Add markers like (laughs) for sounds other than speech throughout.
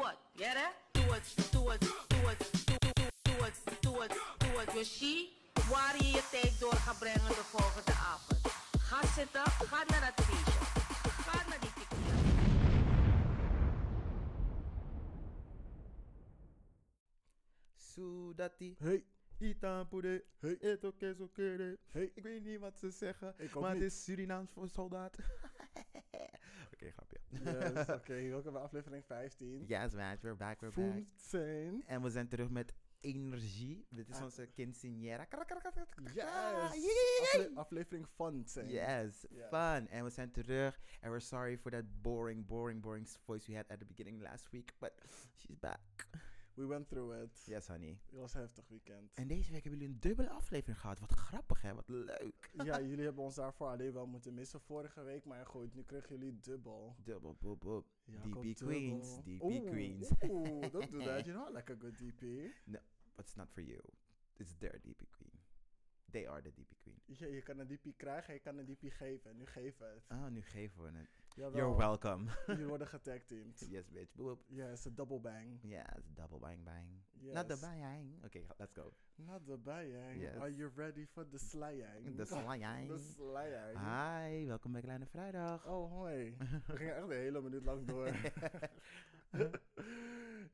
do it. Get it? Do it, do it, do it, do it, do it, do it, do it. Je ziet waar je je tijd door gaat brengen de volgende avond. Ga zitten, ga naar dat feestje. Ga naar die tequila. Sudati. Hey, Itampude. Hey. Het oké, zo kere. Hey. Ik weet niet wat ze zeggen. Maar niet. het is Surinaams voor soldaat. (laughs) Yes, (laughs) oké, welkom bij aflevering 15. Yes, man. We're back, we're back. Voelzijn. En we zijn terug met energie. Dit is Ah. onze quinceañera. Yes! Afle- aflevering fun zijn. Yes, fun. And we zijn terug. And we're sorry for that boring, boring, boring voice we had at the beginning last week. But she's back. We went through it. Yes, honey. Het was een heftig weekend. En deze week hebben jullie een dubbele aflevering gehad. Wat grappig, hè? Wat leuk. (laughs) ja, jullie hebben ons daarvoor alleen wel moeten missen vorige week. Maar goed, nu kregen jullie dubbel. Dubbel, boop, boop. Jacob DP dubbel. Queens, DP Oeh, Queens. Oeh, don't do that. (laughs) You know I like a good DP. No, but it's not for you. It's their DP Queen. They are the DP Queen. Ja, je kan een DP krijgen, je kan een DP geven. Nu geven we het. Oh, nu geven we het. Jawel, You're welcome. (laughs) Jullie worden getagteamd. yes, bitch. Boop. Is een double bang. Yes, double bang bang. Yes. Not the bang. Okay, let's go. Not the bang. Yes. Are you ready for the slayang? The slayang. (laughs) The slayang. Hi, welkom bij Kleine Vrijdag. Oh, hoi. We gingen echt een hele minuut lang door. (laughs)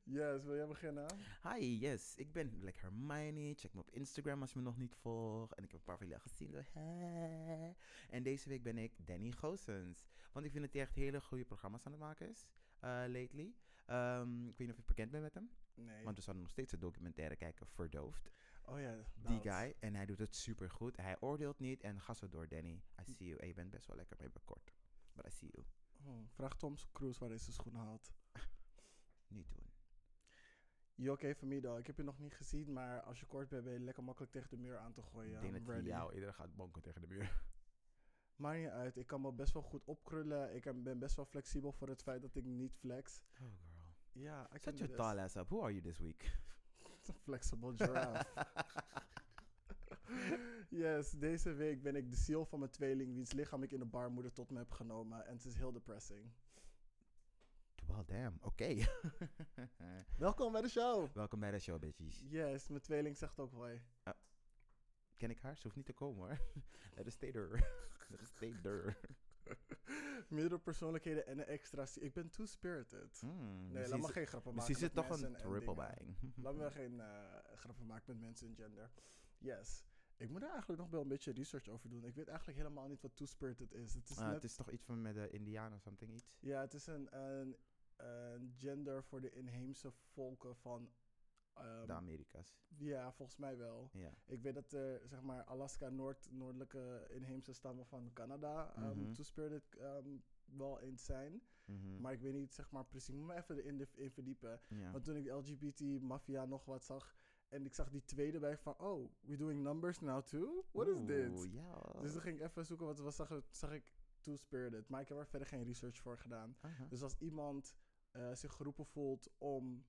yes, wil jij beginnen? Hi, yes. Ik ben Like Hermione. Check me op Instagram als je me nog niet volgt. En ik heb een paar van jullie al gezien. En deze week ben ik Danny Goossens. Want ik vind dat hij echt hele goede programma's aan het maken is. eh, lately. Ehm, ik weet niet of je bekend bent met hem. Nee. Want we zouden nog steeds een documentaire kijken, Verdoofd. oh ja, Die guy. En hij doet het super goed. Hij oordeelt niet. En ga zo door, Danny. I see you. En je bent best wel lekker, maar je bent kort. But I see you. Oh, vraag Tom Cruise waar hij zijn schoenen haalt. (laughs) Niet doen. You okay for me though? Ik heb je nog niet gezien, maar als je kort bent, ben je lekker makkelijk tegen de muur aan te gooien. ik denk I'm dat jou eerder gaat bonken tegen de muur. (laughs) Maakt niet uit, ik kan me best wel goed opkrullen. Ik ben best wel flexibel voor het feit dat ik niet flex. Oh, girl. Ja, I can Shut do your tall ass up. Who are you this week? (laughs) Flexible giraffe. (laughs) yes, deze week ben ik de ziel van mijn tweeling, wiens lichaam ik in de baarmoeder tot me heb genomen. En het is heel depressing. Well, damn. Oké. (laughs) Welkom bij de show! Welkom bij de show, bitches. Yes, mijn tweeling zegt ook hoi. Ken ik haar? Ze hoeft niet te komen, hoor. Stay (laughs) there. Let her stay there. (laughs) Meerdere persoonlijkheden en een extra... Ik ben too-spirited. Hmm, Nee, laat me geen grappen maken Misschien is het met toch een triple bang. Laat me geen eh, grappen maken met mensen en gender. Yes. Ik moet er eigenlijk nog wel een beetje research over doen. Ik weet eigenlijk helemaal niet wat two-spirited is. Het is Ah, net... het is toch iets van met de Indianen of something iets? Ja, het is een, een gender voor de inheemse volken van... ehm, de Amerika's. ja, volgens mij wel. Ja. Ik weet dat er, zeg maar, Alaska, Noord, noordelijke inheemse stammen van Canada two-spirited ehm, wel eens zijn. Mhm. Maar ik weet niet, zeg maar, precies. Ik moet me even de- in verdiepen. ja. Want toen ik de LGBT-maffia nog wat zag... en ik zag die tweede bij van... oh, we're doing numbers now too? What is dit? Ja. Dus dan ging ik even zoeken wat, wat zag, ik- zag ik two-spirited. Maar ik heb er verder geen research voor gedaan. Dus als iemand eh, zich geroepen voelt om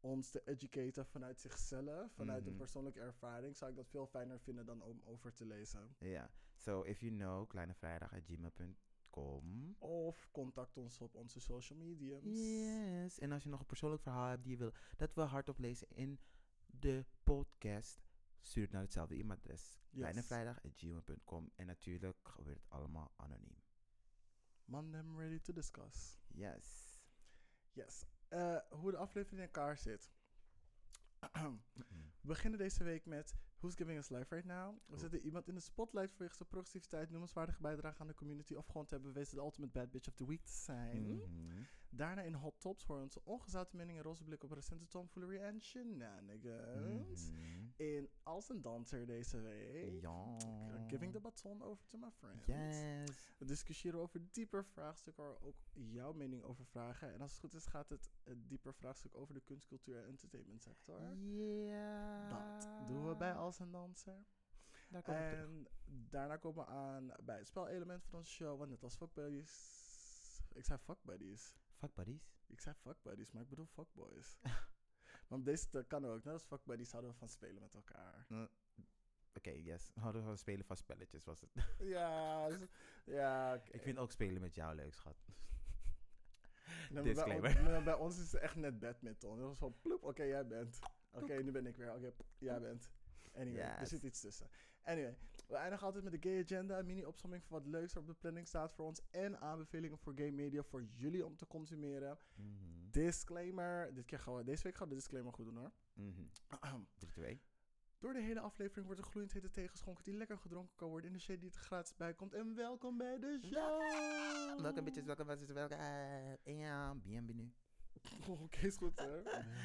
ons te educaten vanuit zichzelf, vanuit een Mhm. persoonlijke ervaring, zou ik dat veel fijner vinden dan om over te lezen. Ja. So, if you know, kleinevrijdag.gmail.com. Of contact ons op onze social mediums. Yes. En als je nog een persoonlijk verhaal hebt die je wil dat we hardop lezen in de podcast, stuur het naar hetzelfde e-mailadres. kleinevrijdag.gmail.com. En natuurlijk gebeurt het allemaal anoniem. Man, I'm ready to discuss. Yes. Yes. Eh, hoe de aflevering in elkaar zit. (clears throat) We beginnen deze week met Who's Giving Us Life Right Now. We Oeh. zetten iemand in de spotlight vanwege zijn progressiviteit, noemenswaardige bijdrage aan de community of gewoon te hebben bewezen de ultimate bad bitch of the week te zijn. Mhm. Daarna in Hot Tops horen onze ongezouten mening en roze blik op recente tomfoolery en shenanigans. Mhm. In Als een Danser deze week. Ja. Giving the baton over to my friends. Yes. We discussiëren over dieper vraagstukken waar ook jouw mening over vragen. En als het goed is gaat het eh, dieper vraagstuk over de kunst, cultuur en entertainment sector. Ja. Dat doen we bij Als een Danser. Daar. En daarna komen we aan bij het spelelement van onze show. Want net als Fuck Buddies... Ik zei Fuck Buddies. Fuck buddies. Ik zei Fuck Buddies, maar ik bedoel Fuckboys. maar (laughs) op deze kan ook. Net als Fuck Buddies houden we van spelen met elkaar. Mm, Oké, yes. Hadden we spelen van spelletjes was het. (laughs) ja, z- ja. Ik vind ook spelen met jou leuk, schat. Nee, maar bij, bij ons is het echt net badminton. Dat was van ploep, oké, jij bent. Oké, nu ben ik weer. Oké, jij bent. Anyway, er zit iets tussen. Anyway, we eindigen altijd met de gay agenda. Een mini-opsomming van wat leuks er op de planning staat voor ons. En aanbevelingen voor gay media voor jullie om te consumeren. Mhm. Disclaimer. Dit keer gaan we, deze week gaan we de disclaimer goed doen hoor. (clears throat) 3, 2. Door de hele aflevering wordt er gloeiend hete thee geschonken die lekker gedronken kan worden in de shade die er gratis bij komt. En welkom bij de show! Welkom bitches, welkom bitches, welkom. Ja, bienvenue. (laughs) Oké, is goed hè?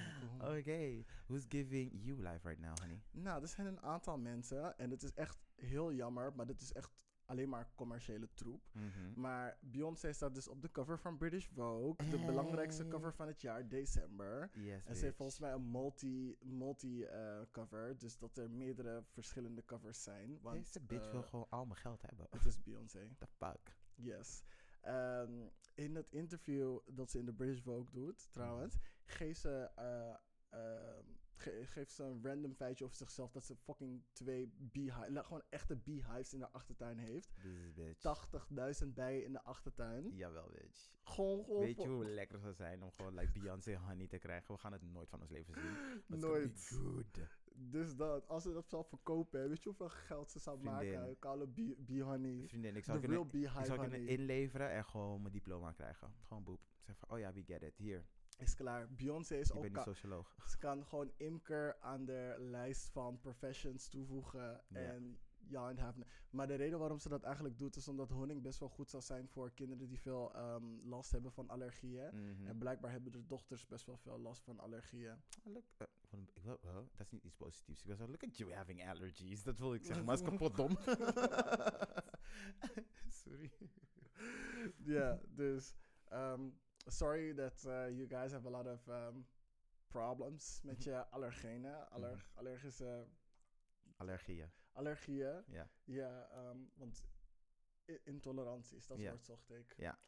(laughs) Oké, who's giving you life right now, honey? Nou, er zijn een aantal mensen en het is echt heel jammer, maar dit is echt alleen maar commerciële troep. Mhm. Maar Beyoncé staat dus op de cover van British Vogue, de belangrijkste cover van het jaar, december. Yes, En ze heeft volgens mij een multi, multi eh, cover, dus dat er meerdere verschillende covers zijn. Want Deze bitch eh, wil gewoon al mijn geld hebben. het is Beyoncé. (laughs) The fuck? Yes. Ehm, in het interview dat ze in de British Vogue doet, trouwens, Mhm. geeft ze, eh, ehm, ge- geeft ze een random feitje over zichzelf dat ze fucking twee beehives, nou, gewoon echte beehives in haar achtertuin heeft. This bitch. 80.000 bijen in de achtertuin. Jawel, bitch. Gewoon, gewoon. Weet je hoe lekker het zou zijn om gewoon like Beyoncé honey te krijgen? We gaan het nooit van ons leven zien. Nooit. Good. Dus dat, als ze dat zelf verkopen, weet je hoeveel geld ze zou Vriendin. maken? Koude bee, bee honey. Vriendin, ik De zou kunnen, ik zou kunnen inleveren en gewoon mijn diploma krijgen. Gewoon boep. Zeg van, oh ja, we get it. Hier, Is klaar. Beyoncé is ik ook ben nu ka- socioloog. Ze kan gewoon imker aan de lijst van professions toevoegen. En ja, en have. Maar de reden waarom ze dat eigenlijk doet, is omdat honing best wel goed zou zijn voor kinderen die veel ehm, last hebben van allergieën. Mhm. En blijkbaar hebben de dochters best wel veel last van allergieën. Oh, look, eh, ik dat is niet iets positiefs. Ik was look at you having allergies. Dat wil ik zeggen, maar het is (laughs) kapot dom. (laughs) Sorry. Ja, (laughs) dus um, sorry that uh, you guys have a lot of um, problems met je allergenen, aller- Mhm. allergische Allergieën, allergieën. ja. Ja, ehm, want intoleranties, dat Ja. woord zocht ik. Ja.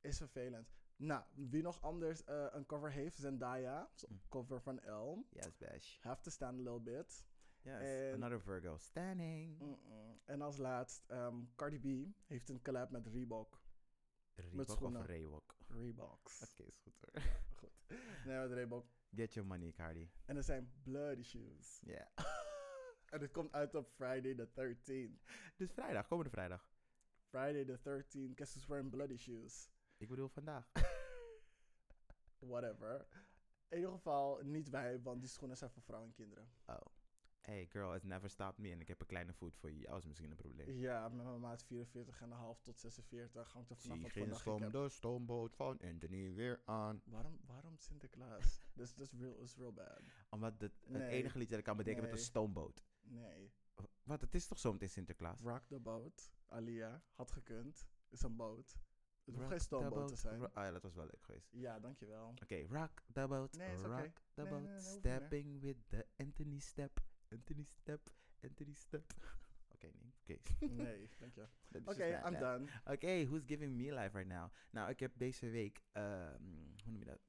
Is vervelend. Nou, wie nog anders eh, een cover heeft, Zendaya, Mm. cover van Elm. Yes, bash. Have to stand a little bit. Yes, En- another Virgo. Standing. En als laatst, ehm, Cardi B heeft een collab met Reebok. Reebok of. Reebok? Reeboks. (laughs) Oké, is goed hoor. Goed. Nee, met Reebok. Get your money, Cardi. En er zijn bloody shoes. Ja. (laughs) En het komt uit op Friday the 13th. Dus vrijdag, komende vrijdag. Friday the 13th, guess who's wearing bloody shoes? Ik bedoel vandaag. (laughs) Whatever. In ieder geval niet wij, want die schoenen zijn voor vrouwen en kinderen. Oh. Hey girl, it never stopped me. En ik heb een kleine voet voor jou. is misschien een probleem. Ja, met mijn maat 44,5 tot 46 hangt er vanaf Zie wat vandaag heb. de stoomboot van Anthony weer aan. Waarom, waarom Sinterklaas? (laughs) Dat is real, is real bad. Omdat het, enige liedje dat ik kan bedenken met een stoomboot. Nee. Wat, het is toch zo meteen Sinterklaas? Rock the boat, Alia, had gekund. Is een boot. Het hoeft geen stoomboot te zijn. Ah ja, dat was wel leuk geweest. Ja, dankjewel. Oké, rock the boat, Nee, rock the boat. stepping with the Anthony step. Anthony step, Anthony step. (laughs) Oké, nee, oké. (laughs) Nee, (laughs) dank je. Oké, I'm done. Oké, who's giving me life right now? Nou, ik heb deze week, ehm, hoe noem je dat?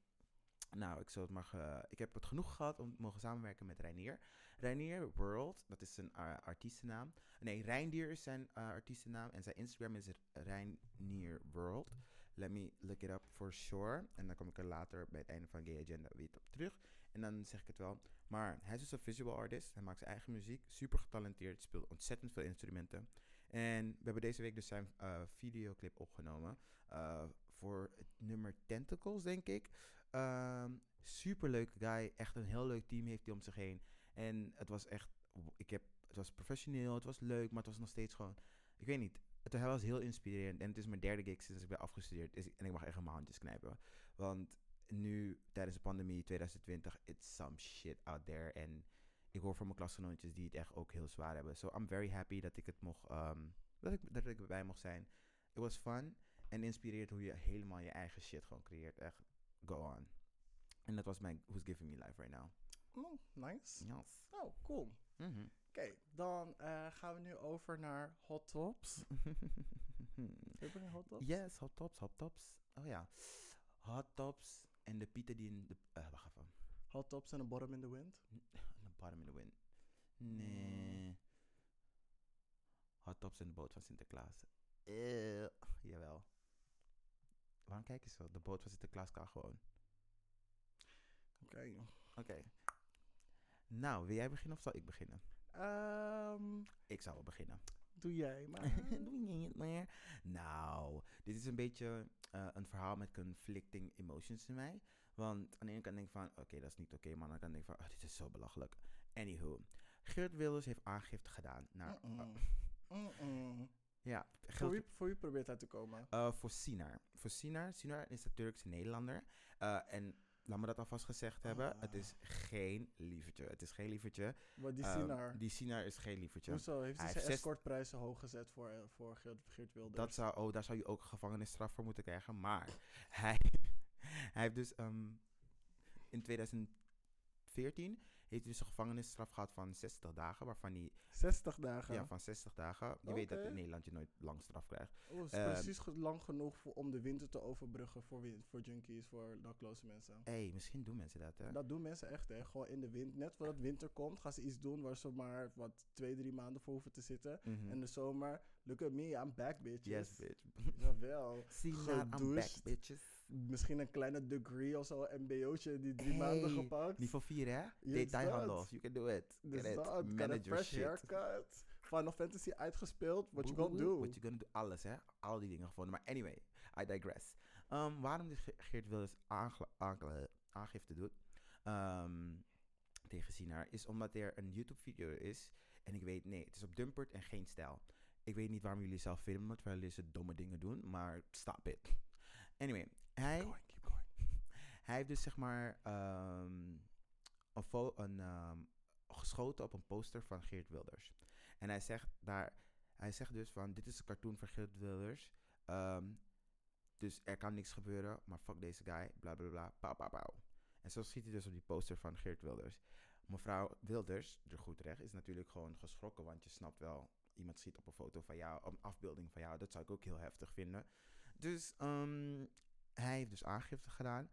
Nou, ik, zal het maar ge- ik heb het genoeg gehad om te mogen samenwerken met Reinier. Reinier World, dat is zijn uh, artiestennaam. Nee, Reindier is zijn uh, artiestennaam en zijn Instagram is Reinier World. Let me look it up for sure. En dan kom ik er later bij het einde van Gay Agenda weer op terug. En dan zeg ik het wel. Maar hij is dus een visual artist. Hij maakt zijn eigen muziek. Super getalenteerd. Speelt ontzettend veel instrumenten. En we hebben deze week dus zijn uh, videoclip opgenomen. Uh, voor het nummer Tentacles, denk ik. Um, super leuke guy. Echt een heel leuk team heeft hij om zich heen. En het was echt. Ik heb, het was professioneel, het was leuk, maar het was nog steeds gewoon. Ik weet niet. Het, was heel inspirerend. En het is mijn derde gig sinds ik ben afgestudeerd. Is, en ik mag echt mijn handjes knijpen. Want nu, tijdens de pandemie 2020, it's some shit out there. En ik hoor van mijn klasgenootjes die het echt ook heel zwaar hebben. So I'm very happy dat ik het mocht. Um, dat, ik, dat ik erbij mocht zijn. It was fun. En inspireert hoe je helemaal je eigen shit gewoon creëert. Echt, go on. En dat was mijn Who's Giving Me Life right now. Oh, nice. Yes. Oh, cool. Mm -hmm. Oké, okay, dan uh, gaan we nu over naar Hot Tops. (laughs) Heb je hot tops? Yes, hot tops, hot tops. Oh ja. Hot tops en de pieten die in de... Uh, wacht even. Hot tops en een bottom in the wind? (laughs) Een bottom in the wind. Nee. Hot tops en de boot van Sinterklaas. Uh, jawel. Waarom kijk je zo? De boot van Sinterklaas kan gewoon. Oké. Oké. Nou, wil jij beginnen of zal ik beginnen? Ehm, Ik zal wel beginnen. Doe jij (laughs) maar. Doe je niet meer? Nou, dit is een beetje eh, een verhaal met conflicting emotions in mij. Want aan de ene kant denk ik van, oké, dat is niet oké. maar aan de andere kant denk ik van, oh, dit is zo belachelijk. Anywho, Geert Wilders heeft aangifte gedaan naar... Mm-mm. ja, Voor wie, voor wie probeert hij te komen? Eh, voor Sinar. Voor Sinar. Sinar is de Turkse Nederlander. Eh, en laat me dat alvast gezegd hebben. Het is geen lievertje. Het is geen lievertje. Wat die Ehm, Sinar. Die is geen lievertje. Hoezo? Heeft hij zijn zes- escortprijzen hoog gezet voor, eh, voor Geert, Geert Wilders? Dat zou, oh, daar zou je ook gevangenisstraf voor moeten krijgen. Maar (laughs) hij, hij heeft dus ehm, in 2014 heeft dus een gevangenisstraf gehad van 60 dagen. Waarvan hij, 60 dagen. ja, van 60 dagen. Je weet dat in Nederland je nooit lang straf krijgt. Oh, is Ehm, precies lang genoeg voor, om de winter te overbruggen voor, voor junkies, voor dakloze mensen. Hé, hey, misschien doen mensen dat, hè? Dat doen mensen echt, hè. Gewoon in de wind. Net voordat winter komt, gaan ze iets doen waar ze maar wat twee, drie maanden voor hoeven te zitten. Mhm. In de zomer, look at me, I'm back, bitches. Yes, bitch. Jawel. (laughs) Sinar, I'm back, bitches. Misschien een kleine degree of zo, mbo'tje, die drie maanden gepakt. Niveau 4, hè? is Detailhandel. You can do it. Dus Get it. dat, Manage your fresh shit. haircut. Final Fantasy uitgespeeld, what you gonna do? What you gonna do. Alles, hè? Al die dingen gevonden. Maar anyway, I digress. Um, waarom Ge- Geert Wilders aangifte doet ehm, tegen Sinar... is omdat er een YouTube-video is. En ik weet, nee, het is op Dumpert en geen stijl. Ik weet niet waarom jullie zelf filmen... terwijl jullie ze domme dingen doen. Maar stop it. Anyway, hij... Going, keep going. (laughs) Hij heeft dus zeg maar ehm, een, fo- een ehm, geschoten op een poster van Geert Wilders. En hij zegt daar, hij zegt dus van dit is een cartoon van Geert Wilders. ehm, dus er kan niks gebeuren, maar fuck deze guy, bla bla bla, pauw pauw pauw. En zo schiet hij dus op die poster van Geert Wilders. Mevrouw Wilders, er goed recht, is natuurlijk gewoon geschrokken, want je snapt wel, iemand schiet op een foto van jou, op een afbeelding van jou, dat zou ik ook heel heftig vinden. Dus ehm, hij heeft dus aangifte gedaan.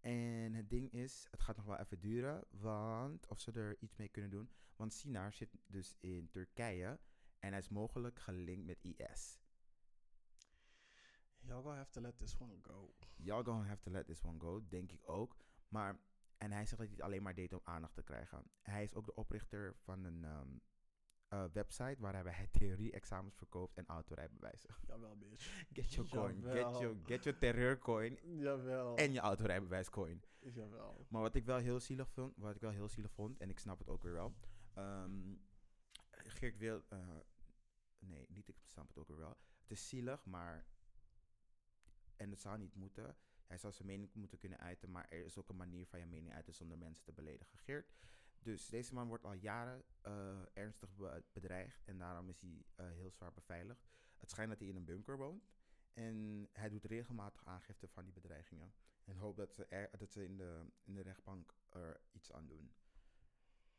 En het ding is, het gaat nog wel even duren, want of ze er iets mee kunnen doen. Want Sinar zit dus in Turkije en hij is mogelijk gelinkt met IS. Y'all gonna have to let this one go. Y'all gonna have to let this one go, denk ik ook. Maar, en hij zegt dat hij het alleen maar deed om aandacht te krijgen. Hij is ook de oprichter van een ehm, eh, website waar hij theorie-examens verkoopt en autorijbewijzen. Jawel, bitch. Get your coin, get your, get your terreurcoin Jawel. en je autorijbewijscoin. Jawel. Maar wat ik wel heel zielig vond, wat ik wel heel zielig vond, en ik snap het ook weer wel. ehm, Geert wil, eh, nee, niet ik snap het ook weer wel. Het is zielig, maar en het zou niet moeten. Hij zou zijn mening moeten kunnen uiten, maar er is ook een manier van je mening uiten zonder mensen te beledigen. Geert, dus deze man wordt al jaren eh, ernstig be- bedreigd en daarom is hij eh, heel zwaar beveiligd. Het schijnt dat hij in een bunker woont en hij doet regelmatig aangifte van die bedreigingen. En hoop dat ze, er, dat ze in, de, in de rechtbank er iets aan doen.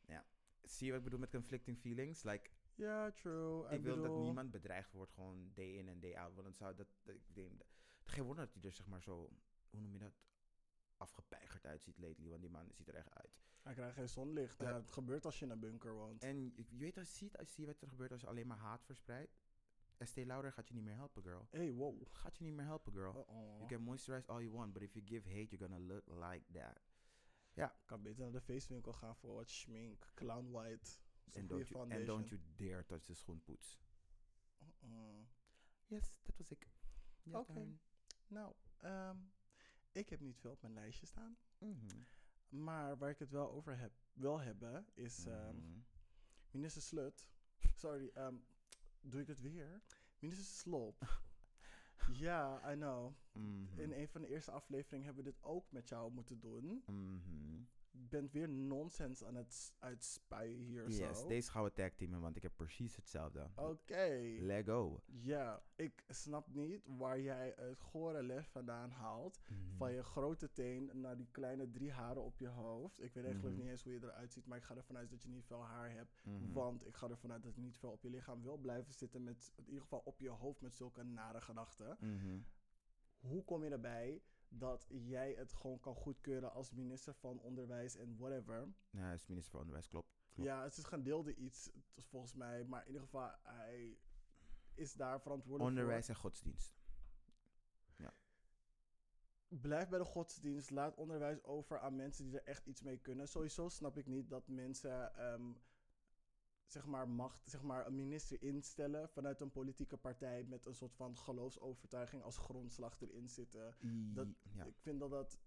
Ja. Zie je wat ik bedoel met conflicting feelings? Like, Ja, true. ik wil dat niemand bedreigd wordt, gewoon day in en day out. Want dan zou dat, dat- ik denk, geen wonder dat hij er zeg maar zo, hoe noem je dat, afgepeigerd uitziet lately. Want die man ziet er echt uit. Hij krijgt geen zonlicht. Ja. Ja, het gebeurt als je in een bunker woont. En je weet, als je ziet, als je ziet wat er gebeurt als je alleen maar haat verspreidt. Estee Lauder gaat je niet meer helpen, girl. hey, wow. Gaat je niet meer helpen, girl. Uh-oh. You can moisturize all you want, but if you give hate, you're gonna look like that. kan beter naar de feestwinkel gaan voor wat schmink. Clown white. Goede don't, you, and don't you dare touch the schoenpoets. Uh-uh. Yes, dat was ik. Oké. turn. Nou, ehm, ik heb niet veel op mijn lijstje staan. Mhm. Maar waar ik het wel over heb, wil hebben, is Mhm. minister Slut. Sorry, ehm, doe ik het weer? Minister Slop. (laughs) ja, I know. Mhm. In een van de eerste afleveringen hebben we dit ook met jou moeten doen. Je bent weer nonsens aan het uitspuien hier Yes, zo. deze gaan we tag teamen, want ik heb precies hetzelfde. Oké. Let go. Ja, ik snap niet waar jij het gore les vandaan haalt. Mhm. Van je grote teen naar die kleine drie haren op je hoofd. Ik weet eigenlijk Mhm. niet eens hoe je eruit ziet, maar ik ga ervan uit dat je niet veel haar hebt. Mhm. Want ik ga ervan uit dat je niet veel op je lichaam wil blijven zitten. Met in ieder geval op je hoofd met zulke nare gedachten. Hoe kom je erbij dat jij het gewoon kan goedkeuren als minister van Onderwijs en whatever? Ja, hij is minister van Onderwijs, klopt. klopt. Ja, het is gedeelde iets t- volgens mij. Maar in ieder geval, hij is daar verantwoordelijk Onderwijs en godsdienst. voor. blijf bij de godsdienst. Laat onderwijs over aan mensen die er echt iets mee kunnen. Sowieso snap ik niet dat mensen ehm, zeg maar macht, zeg maar een minister instellen vanuit een politieke partij met een soort van geloofsovertuiging als grondslag erin zitten. Dat- ja. Ik vind dat dat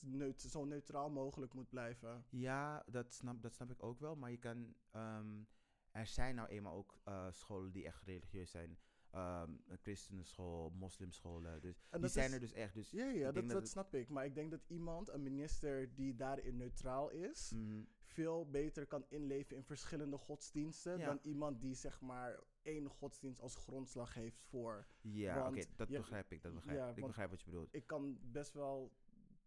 neut- zo neutraal mogelijk moet blijven. Ja, dat snap, dat snap ik ook wel. Maar je kan. ehm, er zijn nou eenmaal ook eh, scholen die echt religieus zijn. Ehm een christenenschool, moslimscholen. Dus die zijn is- er dus echt. Dus Ja, ja ik dat, snap ik. Maar ik denk dat iemand, een minister die daarin neutraal is, Mhm. veel beter kan inleven in verschillende godsdiensten Ja. dan iemand die zeg maar één godsdienst als grondslag heeft voor. Ja, oké, dat je- begrijp ik. Dat begrijp. ja, ik want- begrijp wat je bedoelt. Ik kan best wel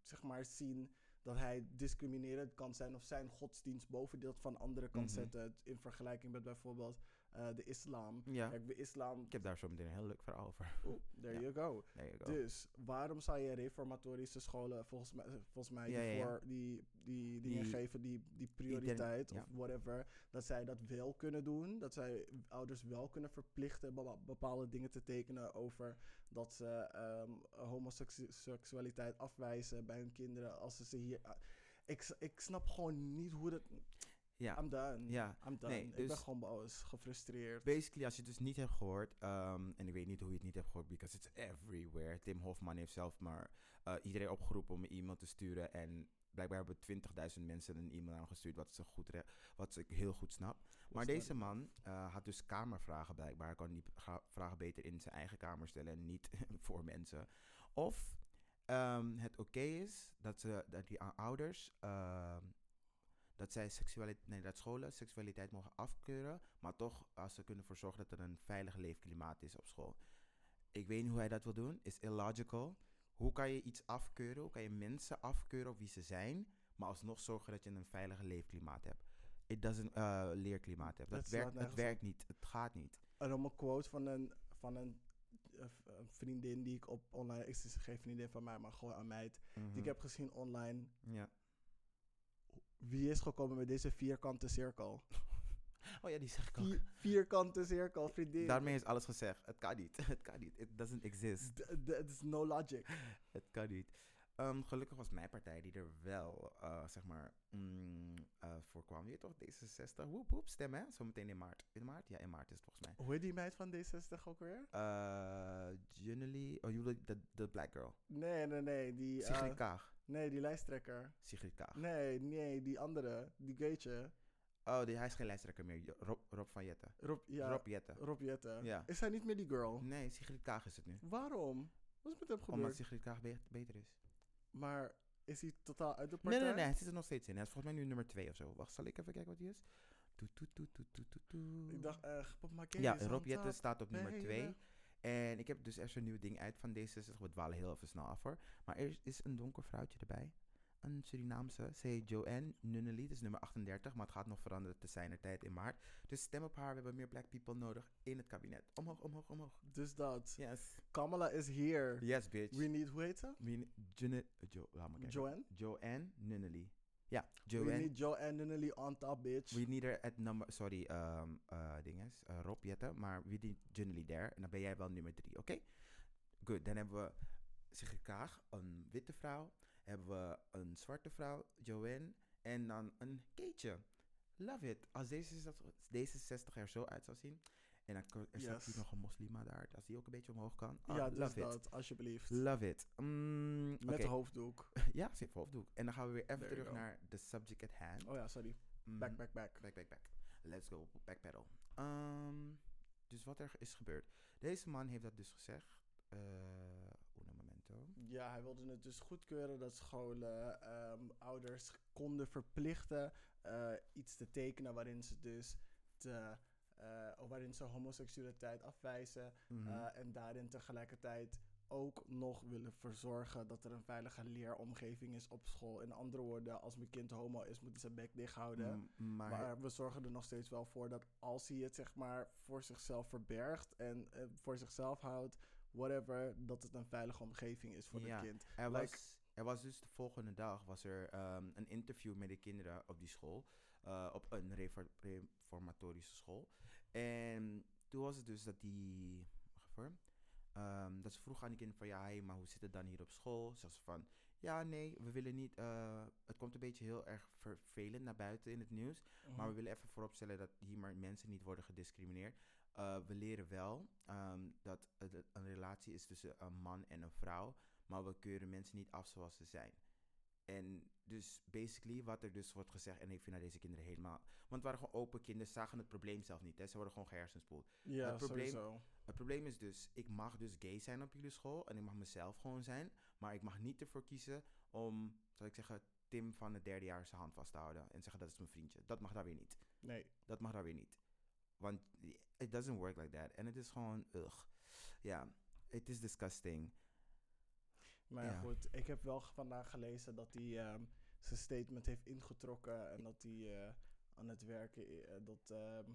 zeg maar zien dat hij discriminerend kan zijn of zijn godsdienst boven dat van anderen kan Mhm. zetten in vergelijking met bijvoorbeeld eh, de islam. Ja, Kijk, de islam. ik heb daar zo meteen een heel leuk verhaal over. Oeh, there Ja. you go. There you go. Dus waarom zou je reformatorische scholen volgens mij, volgens mij Ja, die, voor die, die dingen Die- geven, die, die prioriteit of whatever, dat zij dat wel kunnen doen, dat zij ouders wel kunnen verplichten bepa- bepaalde dingen te tekenen over dat ze ehm, homoseksualiteit afwijzen bij hun kinderen als ze ze hier. ah, ik, ik snap gewoon niet hoe dat. Ja, I'm done. ja. I'm done. Nee, ik ben dus- gewoon boos, gefrustreerd. Basically, als je het dus niet hebt gehoord, ehm, en ik weet niet hoe je het niet hebt gehoord, because it's everywhere. Tim Hofman heeft zelf maar eh, iedereen opgeroepen om een e-mail te sturen. En blijkbaar hebben 20.000 mensen een e-mail aangestuurd, wat, ze goed wat ik heel goed snap. Maar deze man eh, had dus kamervragen blijkbaar. Hij kon die vragen beter in zijn eigen kamer stellen en niet (laughs) voor mensen. Of ehm, het oké is dat, ze, dat die ouders, ehm, dat, zij seksualiteit, nee, dat scholen seksualiteit mogen afkeuren, maar toch als ze kunnen ervoor zorgen dat er een veilig leefklimaat is op school. Ik weet niet hoe hij dat wil doen, is illogical. Hoe kan je iets afkeuren? Hoe kan je mensen afkeuren op wie ze zijn, maar alsnog zorgen dat je een veilige leefklimaat hebt? It doesn't, eh, leerklimaat hebt. Dat werkt, werkt niet. Het gaat niet. En om een quote van een, van een, eh, een vriendin die ik op online... Het is geen vriendin van mij, maar gewoon een meid. Die Mhm. ik heb gezien online. Ja. Wie is gekomen met deze vierkante cirkel? (laughs) Oh ja, die zeg ik ook. Vier, (laughs) vierkante cirkel, vriendin. Daarmee is alles gezegd. Het kan niet. (laughs) Het kan niet. It doesn't exist. Het is no logic. Het kan niet. Ehm, gelukkig was mijn partij die er wel, eh, zeg maar, mm, eh, voor kwam. Je toch, D66. Woep, woep, stem hè? Zometeen in maart. In maart? Ja, in maart is het volgens mij. Hoe heet die meid van D60 ook weer? Junily, oh, jullie, de, de black girl. Nee, nee, nee. Die, Sigrid Kaag. Nee, die lijsttrekker. Sigrid Kaag. Nee, nee, die andere. Die geetje. Oh, die, hij is geen lijsttrekker meer. Rob, Rob van Jetten. Rob, ja, Rob Jetten. Rob Jetten. Ja. Is hij niet meer die girl? Nee, Sigrid Kaag is het nu. Waarom? Wat is met hem Omdat gebeurd? Sigrid Kaag be- beter is. Maar is hij totaal uit de Nee, partij? nee, nee, hij zit er nog steeds in. Hij is volgens mij nu nummer 2 of zo. Wacht, zal ik even kijken wat hij is? Toet, toet, toet, toet, toet, toet. Ik dacht echt, case Ja, Rob Jetten top, staat op nummer baby. 2. En ik heb dus echt zo'n nieuw ding uit van D66. We dwalen heel even snel af hoor. Maar er is een donker vrouwtje erbij. Een Surinaamse. Ze heet Joanne Nunnally. Dat is nummer 38. Maar het gaat nog veranderen te zijn tijd in maart. Dus stem op haar. We hebben meer black people nodig in het kabinet. Omhoog, omhoog, omhoog. Dus dat. Yes. Kamala is here. Yes, bitch. We need, hoe heet ze? We need Junne- Jo, laat maar kijken. Joanne? Joanne Nunnally. Ja, We Joanne. need Joanne Nunnally on top, bitch. We need her at number, sorry, um, uh, dinges, uh, Rob Jetten, maar we need Junily there. En dan ben jij wel nummer drie, oké? Goed, dan hebben we Sigrid Kaag, een witte vrouw. Hebben we een zwarte vrouw, Joanne. En dan een Keetje. Love it. Als deze, deze 60 er zo uit zou zien. En dan er staat Yes. hier nog een moslima daar. Als die ook een beetje omhoog kan. Ah, ja, dus love it. dat, alsjeblieft. Love it. Mm, Met oké. hoofddoek. (laughs) Ja, zit hoofddoek. En dan gaan we weer even There terug naar the subject at hand. Oh ja, sorry. Mm, Back, back, back. Back, back, back. Let's go. Backpedal. Ehm dus wat er is gebeurd. Deze man heeft dat dus gezegd. Un momento. Ja, hij wilde het dus goedkeuren dat scholen ehm, ouders konden verplichten eh, iets te tekenen waarin ze dus te, of waarin ze homoseksualiteit afwijzen Mhm. eh, en daarin tegelijkertijd ook nog willen verzorgen dat er een veilige leeromgeving is op school. In andere woorden, als mijn kind homo is, moet hij zijn bek dicht houden. Mm, maar, Maar we zorgen er nog steeds wel voor dat als hij het zeg maar voor zichzelf verbergt en eh, voor zichzelf houdt, whatever, dat het een veilige omgeving is voor Ja, het kind. er, like- was, er was dus de volgende dag was er ehm, een interview met de kinderen op die school. op een refor- reformatorische school. En toen was het dus dat die... Ehm, dat ze vroeg aan die kinderen van ja, hey, maar hoe zit het dan hier op school? Ze van ja, nee, we willen niet. eh, het komt een beetje heel erg vervelend naar buiten in het nieuws. Mhm. Maar we willen even vooropstellen dat hier maar mensen niet worden gediscrimineerd. Eh, we leren wel ehm, dat het een relatie is tussen een man en een vrouw. Maar we keuren mensen niet af zoals ze zijn. En dus basically wat er dus wordt gezegd, en ik vind dat deze kinderen helemaal... Want het waren gewoon open kinderen, zagen het probleem zelf niet. Hè? Ze worden gewoon gehersenspoeld. ja, het probleem- sowieso. Het probleem is dus, ik mag dus gay zijn op jullie school en ik mag mezelf gewoon zijn, maar ik mag niet ervoor kiezen om, zal ik zeggen, Tim van het derde jaar zijn hand vast te houden en zeggen dat is mijn vriendje. Dat mag daar weer niet. Nee. Dat mag daar weer niet. Want it doesn't work like that. En het is gewoon, ugh. Ja, it is disgusting. Maar ja, goed, ik heb wel vandaag gelezen dat hij ehm, zijn statement heeft ingetrokken en dat hij eh, aan het werken eh, dat, ehm,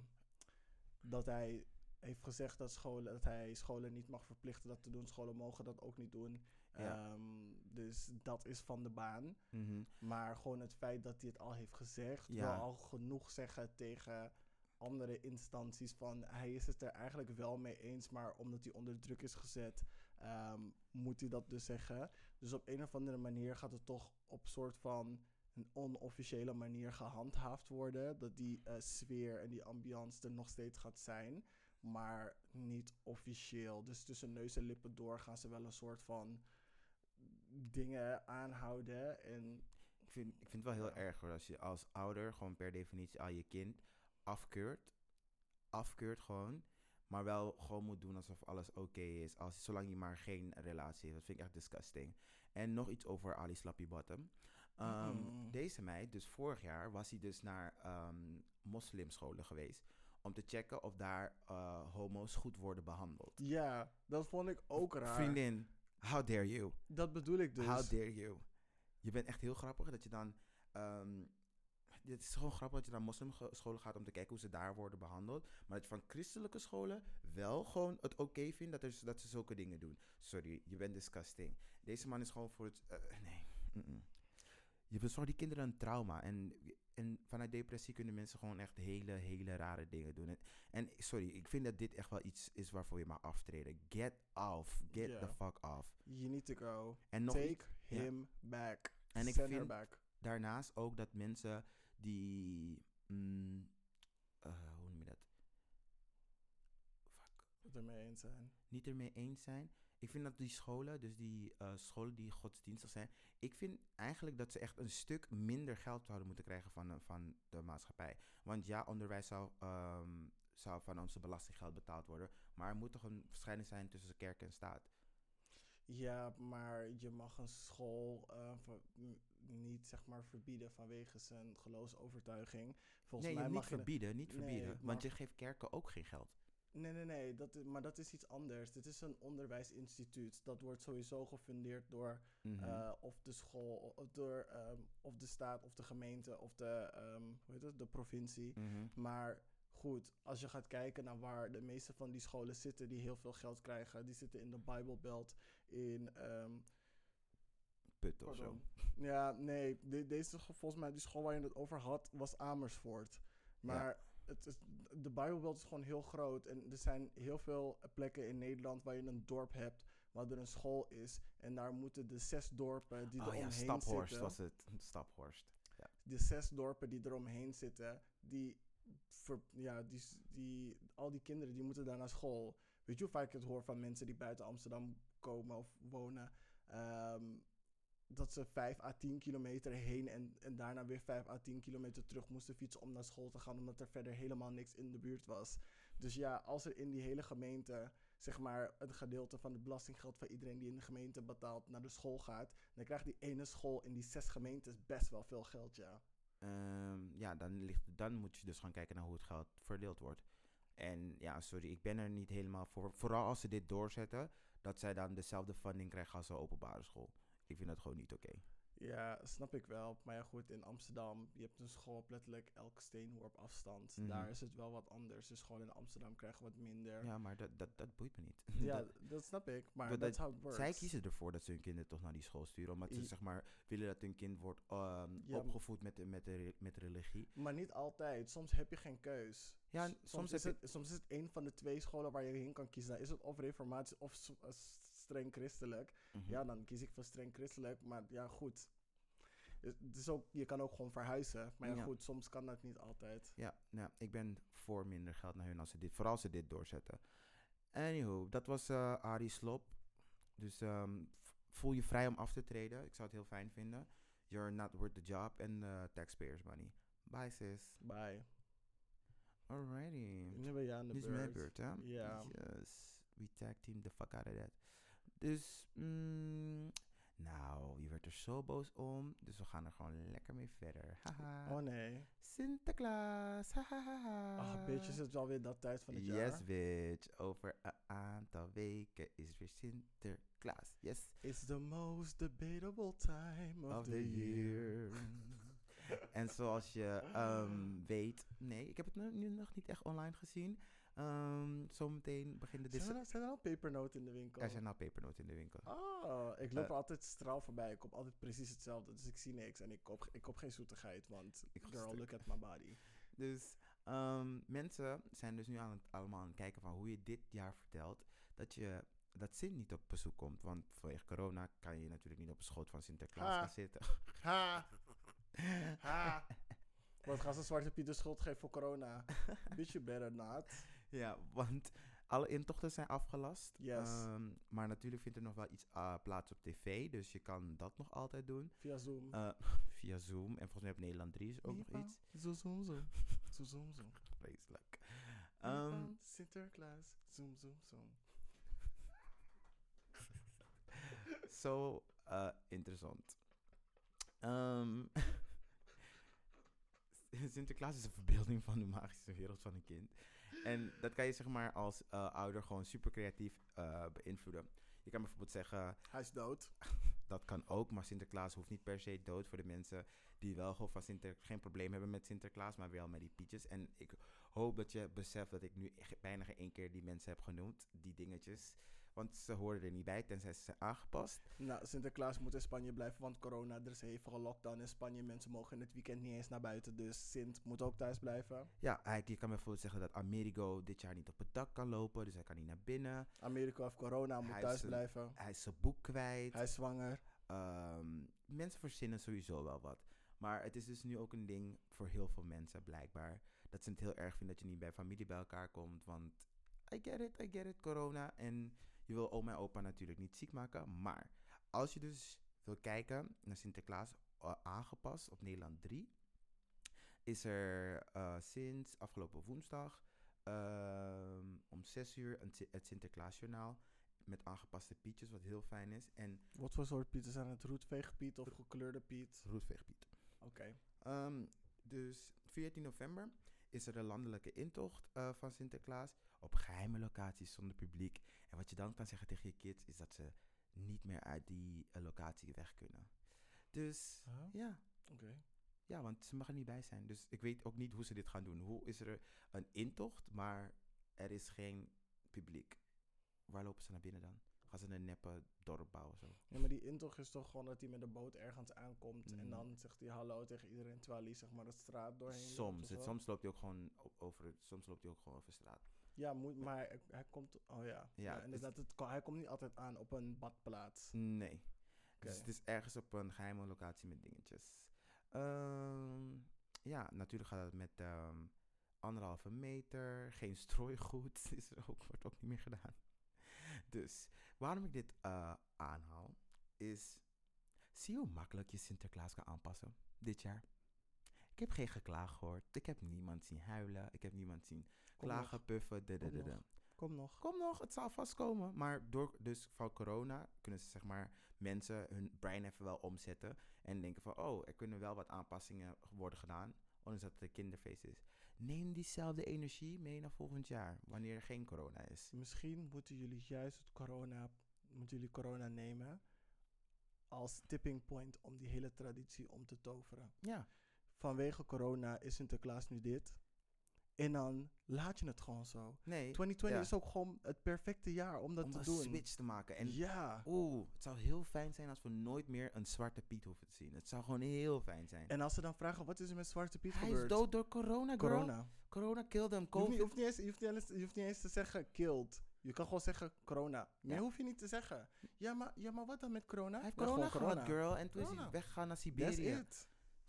dat hij heeft gezegd dat, scholen, dat hij scholen niet mag verplichten dat te doen. Scholen mogen dat ook niet doen. Ja. Ehm, dus dat is van de baan. Mhm. Maar gewoon het feit dat hij het al heeft gezegd, Ja. wil al genoeg zeggen tegen andere instanties van hij is het er eigenlijk wel mee eens, maar omdat hij onder druk is gezet, ehm, moet hij dat dus zeggen. Dus op een of andere manier gaat het toch op soort van een onofficiële manier gehandhaafd worden. Dat die eh, sfeer en die ambiance er nog steeds gaat zijn, maar niet officieel. Dus tussen neus en lippen door gaan ze wel een soort van dingen aanhouden en Ik vind, ik vind het wel heel Ja. erg hoor, als je als ouder gewoon per definitie al je kind afkeurt. Afkeurt gewoon. Maar wel gewoon moet doen alsof alles oké is. Als, zolang je maar geen relatie heeft. Dat vind ik echt disgusting. En nog iets over Ali Slappy Bottom. Ehm, Mm. Deze meid, dus vorig jaar, was hij dus naar ehm, moslimscholen geweest. Om te checken of daar eh, homo's goed worden behandeld. Ja, dat vond ik ook raar. Vriendin, how dare you? Dat bedoel ik dus. How dare you? Je bent echt heel grappig dat je dan. ehm, het is gewoon grappig dat je naar moslimscholen gaat om te kijken hoe ze daar worden behandeld. Maar dat je van christelijke scholen wel gewoon het oké vindt dat, er, dat ze zulke dingen doen. Sorry, je bent disgusting. Deze man is gewoon voor het. eh, nee. mm-mm. Je bezorgt die kinderen een trauma. En, en vanuit depressie kunnen mensen gewoon echt hele, hele rare dingen doen. En, en sorry, ik vind dat dit echt wel iets is waarvoor je mag aftreden. Get off. Get the fuck off. You need to go. En Take iets- him back. En ik Send vind- back. daarnaast ook dat mensen die. mm, eh, hoe noem je dat? Fuck. Het ermee eens zijn. Niet ermee eens zijn. Ik vind dat die scholen, dus die eh, scholen die godsdienstig zijn. Ik vind eigenlijk dat ze echt een stuk minder geld zouden moeten krijgen van, de- van de maatschappij. Want ja, onderwijs zou, ehm, zou van onze belastinggeld betaald worden. Maar er moet toch een scheiding zijn tussen kerk en staat. Ja, maar je mag een school eh, m- niet zeg maar verbieden vanwege zijn geloofsovertuiging. Volgens nee, mij niet mag je. verbieden, niet verbieden. Want je geeft kerken ook geen geld. Nee, nee, nee, dat, maar dat is iets anders. Dit is een onderwijsinstituut. Dat wordt sowieso gefundeerd door Mhm. eh, of de school, of, door, ehm, of de staat, of de gemeente, of de, ehm, hoe heet het, de provincie. Mhm. Maar goed, als je gaat kijken naar waar de meeste van die scholen zitten die heel veel geld krijgen, die zitten in de Bible Belt, in. ehm, Of zo. Ja, nee, de- deze volgens mij die school waar je het over had was Amersfoort. Maar het is, de Bible Belt is gewoon heel groot en er zijn heel veel plekken in Nederland waar je een dorp hebt waar er een school is en daar moeten de zes dorpen die Oh er ja, omheen Staphorst zitten was het. Staphorst. de zes dorpen die eromheen zitten, die, ver- ja, die, die, al die kinderen die moeten daar naar school. Weet je hoe vaak ik het hoor van mensen die buiten Amsterdam komen of wonen? ehm, dat ze 5 à 10 kilometer heen en, daarna weer 5 à 10 kilometer terug moesten fietsen om naar school te gaan, omdat er verder helemaal niks in de buurt was. Dus ja, als er in die hele gemeente, zeg maar, een gedeelte van het belastinggeld van iedereen die in de gemeente betaalt naar de school gaat, dan krijgt die ene school in die zes gemeentes best wel veel geld, ja. Ehm, ja, dan, ligt, dan moet je dus gaan kijken naar hoe het geld verdeeld wordt. En ja, sorry, ik ben er niet helemaal voor. Vooral als ze dit doorzetten, dat zij dan dezelfde funding krijgen als een openbare school. Ik vind dat gewoon niet oké. Ja, snap ik wel. Maar ja, goed, in Amsterdam, je hebt een school op letterlijk elke steenworp afstand. Mhm. Daar is het wel wat anders. Dus gewoon in Amsterdam krijgen we wat minder. Ja, maar dat, dat, dat boeit me niet. (laughs) Ja, Dat- dat, snap ik. Maar dat- that's how it works. zij kiezen ervoor dat ze hun kinderen toch naar die school sturen. Omdat ze I- zeg maar willen dat hun kind wordt ehm, Ja, opgevoed met, de- met, de, met religie. Maar niet altijd. Soms heb je geen keus. Ja, soms is het, soms is het een van de twee scholen waar je heen kan kiezen. Dan is het of reformatie of streng christelijk. Mhm. Ja, dan kies ik voor streng christelijk. Maar ja, goed. Is ook, je kan ook gewoon verhuizen. Maar ja, Ja. goed, soms kan dat niet altijd. Ja, nou, ik ben voor minder geld naar hun als ze dit, vooral als ze dit doorzetten. Anywho, dat was eh Arie Slop. Dus ehm, voel je vrij om af te treden. Ik zou het heel fijn vinden. You're not worth the job and the taxpayers money. Bye sis. Bye. Alrighty. Nu ben jij aan de Dit is beurt. mijn beurt, hè? Ja. Yes. We tag team the fuck out of that. Dus, mm, nou, je werd er zo boos om. Dus we gaan er gewoon lekker mee verder. Haha. Oh nee. Sinterklaas. Hahaha. Ach, bitch, is het wel weer dat tijd van het jaar? Yes, bitch. Over een aantal weken is weer Sinterklaas. Yes. It's the most debatable time of, Of the, the year. year. en zoals je ehm, weet, nee, ik heb het nu nog niet echt online gezien. Ehm, zometeen begint de Zijn er, zijn er al pepernoten in de winkel? Er zijn nou pepernoten in de winkel. Oh, ik loop Eh. er altijd straal voorbij. Ik koop altijd precies hetzelfde. Dus ik zie niks. En ik koop, ik koop geen zoetigheid. Want Ik girl, look at my body. (laughs) Dus ehm, mensen zijn dus nu aan het, allemaal aan het kijken van hoe je dit jaar vertelt dat je dat Sint niet op bezoek komt. Want vanwege corona kan je natuurlijk niet op de schoot van Sinterklaas Ha. gaan zitten. Ha! (laughs) Ha! Wat gaan ze Zwarte Piet de schuld geven voor corona? (laughs) Bitch, you better not. Ja, want (laughs) alle intochten zijn afgelast. Yes. Ehm, maar natuurlijk vindt er nog wel iets ah, plaats op tv. Dus je kan dat nog altijd doen. Via Zoom. Eh, (laughs) via Zoom. En volgens mij op Nederland 3 is ook nog iets. Zo, zoom, zoom. Zo, zoom, (laughs) zoom. Vreselijk. Ehm, Sinterklaas. Zoom, zoom, zoom. Zo eh, interessant. Ehm, Sinterklaas is een verbeelding van de magische wereld van een kind. En dat kan je zeg maar als eh, ouder gewoon super creatief eh, beïnvloeden. Je kan bijvoorbeeld zeggen, (laughs) Hij is dood. (laughs) dat kan ook, maar Sinterklaas hoeft niet per se dood voor de mensen die wel gewoon van Sinter geen probleem hebben met Sinterklaas, maar wel met die pietjes. En ik hoop dat je beseft dat ik nu echt bijna geen één keer die mensen heb genoemd, die dingetjes. Want ze hoorden er niet bij, tenzij ze zijn aangepast. Nou, Sinterklaas moet in Spanje blijven, want corona. Er is een hevige lockdown in Spanje. Mensen mogen in het weekend niet eens naar buiten. Dus Sint moet ook thuis blijven. Ja, eigenlijk, je kan bijvoorbeeld zeggen dat Amerigo dit jaar niet op het dak kan lopen, dus hij kan niet naar binnen. Amerika heeft corona, moet Hij thuis blijven. Hij is zijn boek kwijt. Hij is zwanger. Ehm, mensen verzinnen sowieso wel wat. Maar het is dus nu ook een ding voor heel veel mensen blijkbaar. Dat ze het heel erg vinden dat je niet bij familie bij elkaar komt. Want I get it, I get it, corona. En je wil oma en opa natuurlijk niet ziek maken. Maar als je dus wil kijken naar Sinterklaas eh, aangepast op Nederland 3... is er eh, sinds afgelopen woensdag ehm, om 6 uur een, het Sinterklaasjournaal... met aangepaste pietjes, wat heel fijn is. En Wat voor soort Piet zijn het? Roetveegpiet of gekleurde Piet? Roetveegpiet. Oké. Ehm, dus 14 november is er een landelijke intocht eh, van Sinterklaas op geheime locaties zonder publiek. En wat je dan kan zeggen tegen je kids is dat ze niet meer uit die eh, locatie weg kunnen. Dus Huh? ja, Oké. ja, want ze mag er niet bij zijn. Dus ik weet ook niet hoe ze dit gaan doen. Hoe is er een intocht, maar er is geen publiek? Waar lopen ze naar binnen dan? Gaan ze een neppe dorp bouwen zo? Ja, maar die intocht is toch gewoon dat hij met de boot ergens aankomt. En Mm. dan zegt hij hallo tegen iedereen terwijl hij zeg maar de straat doorheen Soms. Het, soms loopt hij ook gewoon over, het- soms loopt hij ook gewoon over straat. Ja, moet, maar hij, hij komt... Oh ja. Ja, is- inderdaad. Het, hij komt niet altijd aan op een badplaats. Nee. Dus het is ergens op een geheime locatie met dingetjes. Ehm, ja, natuurlijk gaat het met ehm, anderhalve meter. Geen strooigoed (laughs) is er ook, wordt ook niet meer gedaan. Dus waarom ik dit eh, aanhaal, is... Zie hoe makkelijk je Sinterklaas kan aanpassen dit jaar? Ik heb geen geklaag gehoord. Ik heb niemand zien huilen. Ik heb niemand zien klagen, nog. puffen. de, de, Kom de, de. nog. Kom nog. Kom nog, het zal vast komen. Maar door dus van corona kunnen ze zeg maar mensen hun brein even wel omzetten. En denken van, oh, er kunnen wel wat aanpassingen worden gedaan. Ondanks dat het een kinderfeest is. Neem diezelfde energie mee naar volgend jaar. Wanneer er geen corona is. Misschien moeten jullie juist het corona... Moeten jullie corona nemen als tipping point om die hele traditie om te toveren. Ja. Vanwege corona is Sinterklaas nu dit. En dan laat je het gewoon zo. Nee. 2020 ja. is ook gewoon het perfecte jaar om dat om te een doen. switch te maken. En ja. oeh, het zou heel fijn zijn als we nooit meer een zwarte Piet hoeven te zien. Het zou gewoon heel fijn zijn. En als ze dan vragen, wat is er met Zwarte Piet Hij gebeurd? is dood door corona, girl. Corona. Corona killed hem. Je hoeft, niet, COVID. je, hoeft niet eens, je, hoeft niet eens, je hoeft niet eens te zeggen killed. Je kan gewoon zeggen corona. Meer Ja. hoef je niet te zeggen. Ja maar, ja, maar wat dan met corona? Hij heeft corona gewoon gehad, girl. En toen is hij Corona. weggegaan naar That's Siberië. it.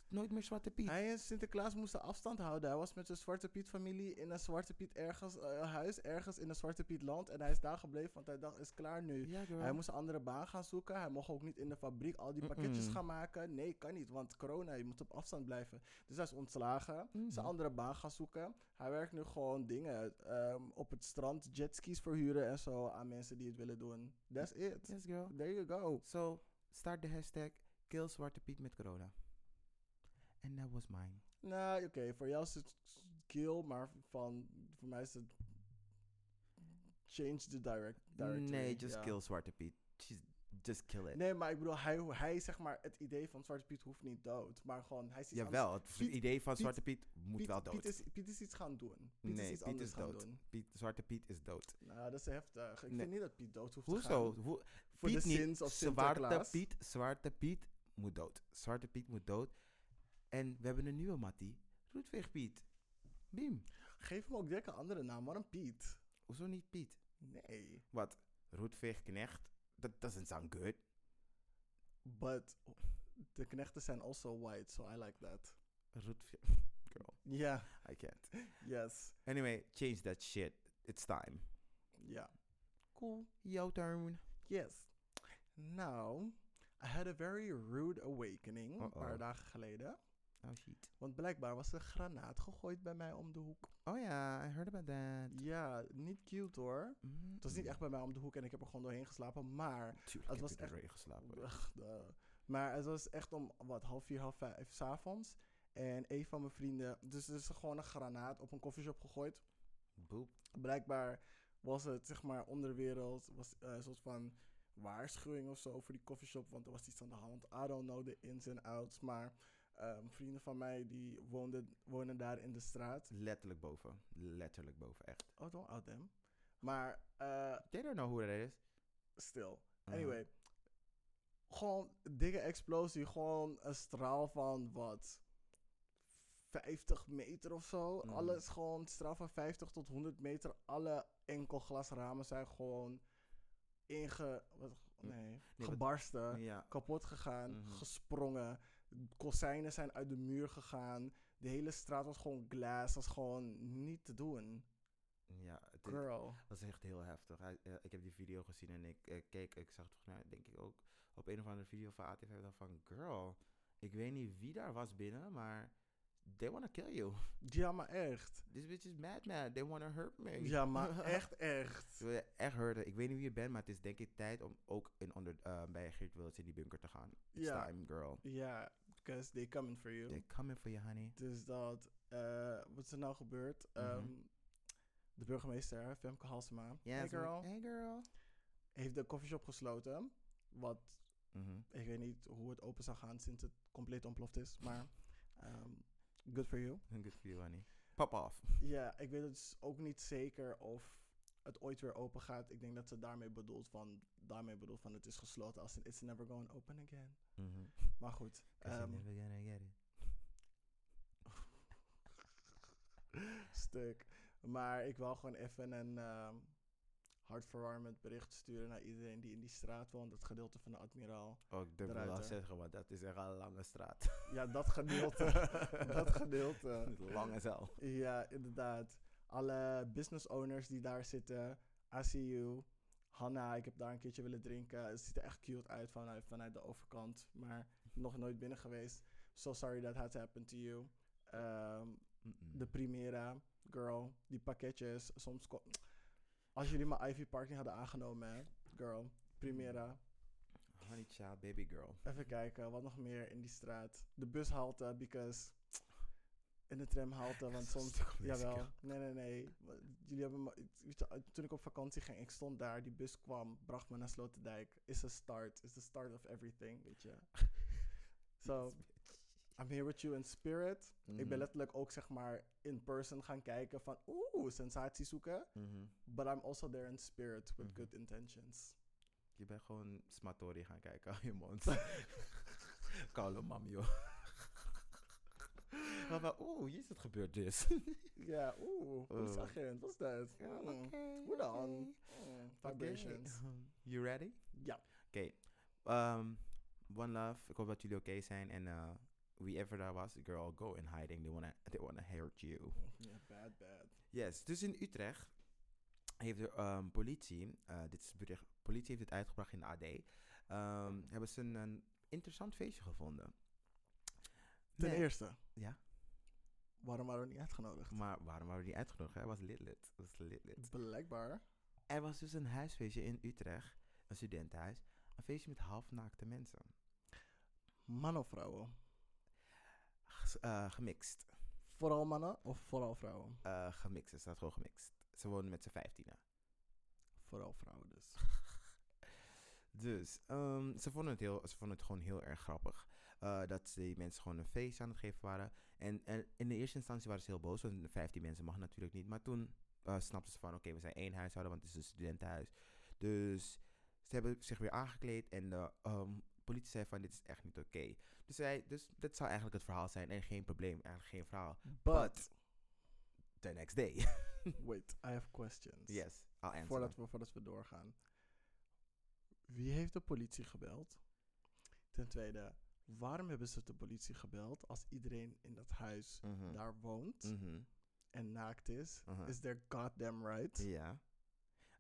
Nooit meer zwarte Piet. Hij en Sinterklaas moesten afstand houden. Hij was met zijn Zwarte Piet familie in een Zwarte Piet ergens, eh, huis, ergens in een Zwarte Piet land. En hij is daar gebleven, want hij dacht, is klaar nu. Ja. Hij moest een andere baan gaan zoeken. Hij mocht ook niet in de fabriek al die pakketjes gaan maken. Nee, kan niet, want corona, je moet op afstand blijven. Dus hij is ontslagen. Mhm. Zijn andere baan gaan zoeken. Hij werkt nu gewoon dingen ehm, op het strand, jetskis verhuren en zo aan mensen die het willen doen. That's it. Yes, girl. There you go. So, start de hashtag kill zwarte Piet met corona. And that was mine. Nou, oké, voor jou is het kill, maar van, voor mij is het change the direct, directory. nee, just kill zwarte Piet. Just, just kill it. Nee, maar ik bedoel, hij, hij zeg maar, het idee van Zwarte Piet hoeft niet dood. Maar gewoon, hij is iets Jawel, het Piet- idee van Piet- zwarte Piet moet Piet, wel dood. Piet is, Piet is iets gaan doen. Piet nee, is iets Piet anders is gaan dood. doen. Piet, zwarte Piet is dood. Nou, dat is heftig. Ik Nee. vind niet dat Piet dood hoeft te Hoezo? gaan. Hoe, Voor de Piet niet. sins of Zwarte. Piet, Zwarte Piet moet dood. Zwarte Piet moet dood. En we hebben een nieuwe Mattie. Roetveeg Piet. Biem. Geef hem ook direct een andere naam. Waarom Piet? Hoezo niet Piet? Nee. Wat? Roetveeg Knecht? That doesn't sound good. But de knechten zijn also white, so I like that. Roetveeg... (laughs) Girl, Ja, I can't. yes. Anyway, change that shit. It's time. Ja. Cool. Jouw turn. Yes. Now, I had a very rude awakening een paar dagen geleden. Oh shit. Want blijkbaar was er een granaat gegooid bij mij om de hoek. Oh ja, I heard about that. Ja, niet cute hoor. Het was niet echt bij mij om de hoek en ik heb er gewoon doorheen geslapen. Maar, Tuurlijk het heb was echt- erin geslapen. Maar het was echt om wat, half vier, half vijf s'avonds. En een van mijn vrienden, dus er is gewoon een granaat op een koffieshop gegooid. Boep. Blijkbaar was het, zeg maar, onderwereld, was eh, een soort van waarschuwing of zo voor die koffieshop, want er was iets aan de hand. I don't know the ins and outs, maar ehm, vrienden van mij die woonden, wonen daar in de straat. Letterlijk boven. Letterlijk boven, echt. Oh, don't out them. Maar, eh They don't know who that is. stil. Uh-huh. Anyway, gewoon dikke explosie, gewoon een straal van wat 50 meter of zo. Mhm. Alles gewoon straal van 50 tot 100 meter. Alle enkelglasramen zijn gewoon inge... Wat, nee, gebarsten, Ja. kapot gegaan, Mhm. gesprongen. Kozijnen zijn uit de muur gegaan. De hele straat was gewoon glas. was gewoon niet te doen. Ja, het is- Girl. dat is echt heel heftig. Hij- eh, ik heb die video gezien en ik eh, keek, ik zag toch nou, denk ik ook op een of andere video van ATV. Ik dacht van, girl, ik weet niet wie daar was binnen, maar they wanna kill you. (laughs) Ja, maar echt. This bitch is mad mad. They wanna hurt me. Ja, (laughs) maar echt, echt. Willen echt hurten. Ik weet niet wie je bent, maar het is denk ik tijd om ook in onder, eh, bij Geert Wilders in die bunker te gaan. It's Ja. time, girl. Ja, because they coming for you. They're coming for you, honey. Dus dat, eh, wat is er nou gebeurd? Mhm. Ehm, de burgemeester, Femke Halsema, hey girl, Hey, girl. heeft de koffieshop gesloten. Wat, Mhm. ik weet niet hoe het open zou gaan sinds het compleet ontploft is. Maar, ehm, good for you. Good for you, honey. Pop off. Ja, ik weet dus ook niet zeker of het ooit weer open gaat. Ik denk dat ze daarmee bedoelt van, daarmee bedoelt van het is gesloten als in it's never going open again. Mhm. Maar goed. ehm, you're never gonna get it. (laughs) stuk. Maar ik wil gewoon even een ehm hartverwarmend bericht sturen naar iedereen die in die straat woont. Het gedeelte van de Admiraal. Oh, ik durf wel zeggen, want dat is echt een lange straat. Ja, dat gedeelte. (laughs) dat gedeelte. Lang as hell. Ja, inderdaad. Alle business owners die daar zitten. I see you. Hanna, ik heb daar een keertje willen drinken. Het ziet er echt cute uit vanuit, vanuit de overkant. Maar nog nooit binnen geweest. So sorry that had to happen to you. Mm-mm. de Primera, girl, die pakketjes. Soms Als jullie mijn Ivy Park niet hadden aangenomen, girl, Primera. Honey child, baby girl. Even kijken, wat nog meer in die straat. De bushalte, because in de tramhalte, want soms... Jawel. Nee, nee, nee. Jullie hebben me, toen ik op vakantie ging, ik stond daar, die bus kwam, bracht me naar Sloterdijk. Is a start, is the start of everything, weet je. (laughs) So, I'm here with you in spirit. Ik ben Mhm. letterlijk ook, zeg maar, in person gaan kijken van, oeh, sensatie zoeken. Mhm. But I'm also there in spirit with Mhm. good intentions. Je bent gewoon Smatori gaan kijken aan je mond. (laughs) Koude mam, joh. (laughs) Maar Oeh, hier is het gebeurd dus. (laughs) Ja, oeh, hoe Oh. het? Wat is dat? Ja, Mm, oké, Hoe dan? Mm. Vibrations. (laughs) You ready? Ja. Oké. ehm, one love. Ik hoop dat jullie oké zijn. En eh wie ever that was, girl, go in hiding. They wanna, they wanna hurt you. Bad, bad. Yes, dus in Utrecht heeft de ehm, politie, eh, dit is bericht, politie heeft dit uitgebracht in de AD, ehm, hebben ze een, een interessant feestje gevonden. Ten Nee, eerste, Ja, waarom waren we niet uitgenodigd? maar waarom waren we niet uitgenodigd? Hij was lit. Was lit. Blijkbaar. Er was dus een huisfeestje in Utrecht, een studentenhuis, een feestje met halfnaakte mensen. Man of vrouwen? Eh, gemixt. Vooral mannen of vooral vrouwen? Eh, gemixt, er staat gewoon gemixt. Ze wonen met z'n vijftienen. Vooral vrouwen dus. (laughs) Dus ehm, ze, vonden het heel, ze vonden het gewoon heel erg grappig. Eh, dat die mensen gewoon een feest aan het geven waren. En, en in de eerste instantie waren ze heel boos, want 15 mensen mag natuurlijk niet. Maar toen eh, snapten ze van, oké, we zijn één huishouden, want het is een studentenhuis. Dus ze hebben zich weer aangekleed en de ehm, politie zei van, dit is echt niet oké. Dus, zij, dus dat zou eigenlijk het verhaal zijn en geen probleem, eigenlijk geen verhaal. But, The next day. (laughs) wait, I have questions. yes, I'll answer. Voordat we, voordat we doorgaan. Wie heeft de politie gebeld? Ten tweede, waarom hebben ze de politie gebeld als iedereen in dat huis Mhm. daar woont Mhm. en naakt is? Uh-huh. Is their goddamn right? Ja.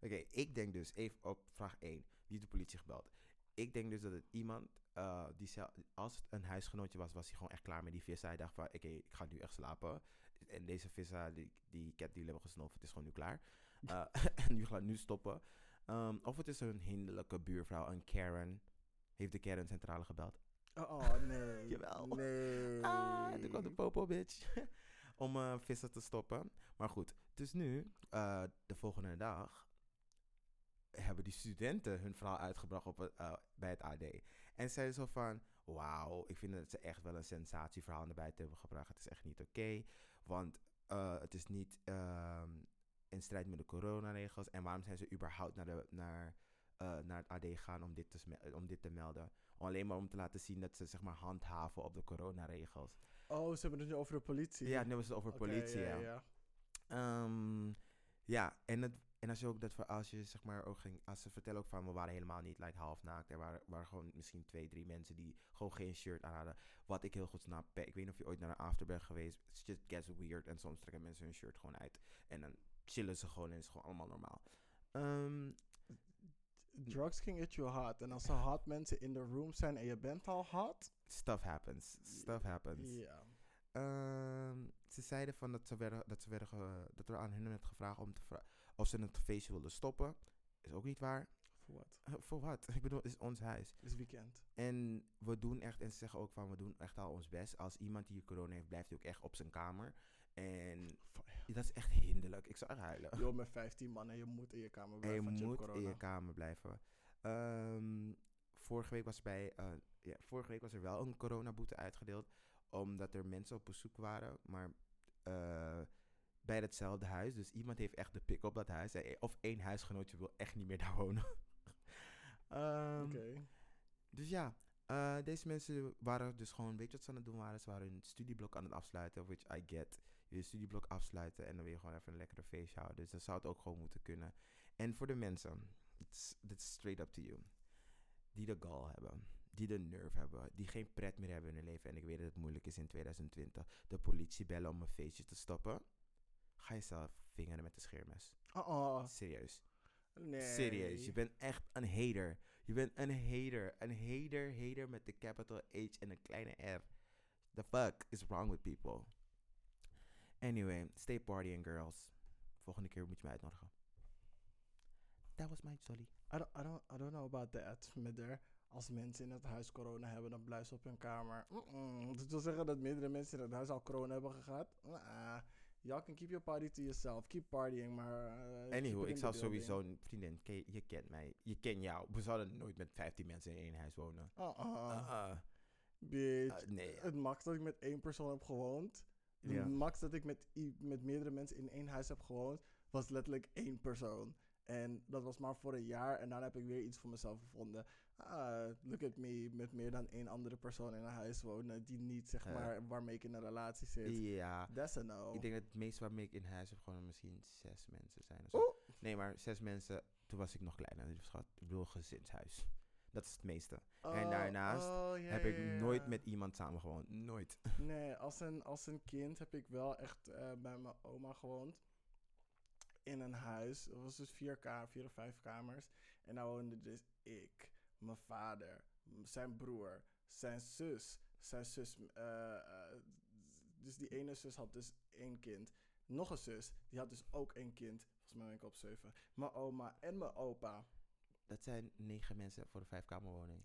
Oké, ik denk dus, even op vraag 1, wie heeft de politie gebeld? Ik denk dus dat het iemand, eh, die zel- als het een huisgenootje was, was hij gewoon echt klaar met die vissa. Hij dacht van, oké, ik ga nu echt slapen. En deze vissa, die, die cat die hebben gesnoven, het is gewoon nu klaar. (laughs) Eh, (laughs) en nu gaat nu stoppen. Ehm, of het is een hinderlijke buurvrouw, een Karen. Heeft de Karen centrale gebeld? Oh, nee. Jawel. Nee. Ah, toen kwam de popo, bitch. (laughs) Om eh, vissen te stoppen. Maar goed, dus nu, eh, de volgende dag, hebben die studenten hun verhaal uitgebracht op, eh, bij het AD. En zeiden zo van, wauw, ik vind dat ze echt wel een sensatieverhaal naar buiten hebben gebracht. Het is echt niet oké, want het is niet ehm, in strijd met de coronaregels. En waarom zijn ze überhaupt naar, de, naar, eh, naar het AD gegaan om dit, te, sme- om dit te melden? Alleen maar om te laten zien dat ze zeg maar handhaven op de coronaregels. Oh, ze hebben het nu over de politie. Ja, nu was het over Oké, politie, ja. ja. ja. Ehm, ja, en, het, en als je ook dat voor als je zeg maar ook ging, als ze vertellen ook van we waren helemaal niet like half naakt. Er waren, waren gewoon misschien twee, drie mensen die gewoon geen shirt aan hadden. Wat ik heel goed snap. Ik weet niet of je ooit naar een after bent geweest. Just gets weird. En soms trekken mensen hun shirt gewoon uit. En dan chillen ze gewoon en is gewoon allemaal normaal. Ehm, Drugs can get you hot. En als er hot mensen in de room zijn en je bent al hot. stuff happens. Stuff happens. Ja. Ehm, ze zeiden van dat, ze werden, dat, ze werden ge- dat er aan hun werd gevraagd om te of ze het feestje wilden stoppen. Is ook niet waar. Voor wat? (laughs) Voor wat? Ik bedoel, het is ons huis. Het is weekend. En we doen echt, en ze zeggen ook van, we doen echt al ons best. Als iemand die corona heeft, blijft hij ook echt op zijn kamer. En dat is echt hinderlijk. Ik zou echt huilen. Joh, met 15 man en je moet in je kamer En je blijven. want hebt moet corona. in je kamer blijven. Ehm, vorige, week was bij, eh, ja, vorige week was er wel een coronaboete uitgedeeld. Omdat er mensen op bezoek waren. Maar eh, bij hetzelfde huis. Dus iemand heeft echt de pik op dat huis. En- Of één huisgenootje wil echt niet meer daar wonen. (laughs) Ehm, Oké. Dus ja, eh, deze mensen waren dus gewoon, weet je wat ze aan het doen waren? Ze waren hun studieblok aan het afsluiten, which I get. Je studieblok afsluiten en dan wil je gewoon even een lekkere feestje houden. Dus dat zou het ook gewoon moeten kunnen. En voor de mensen, it's, it's straight up to you, die de gal hebben, die de nerve hebben, die geen pret meer hebben in hun leven. En ik weet dat het moeilijk is in 2020, de politie bellen om een feestje te stoppen. Ga jezelf vingeren met de scheermes. Oh, oh. Serieus. Nee. Serieus, je bent echt een hater. Je bent een hater. Een hater, hater met de capital H en een kleine R. The fuck is wrong with people? Anyway, stay partying girls. Volgende keer moet je me uitnodigen. That was my jolly. I don't, I don't, I don't know about that, met als mensen in het huis corona hebben, dan blijven ze op hun kamer. Mm-mm. Dat wil zeggen dat meerdere mensen in het huis al corona hebben gehad. Y'all can keep your party to yourself. Keep partying, maar... keep Anywho, ik zou sowieso, een vriendin, ken je, kent mij, je kent jou. We zouden nooit met 15 mensen in één huis wonen. Uh-uh. Uh-uh. Bitch. Uh, nee. Het max dat ik met één persoon heb gewoond. Het max dat ik met, met meerdere mensen in één huis heb gewoond. Was letterlijk één persoon. En dat was maar voor een jaar. En daarna heb ik weer iets voor mezelf gevonden. Ah, look at me. Met meer dan één andere persoon in een huis wonen. Die niet, zeg maar, waarmee ik in een relatie zit. Ja. That's a no. Ik denk dat het meest waarmee ik in huis heb gewoon misschien zes mensen zijn. Of zo. Nee, maar zes mensen, toen was ik nog kleiner. Dus schat, ik bedoel gezinshuis. Dat is het meeste. en Oh, daarnaast oh, heb ik nooit met iemand samen gewoond. Nooit. (laughs) Nee, als een, als een kind heb ik wel echt eh, bij mijn oma gewoond. In een huis. Dat was dus vier, ka vier of vijf kamers. En daar woonde dus ik, mijn vader, zijn broer, zijn zus. Zijn zus. eh, eh, dus die ene zus had dus één kind. Nog een zus, die had dus ook één kind. Volgens mij ben ik op zeven. Mijn oma en mijn opa. Dat zijn negen mensen voor de vijfkamerwoning.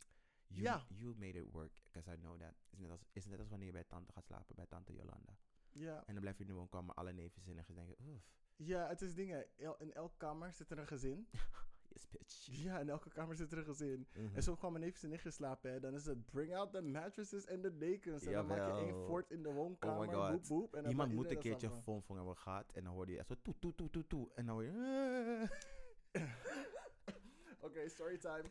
You, Ja. You made it work, because I know that. Is net als, is net als wanneer je bij tante gaat slapen, bij tante Jolanda. Ja, En dan blijf je in de woonkamer, alle neven en denken, oef, ja het is dingen. El- in elke kamer zit er een gezin. (laughs) yes bitch. Ja, in elke kamer zit er een gezin. Mhm. En zo kwam mijn neefjes en nichtjes slapen. Hè. Dan is het bring out the mattresses en de dekens. En dan maak je één fort in de woonkamer. Oh my god. Boep, boep, en Iemand moet een keertje. Fong Fong hebben gehad. En dan hoorde je echt zo toe, toe, toe, toe, toe. En dan hoor je... (laughs) Oké, storytime.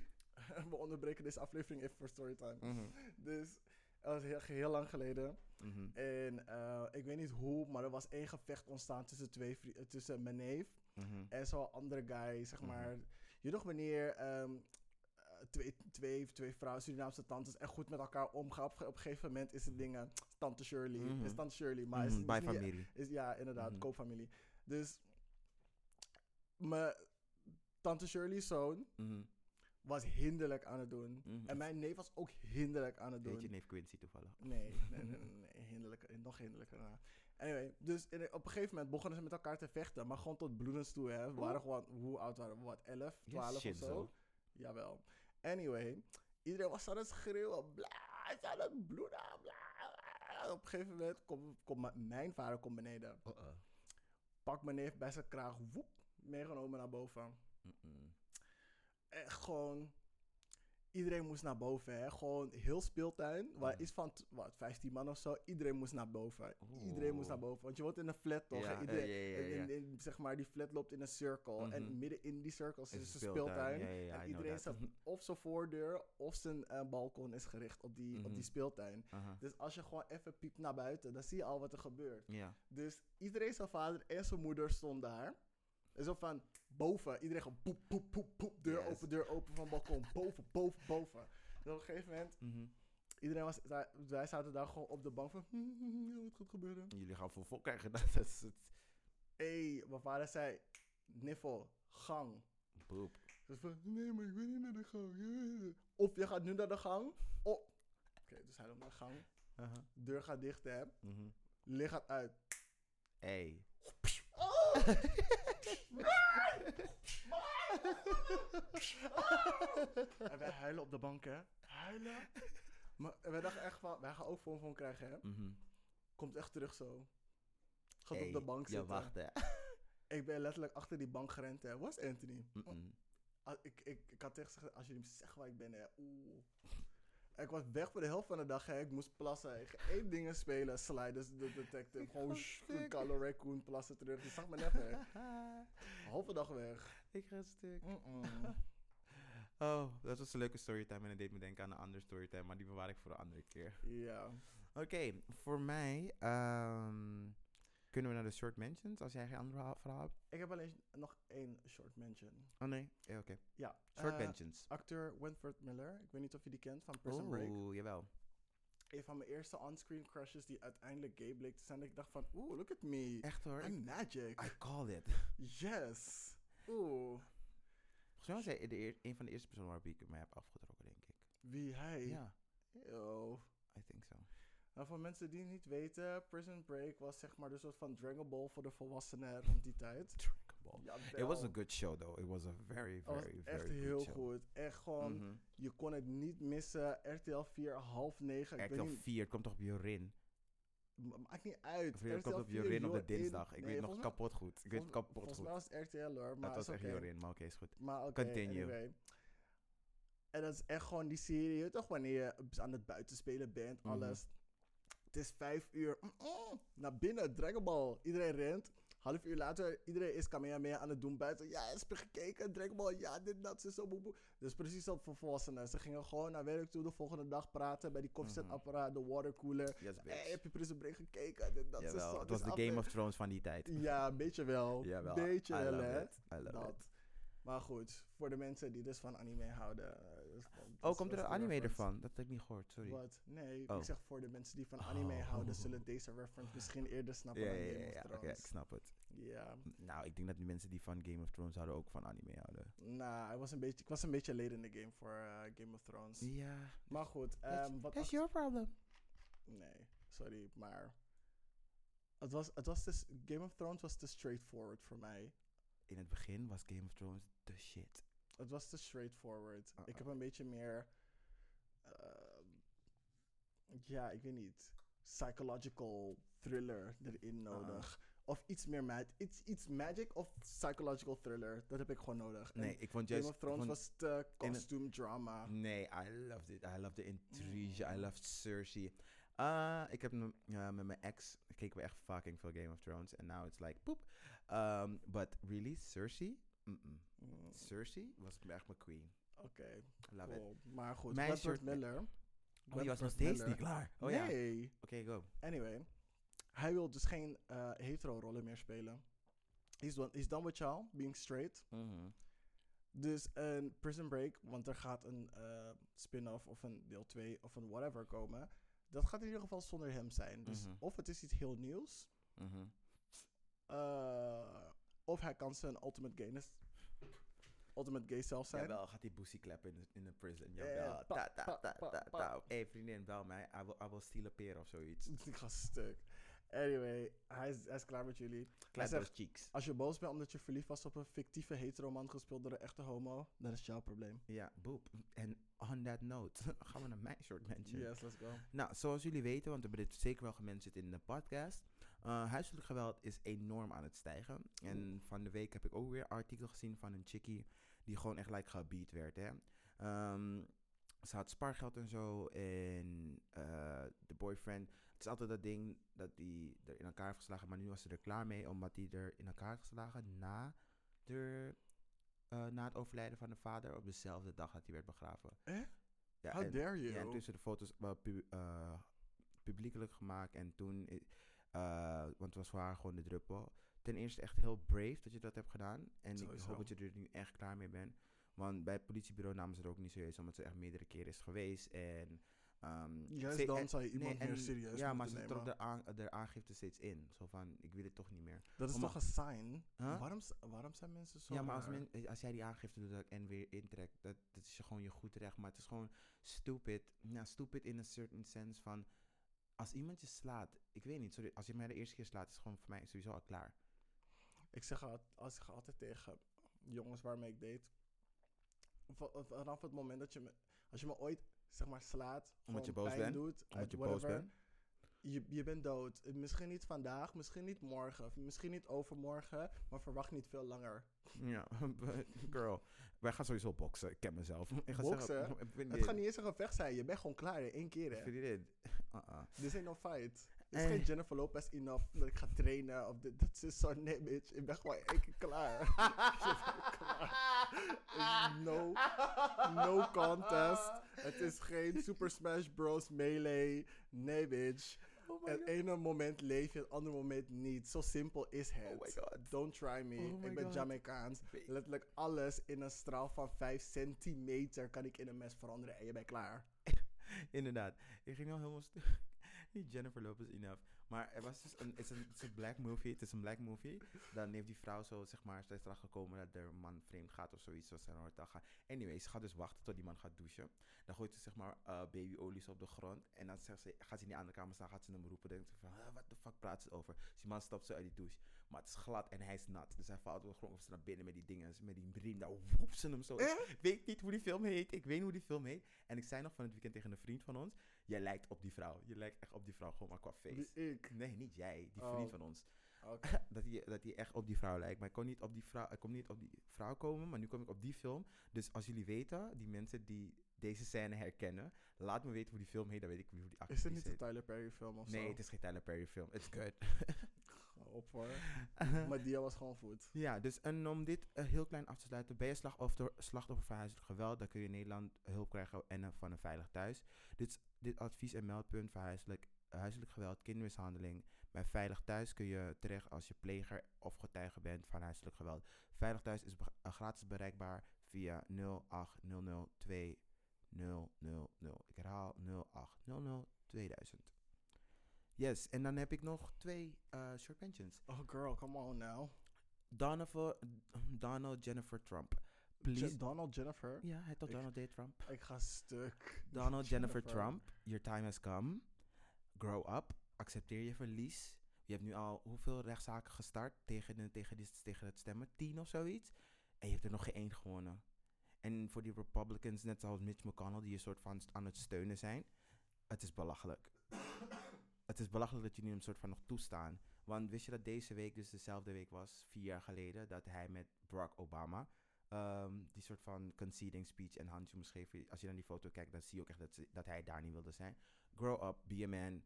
(laughs) We onderbreken deze aflevering even voor storytime. Mhm, Dus, dat was heel, heel lang geleden. mhm, En eh, ik weet niet hoe, maar er was één gevecht ontstaan tussen, twee tussen mijn neef mhm. en zo'n andere guy, zeg Mhm. maar. Je nog wanneer ehm, eh, twee, twee, twee vrouwen, Surinaamse tantes, echt goed met elkaar omgaan. Op, op een gegeven moment is het dingen, Tante Shirley, Mhm. is Tante Shirley, maar is, Mhm, Bij familie. is, ja, inderdaad, Mhm. koopfamilie. Dus, mijn Tante Shirley's zoon Mhm. was hinderlijk aan het doen. Mhm. En mijn neef was ook hinderlijk aan het doen. Weet je neef Quincy toevallig? Nee, nee, nee, (laughs) nee, nee, hinderlijk, nog hinderlijker. Anyway, dus in- op een gegeven moment begonnen ze met elkaar te vechten, maar gewoon tot bloedens toe, hè. We waren gewoon, hoe oud waren we? Wat, 11, 12 shit of zo? Jawel. Anyway, iedereen was aan het schreeuwen, bla, is aan het bloeden, bla. Op een gegeven moment komt komt mijn- vader komt beneden, pakt mijn neef bij zijn kraag, woep, meegenomen naar boven. Mm-mm. Echt gewoon. Iedereen moest naar boven, hè? Gewoon heel speeltuin. Waar Mhm. is van wat, 15 man of zo. Iedereen moest naar boven. Iedereen moest naar boven. Want je woont in een flat toch? Ja, eh, iedereen, ja, ja, en, zeg maar, die flat loopt in een cirkel. Mhm. En midden in die cirkel is Is een speeltuin. speeltuin. En iedereen staat of zijn voordeur of zijn eh, balkon is gericht op die, op Mhm. die speeltuin. Aha. Dus als je gewoon even piept naar buiten, dan zie je al wat er gebeurt. Dus iedereen, zijn vader en zijn moeder stond daar. En zo van boven. Iedereen gewoon poep, poep, poep, poep. Deur Yes. open, deur open van balkon. Boven, boven, boven. Dus op een gegeven moment, Mhm. iedereen was, wij zaten daar gewoon op de bank van, "Hmm, wat gaat gebeuren? Jullie gaan voor vol krijgen. (laughs) Dat is het. Hé, hey, mijn vader zei, niffel, gang. Boep. Dus van, nee, maar ik wil niet naar de gang. (laughs) Of je gaat nu naar de gang. Oh. Oké, dus hij loopt naar de gang. Aha. Deur gaat dicht, hè. Mhm. Licht gaat uit. Hey. En wij huilen op de bank, hè? Huilen? Maar wij dachten echt van, wij gaan ook voor van krijgen, hè? Mhm. Komt echt terug zo. Gaat Hey, op de bank Ja, zitten. wacht hè. (laughs) Ik ben letterlijk achter die bank gerend, hè? Waar is Anthony? Ah, ik, ik, ik had tegen gezegd, als jullie hem zeggen waar ik ben, hè? Oeh. Ik was weg voor de helft van de dag, hè? Ik moest plassen. Ik één dingen spelen, Sliders, de detective. (laughs) Gewoon ga sh- stuk. Color Raccoon, plassen terug. Je zag me net weg. (laughs) Halve dag weg. ik ga stuk. (laughs) Oh, dat was een leuke storytime. En het deed me denken aan een andere storytime. Maar die bewaar ik voor een andere keer. Ja. Oké, voor mij ehm, kunnen we naar de short mentions. Als jij geen andere verhaal- hebt. Ik heb alleen nog één short mention. Oh nee, ja, oké. Ja. Short eh, mentions. Acteur Wentworth Miller. Ik weet niet of je die kent van Prison Break. Oeh, jawel. Een van mijn eerste onscreen crushes die uiteindelijk gay bleek te zijn. Dat ik dacht van, oeh, look at me. Echt hoor. I'm magic. I called it. Yes. Oeh. Volgens mij was hij de eer- een van de eerste personen waarop ik mij heb afgetrokken, denk ik. Wie hij? Ja, Ew. I think so. Nou, voor mensen die het niet weten, Prison Break was zeg maar de soort van Dragon Ball voor de volwassenen rond die tijd. Dragon Ball. It was a good show though. It was a very, Het was very, echt very heel show. goed. Echt gewoon, Mhm. je kon het niet missen. RTL 4, half negen. RTL niet, 4, het komt toch op Jorin? ma- maakt niet uit. Of het komt op 4, Jorin op de dinsdag. Ik Nee, weet nog kapot goed. Ik weet kapot Volgens goed. mij was het RTL hoor, maar Het was echt. Jorin, maar oké, is goed. Maar Continue. anyway. En dat is echt gewoon die serie, toch, wanneer je aan het buitenspelen bent, Mhm. alles. Het is vijf uur, mm-mm, naar binnen, Dragon Ball. Iedereen rent. Half uur later, iedereen is Kamehameha aan het doen buiten. Ja, is gekeken, Dragon Ball, ja, dit, dat, zo, boe, boe. Dus precies op volwassenen. Ze gingen gewoon naar werk toe de volgende dag praten bij die koffiezetapparaat, de watercooler. Yes, Hey, bitch. heb je Prison Break gekeken? Dit, dat, zo, Jawel, zo, het was de is Game of Thrones van die tijd. Ja, een beetje wel. Jawel, beetje wel, hè. Dat. it. Maar goed, voor de mensen die dus van anime houden. Is dat- Oh, komt er een de anime reference. ervan? Dat heb ik niet gehoord, sorry. Wat? Nee, Oh. ik zeg voor de mensen die van anime Oh. houden, zullen deze reference misschien eerder snappen Ja, dan Game ja, of ja, oké, Thrones. ik snap het. Ja, Nou, ik denk dat die mensen die van Game of Thrones houden ook van anime houden. nou, ik was een beetje, ik was een beetje late in de game voor eh, Game of Thrones. Ja, Maar goed, ehm, wat that's ach- your problem. Nee, sorry, maar het was, het was dus, Game of Thrones was te straightforward voor mij. In het begin was Game of Thrones de shit. Het was te straightforward. Uh-uh. Ik heb een beetje meer. ehm, ja, ik weet niet. Psychological thriller erin nodig. Of iets meer mag iets, iets magic of psychological thriller. Dat heb ik gewoon nodig. En Nee, ik vond Game juist... of Thrones was te costume drama. Nee, I loved it. I loved the intrigue. I loved Cersei. Ah, ik heb met mijn ex keken we echt fucking veel Game of Thrones. And now it's like, poep. Um, but really, Cersei? Mm, Cersei was echt mijn queen. Oké, Love it. Maar goed, Mijn shirt- Miller. Oh, die was nog steeds Miller- niet klaar. Oh ja. Oké, nee. go. Anyway, hij wil dus geen eh, hetero-rollen meer spelen. He's done, he's done with y'all, being straight. Mhm. Dus een Prison Break, want er gaat een eh, spin-off of een deel 2 of een whatever komen. Dat gaat in ieder geval zonder hem zijn. Dus Mhm. of het is iets heel nieuws, Mhm. eh, of hij kan zijn ultimate gayness, ultimate gay zelf zijn. Jawel, gaat die boosie klappen in de, in de prison. Ja, Jawel. pa, Ta, ta, ta. Hey vriendin, bel mij. I will, I will steal a peer of zoiets. (laughs) Ik ga stuk. Anyway, hij is, hij is klaar met jullie. Zegt- those cheeks. Als je boos bent omdat je verliefd was op een fictieve hetero-man gespeeld door een echte homo, dan is het jouw probleem. Ja, boep. En on that note, (laughs) gaan we naar mijn short mention. Yes, let's go. Nou, zoals jullie weten, want we hebben dit zeker wel gementioned in de podcast. Eh, huiselijk geweld is enorm aan het stijgen. En van de week heb ik ook weer een artikel gezien van een chickie die gewoon echt like gebied werd. Hè. Ehm, ze had spaargeld en zo. En eh, de boyfriend. Het is altijd dat ding dat die er in elkaar heeft geslagen. Maar nu was ze er klaar mee, omdat hij er in elkaar heeft geslagen na, de, eh, na het overlijden van de vader. Op dezelfde dag dat hij werd begraven. Eh? Ja, How en- dare you? ja, en toen ze de foto's eh, publiekelijk gemaakt. En toen, eh, want het was voor haar gewoon de druppel. Ten eerste echt heel brave dat je dat hebt gedaan. En ik hoop dat je er nu echt klaar mee bent. Want bij het politiebureau namen ze het ook niet serieus, omdat ze echt meerdere keren is geweest. En, ehm, Juist dan en- zou je iemand nee, meer serieus Ja, maar ze trok de, aan, de aangifte steeds in. Zo van, ik wil het toch niet meer. Dat is Om- toch een sign? Huh? Waarom, waarom zijn mensen zo Ja, maar als, raar? men, als jij die aangifte doet en weer intrek, dat, dat is gewoon je goed recht. Maar het is gewoon stupid. Ja, stupid in een certain sense van, als iemand je slaat, ik weet niet, sorry, als je mij de eerste keer slaat, is het gewoon voor mij sowieso al klaar. Ik zeg, al- als ik altijd tegen jongens waarmee ik date. va- Vanaf het moment dat je me, als je me ooit zeg maar slaat, Omdat je boos pijn bent? doet, Omdat je boos whatever, bent. Je, je bent dood. Eh, Misschien niet vandaag, misschien niet morgen, misschien niet overmorgen, maar verwacht niet veel langer. Ja, (laughs) girl, wij gaan sowieso boksen. Ik ken mezelf. Ik ga Boksen? Zeggen, Het gaat niet eens een gevecht zijn, je bent gewoon klaar in één keer. Hè. vriendin, uh-uh. Dit is no fight. Dit is Eh. geen Jennifer Lopez enough dat ik ga trainen. Of dit, dat is zo, nee bitch. Ik ben gewoon één keer klaar. (laughs) Ik ben klaar. Is no, no contest. Het is geen Super Smash Bros. Melee. Nee bitch. Oh Het ene moment leef je, het andere moment niet. Zo simpel is het. Oh my God. Don't try me. Oh ik ben God. Jamaicaans. Letterlijk alles in een straal van 5 centimeter kan ik in een mes veranderen en je bent klaar. (laughs) Inderdaad. Ik ging al helemaal stu- (laughs) Niet Jennifer Lopez enough. Maar er was dus een, het is een, het is een black movie, het is een black movie. Dan heeft die vrouw zo, zeg maar, ze is erachter gekomen dat er man vreemd gaat of zoiets, zoals ze gaan. Anyway, ze gaat dus wachten tot die man gaat douchen. Dan gooit ze, zeg maar, eh babyolies op de grond. En dan zegt ze, gaat ze in die andere kamer staan, gaat ze hem roepen. Dan denkt ze van, "Ah, wat de fuck praat ze over? Dus die man stapt zo uit die douche. Maar het is glad en hij is nat. Dus hij valt op de grond of ze naar binnen met die dingen, met die riem. Daar woep ze hem zo. Ik weet niet hoe die film heet. Ik weet niet hoe die film heet. En ik zei nog van het weekend tegen een vriend van ons, jij lijkt op die vrouw. Je lijkt echt op die vrouw, gewoon maar qua face. Wie ik. Nee, niet jij, die Oh. vriend van ons. (laughs) Dat hij dat hij echt op die vrouw lijkt. Maar ik kon niet op die vrouw, ik kon niet op die vrouw komen, maar nu kom ik op die film. Dus als jullie weten, die mensen die deze scène herkennen, laat me weten hoe die film heet, dan weet ik hoe die actrice Is het niet een. Tyler Perry film of Nee, zo? het is geen Tyler Perry film. It's good. (laughs) Op hoor. (laughs) maar die was gewoon goed. Ja, dus en om dit eh, heel klein af te sluiten. Ben je slachtoffer, slachtoffer van huiselijk geweld, dan kun je in Nederland hulp krijgen en eh, van een veilig thuis. Dit, dit advies en meldpunt voor huiselijk, huiselijk geweld, kindermishandeling. Bij Veilig Thuis kun je terecht als je pleger of getuige bent van huiselijk geweld. Veilig Thuis is be- eh, gratis bereikbaar via 0800 2000. Ik herhaal 0800 2000. Yes, en dan heb ik nog twee eh short mentions. Oh girl, come on now. Donovan, Donald Jennifer Trump. Please. Je- Donald Jennifer. ja, hij Ik- Donald J. Trump. Ik ga stuk. Donald (laughs) Jennifer Trump, your time has come. Grow up. Accepteer je verlies. Je hebt nu al hoeveel rechtszaken gestart tegen, de, tegen, die, tegen het stemmen? Tien of zoiets. En je hebt er nog geen één gewonnen. En voor die Republicans, net zoals Mitch McConnell, die een soort van aan het steunen zijn. Het is belachelijk. Het is belachelijk dat jullie hem soort van nog toestaan. Want wist je dat deze week dus dezelfde week was, vier jaar geleden, dat hij met Barack Obama ehm, die soort van conceding speech en handje geven. Als je naar die foto kijkt, dan zie je ook echt dat, ze- dat hij daar niet wilde zijn. Grow up, be a man,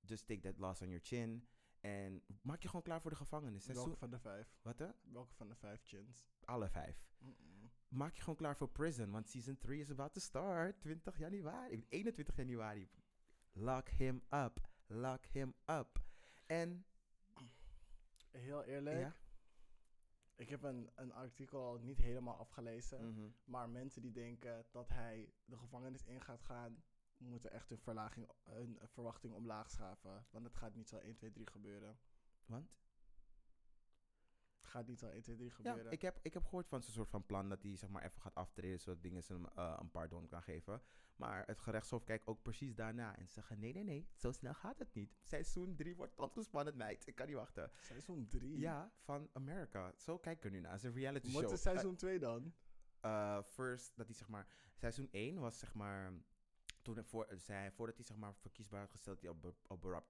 just take that loss on your chin. En maak je gewoon klaar voor de gevangenis. Welke Seizoen, van de vijf? wat hè? Welke van de vijf chins? Alle vijf. Maak je gewoon klaar voor prison, want season 3 is about to start. 20 januari, 21 januari. Lock him up, lock him up. En, Heel eerlijk. ja? Ik heb een, een artikel niet helemaal afgelezen. Mhm. Maar mensen die denken dat hij de gevangenis in gaat gaan, moeten echt hun, verlaging, hun verwachting omlaag schaven. Want het gaat niet zo 1, 2, 3 gebeuren. Want? Het gaat niet zo 1, 2, 3 Ja, gebeuren. ik heb, ik heb gehoord van zo'n soort van plan dat hij zeg maar even gaat aftreden zodat dingen ze hem eh, een pardon kan geven. Maar het gerechtshof kijkt ook precies daarna en ze zeggen nee, nee, nee, zo snel gaat het niet. Seizoen 3 wordt tot spannend, meid. Ik kan niet wachten. Seizoen 3. Ja, van America. Zo kijk ik er nu naar. Het is een reality Wat show. is seizoen 2 dan? Eh, eh, first, dat hij zeg maar, seizoen 1 was zeg maar, toen voor, zij, voordat hij zeg maar verkiesbaar had gesteld, hij op, op Barack,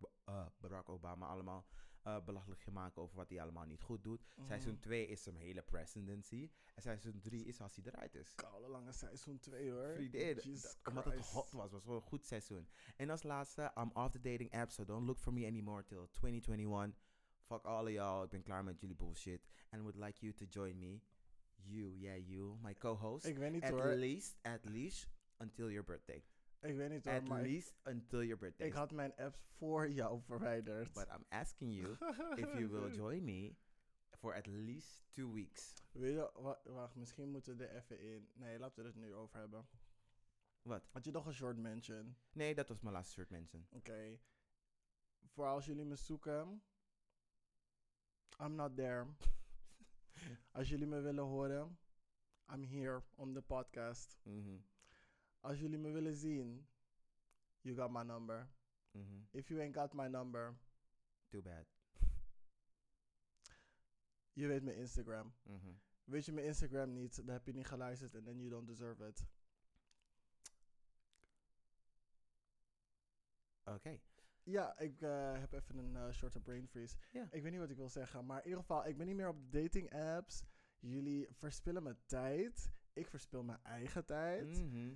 Barack Obama allemaal eh, belachelijk gemaakt over wat hij allemaal niet goed doet. Seizoen Mhm. 2 is zijn hele presidency. En seizoen 3 is als hij eruit is. Koude lange seizoen 2 hoor. Vriendin, omdat het hot was, was wel een goed seizoen. En als laatste, I'm off the dating app, so don't look for me anymore till 2021. Fuck all of y'all, ik ben klaar met jullie bullshit. And would like you to join me. You, yeah, you, my co-host. Ik weet niet At hoor. least, at least until your birthday. Ik weet niet hoor, At maar ik, least until your birthday. ik had mijn apps voor jou verwijderd. But I'm asking you if you will (laughs) join me for at least two weeks. Weet je, wa- wacht, misschien moeten we er even in. Nee, laten we het nu over hebben. Wat? Had je nog een short mention? Nee, dat was mijn laatste shirt mention. Oké. Voor als jullie me zoeken. I'm not there. (laughs) Als jullie me willen horen. I'm here on the podcast. Mhm, Als jullie me willen zien. You got my number. mhm. If you ain't got my number. Too bad. (laughs) Je weet mijn Instagram. Mhm. Weet je mijn Instagram niet, dan heb je niet geluisterd en then you don't deserve it. Oké. Ja, ik eh, heb even een eh, shorter brain freeze. Ik weet niet wat ik wil zeggen, maar in ieder geval, ik ben niet meer op de dating apps. Jullie verspillen mijn tijd. Ik verspil mijn eigen tijd. Mhm.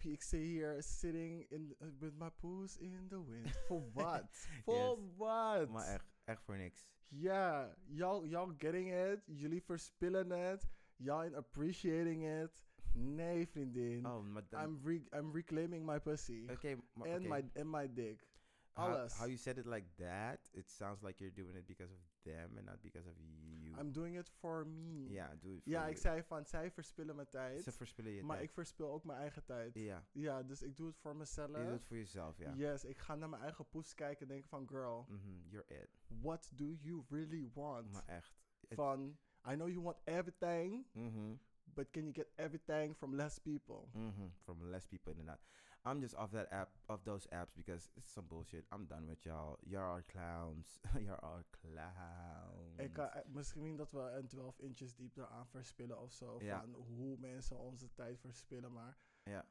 Ik zit hier sitting in, uh, with my poos in the wind. (laughs) For what? For Yes. what? Maar echt, echt voor niks. Ja, y'all, y'all getting it. Jullie verspillen het. Y'all ain't appreciating it. Nee, vriendin. Oh, maar dan... I'm, re I'm reclaiming my pussy. Okay, and, oké. my, and my dick. how, how you said it like that, it sounds like you're doing it because of them and not because of you. I'm doing it for me. ja, doe het voor Ja, ik zei van, zij verspillen mijn tijd. Ze verspillen je Maar tijd. ik verspil ook mijn eigen tijd. Ja, Ja, dus ik doe het voor je mezelf. doet het voor jezelf, ja. Yes, ik ga naar mijn eigen poes kijken en denken van, girl, Mhm, you're it. what do you really want? Maar echt. Van, I know you want everything, Mhm, but can you get everything from less people? mhm, From less people inderdaad. I'm just off that app, off those apps because it's some bullshit. I'm done with y'all. You're all clowns. (laughs) You're all clowns. Ik kan, eh, misschien dat we een 12 inches diep eraan verspillen of zo. Van hoe mensen onze tijd verspillen. Maar.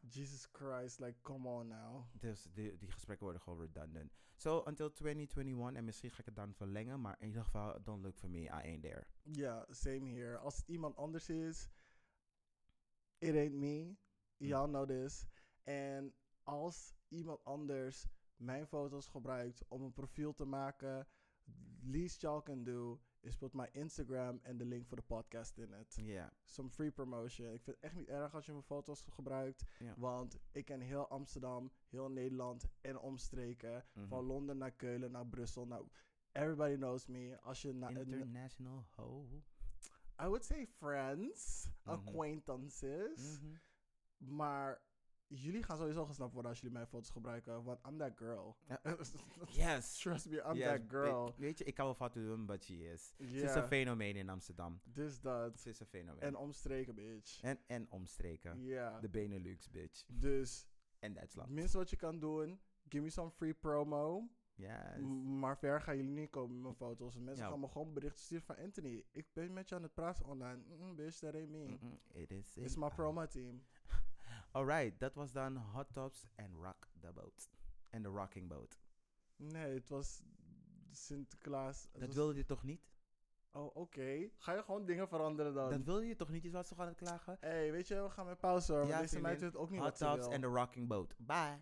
Jesus Christ, like, come on now. Dus die, die gesprekken worden gewoon redundant. So, until 2021. En misschien ga ik het dan verlengen. Maar in ieder geval, don't look for me. I ain't there. Ja, same here. Als het iemand anders is, it ain't me. Y'all know this. En als iemand anders mijn foto's gebruikt om een profiel te maken, least y'all can do is put my Instagram en de link voor de podcast in het. Ja. Some free promotion. Ik vind het echt niet erg als je mijn foto's gebruikt, want ik ken heel Amsterdam, heel Nederland en omstreken. Mhm. Van Londen naar Keulen, naar Brussel. Nou, everybody knows me. Als je naar International ho. I would say friends, Mhm. acquaintances. Mhm. Maar jullie gaan sowieso gesnapt worden als jullie mijn foto's gebruiken. Want I'm that girl. (laughs) Yes. Trust me, I'm Yes, that girl. Weet je, ik kan wel fouten doen, but she is. Ze is een fenomeen in Amsterdam. dus dat. Ze is een fenomeen. En omstreken, bitch. en, en omstreken. Ja. De Benelux, bitch. Dus En Duitsland. het minste wat je kan doen, give me some free promo. Yes. Maar ver gaan jullie niet komen met mijn foto's. Mensen Ja. gaan me gewoon berichten sturen van Anthony. Ik ben met je aan het praten online. Mm, bitch, that ain't me. It is. It's my promo team. Alright, dat was dan Hot Tops en Rock the Boat. En de Rocking Boat. Nee, het was Sinterklaas. Het Dat was- wilde je toch niet? Oh, oké. Ga je gewoon dingen veranderen dan? Dat wilde je toch niet? Je was toch aan het klagen? hey, weet je, we gaan met pauze hoor. Ja, deze meid weet ook niet Hot Tops en de Rocking Boat. Bye.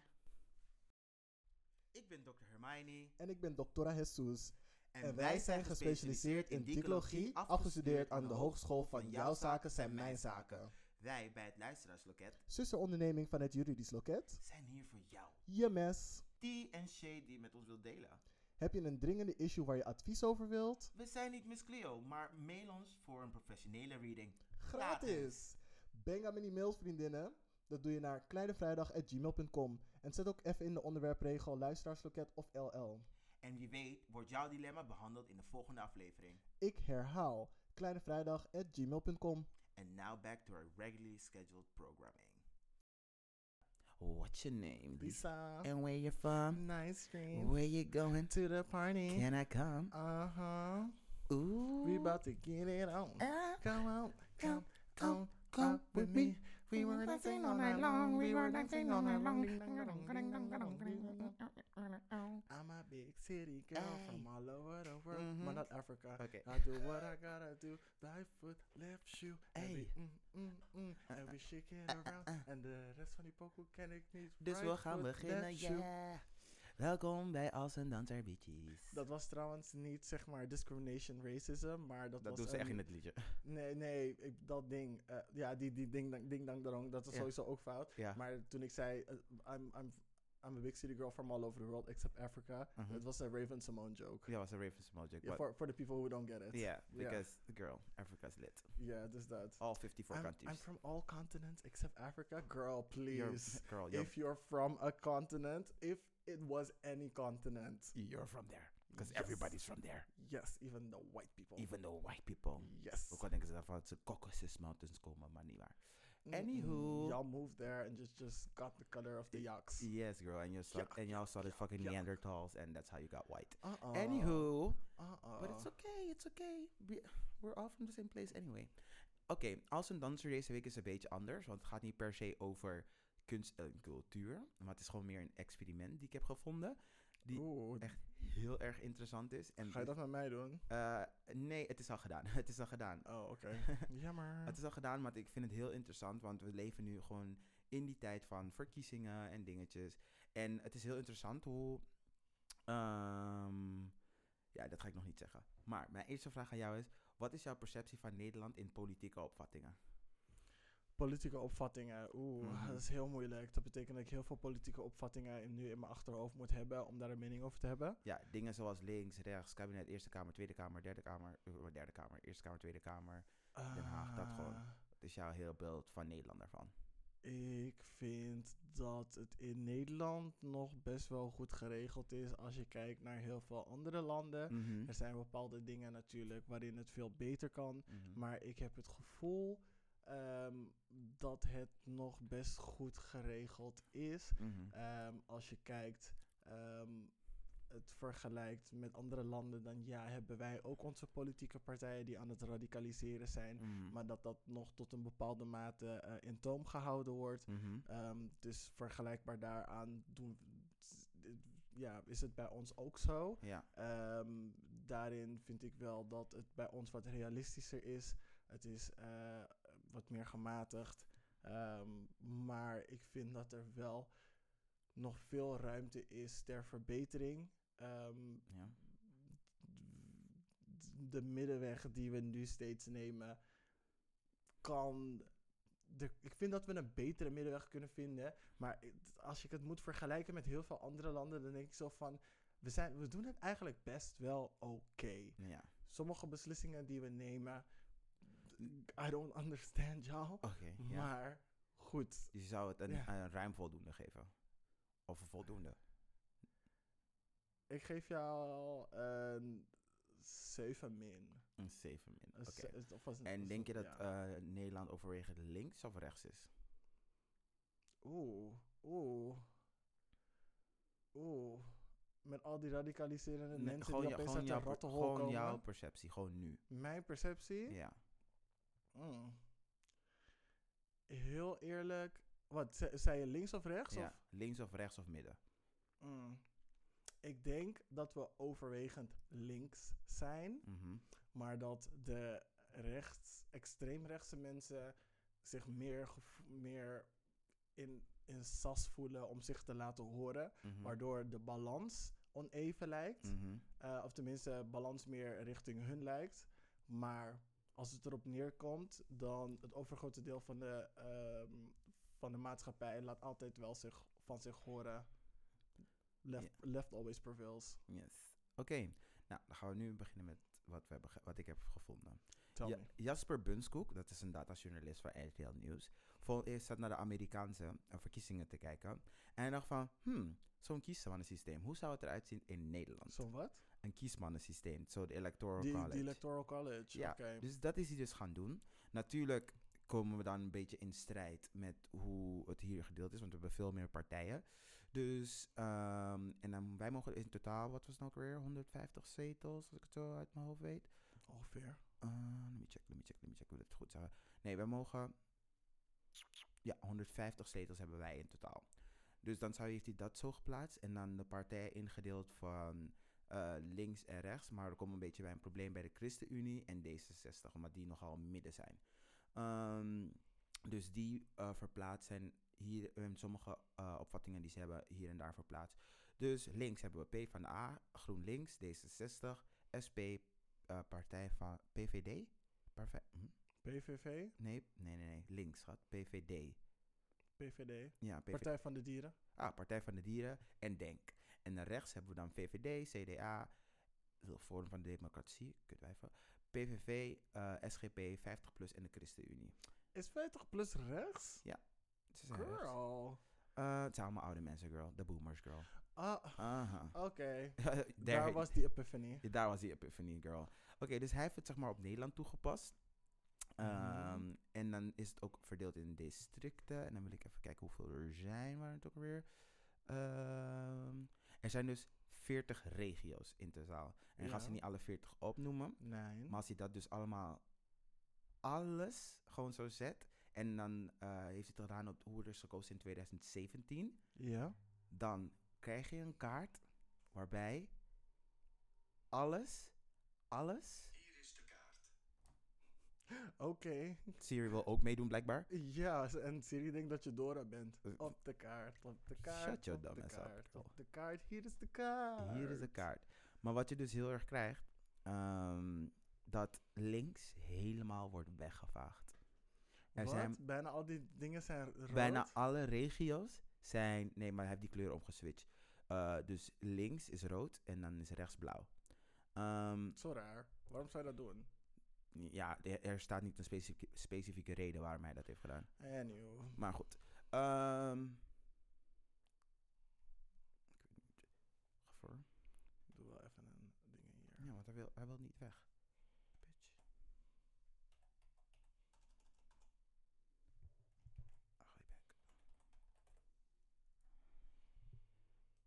Ik ben Dr. Hermione. En ik ben Doctora Jesus. En, wij zijn gespecialiseerd in dicologie, afgestudeerd aan de Hogeschool van Jouw Zaken zijn Mijn Zaken. Wij bij het Luisteraarsloket Zusteronderneming van het Juridisch Loket. zijn hier voor jou. Je mes. Die en Shay die met ons wil delen. Heb je een dringende issue waar je advies over wilt? We zijn niet Miss Cleo, maar mail ons voor een professionele reading. Gratis! Bang aan die mails, vriendinnen. Dat doe je naar kleinevrijdag.gmail.com. En zet ook even in de onderwerpregel luisteraarsloket of LL. En wie weet wordt jouw dilemma behandeld in de volgende aflevering. Ik herhaal kleinevrijdag.gmail.com. And now back to our regularly scheduled programming. What's your name? Lisa. And where you from? Nice dream. Where you going? To the party. Can I come? Uh huh. Ooh. We about to get it on. Ah, Come on, come, come, on, come come with with me. me. We were dancing all night long. We were dancing all night long. I'm a big city girl from all over the world, but not Africa. Okay. I do what I gotta do. Right foot, left shoe. Every, Ay. mm, mm, mm, and we shake it around. And the rest van die pokoe ken ik niet. Dus Right we gaan foot, beginnen. Welkom bij Als een Danser Bitches. Dat was trouwens niet zeg maar discrimination racism, maar dat, Dat was doen ze echt in het liedje. Nee, nee, ik, dat ding. eh, ja, die, die ding, dang, ding, dang, dong, dat is Ja. sowieso ook fout. Ja. Maar toen ik zei, eh, I'm, I'm, I'm a big city girl from all over the world except Africa. Mhm. Het was een Raven Simone joke. Ja, was een Raven Small joke. Yeah, for, for the people who don't get it. Yeah, Yeah. because girl, Africa's lit. Ja, dus dat. All 54 I'm, countries. I'm from all continents except Africa. Girl, You're- please. girl, you're, if you're from a continent, if it was any continent. you're from there. Because Yes. everybody's from there. Yes, even the white people. Even the white people. Yes. Ook al denken ze dat van Caucasus Mountains komen, maar niet waar. Mm-mm. Anywho. Y'all moved there and just, just got the color of the yaks. Yes, girl, and you saw, and y'all saw the fucking yuck. Neanderthals, and that's how you got white. Uh-uh. Anywho, Uh-uh. but it's okay, it's okay. We, we're all from the same place anyway. Oké, als een danser deze week is een beetje anders, want het gaat niet per se over kunst en cultuur, maar het is gewoon meer een experiment die ik heb gevonden, die Oeh, echt heel erg interessant is. En ga je dat met mij doen? Eh, nee, het is al gedaan. (laughs) het is al gedaan. Oh, oké. (laughs) Jammer. Het is al gedaan, maar ik vind het heel interessant, want we leven nu gewoon in die tijd van verkiezingen en dingetjes. En het is heel interessant hoe. ehm, ja, dat ga ik nog niet zeggen. Maar mijn eerste vraag aan jou is: wat is jouw perceptie van Nederland in politieke opvattingen? Politieke opvattingen. Oeh, (laughs) Mhm. dat is heel moeilijk. Dat betekent dat ik heel veel politieke opvattingen in- nu in mijn achterhoofd moet hebben om daar een mening over te hebben. Ja, dingen zoals links, rechts, kabinet, Eerste Kamer, Tweede Kamer, Derde Kamer, eh, Derde Kamer, Eerste Kamer, Tweede Kamer. Den Haag, dat gewoon. Ah, Wat is jouw heel beeld van Nederland daarvan? Ik vind dat het in Nederland nog best wel goed geregeld is als je kijkt naar heel veel andere landen. Mhm. Er zijn bepaalde dingen natuurlijk waarin het veel beter kan. Mhm. Maar ik heb het gevoel ehm, dat het nog best goed geregeld is. Mhm. Ehm, als je kijkt, ehm, het vergelijkt met andere landen, dan ja, hebben wij ook onze politieke partijen die aan het radicaliseren zijn. Mhm. Maar dat dat nog tot een bepaalde mate eh, in toom gehouden wordt. Mhm. Dus vergelijkbaar daaraan doen, ja, is het bij ons ook zo. Ja. Daarin vind ik wel dat het bij ons wat realistischer is. Het is eh, wat meer gematigd. Ehm, maar ik vind dat er wel nog veel ruimte is ter verbetering. Ehm, ja. de middenweg die we nu steeds nemen, kan. De, ik vind dat we een betere middenweg kunnen vinden. Maar als ik het moet vergelijken met heel veel andere landen, dan denk ik zo van. We, zijn, we doen het eigenlijk best wel oké. Ja. Sommige beslissingen die we nemen, I don't understand. Oké. ja. Maar goed, Je zou het een, Ja. een ruim voldoende geven. Of een voldoende. ik geef jou een 7 min. Een 7 min. Een Oké. het- En denk je dat ja. eh, Nederland overwegend links of rechts is? Oeh, oeh. Oeh. Met al die radicaliserende Nee, mensen gewoon die opeens gewoon uit jouw Gewoon komen. jouw perceptie, gewoon nu. Mijn perceptie? Ja. Mm. Heel eerlijk. Wat, ze- zei je links of rechts? ja. Of? Links of rechts of midden. Mm. Ik denk dat we overwegend links zijn. Mhm. Maar dat de rechts, extreemrechtse mensen zich meer, gevo- meer in, in sas voelen om zich te laten horen. Mhm. Waardoor de balans oneven lijkt. Mhm. Eh, of tenminste, balans meer richting hun lijkt. Maar als het erop neerkomt, dan het overgrote deel van de, ehm, van de maatschappij laat altijd wel zich, van zich horen. Left, left always prevails. Yes. Oké, nou dan gaan we nu beginnen met wat, we hebben wat ik heb gevonden. Ja-. Jasper Bunskoek, dat is een datajournalist van RTL Nieuws, vol eerst zat naar de Amerikaanse eh, verkiezingen te kijken. En hij dacht van, hmm, zo'n kiesmannensysteem, hoe zou het eruit zien in Nederland? Zo wat? Een kiesmannensysteem, zo de electoral Die, college. die electoral college. Ja. Dus dat is hij dus gaan doen. Natuurlijk komen we dan een beetje in strijd met hoe het hier gedeeld is, want we hebben veel meer partijen. Dus, ehm, en dan, wij mogen in totaal, wat was het nou weer, 150 zetels, als ik het zo uit mijn hoofd weet. Ongeveer. Uh, let me check, let me check, let me check, hoe dat goed zou. Nee, wij mogen, ja, 150 zetels hebben wij in totaal. Dus dan zou, heeft hij dat zo geplaatst en dan de partijen ingedeeld van eh, links en rechts. Maar er komt een beetje bij een probleem bij de ChristenUnie en D66, omdat die nogal midden zijn. Ehm, dus die eh, verplaatst zijn hier, sommige eh, opvattingen die ze hebben hier en daar verplaatst. Dus links hebben we P van de A, GroenLinks, D66, SP, Partij van PVD. Hm? PVV, Nee, nee, nee, nee, links gaat PVD. PVD, Ja, PVD. Partij van de Dieren. Ah, Partij van de Dieren en Denk. En dan rechts hebben we dan VVD, CDA, de Forum van de Democratie, kutwijven, PVV, SGP, 50PLUS en de ChristenUnie. Is 50 plus rechts? Ze zijn rechts. Girl. Eh, het zijn allemaal oude mensen, girl. De boomers, girl. Ah, Aha. (laughs) oké. (laughs) Daar, Daar was die epiphany. Ja, daar was die epiphany, girl. Oké, dus hij heeft het zeg maar op Nederland toegepast. Ehm, Mhm. En dan is het ook verdeeld in districten. En dan wil ik even kijken hoeveel er zijn. Waar het ook weer. Ehm, er zijn dus 40 regio's in totaal. En ik ga ze niet alle 40 opnoemen. Nee. Maar als hij dat dus allemaal, alles gewoon zo zet. En dan eh, heeft hij het gedaan op hoe er is gekozen in 2017 Ja. dan krijg je een kaart waarbij alles, alles. (laughs) Oké. Siri wil ook meedoen blijkbaar. Ja, en Siri denkt dat je Dora bent. Eh, Op de kaart, op de kaart, Shut your op de dumb ass up, op de kaart. Hier is de kaart. Hier is de kaart. Maar wat je dus heel erg krijgt, ehm, dat links helemaal wordt weggevaagd. Er Wat? zijn Bijna al die dingen zijn rood? bijna alle regio's zijn. Nee, maar hij heeft die kleur omgeswitcht. Eh, dus links is rood en dan is rechts blauw. Ehm, Zo raar. Waarom zou je dat doen? Ja, er, staat niet een specifieke, specifieke reden waarom hij dat heeft gedaan. Anyway. Maar goed. Ehm Gevoor. Doe wel even een ding hier. Ja, want hij wil, hij wil niet weg. Bitch. Ach, je bek.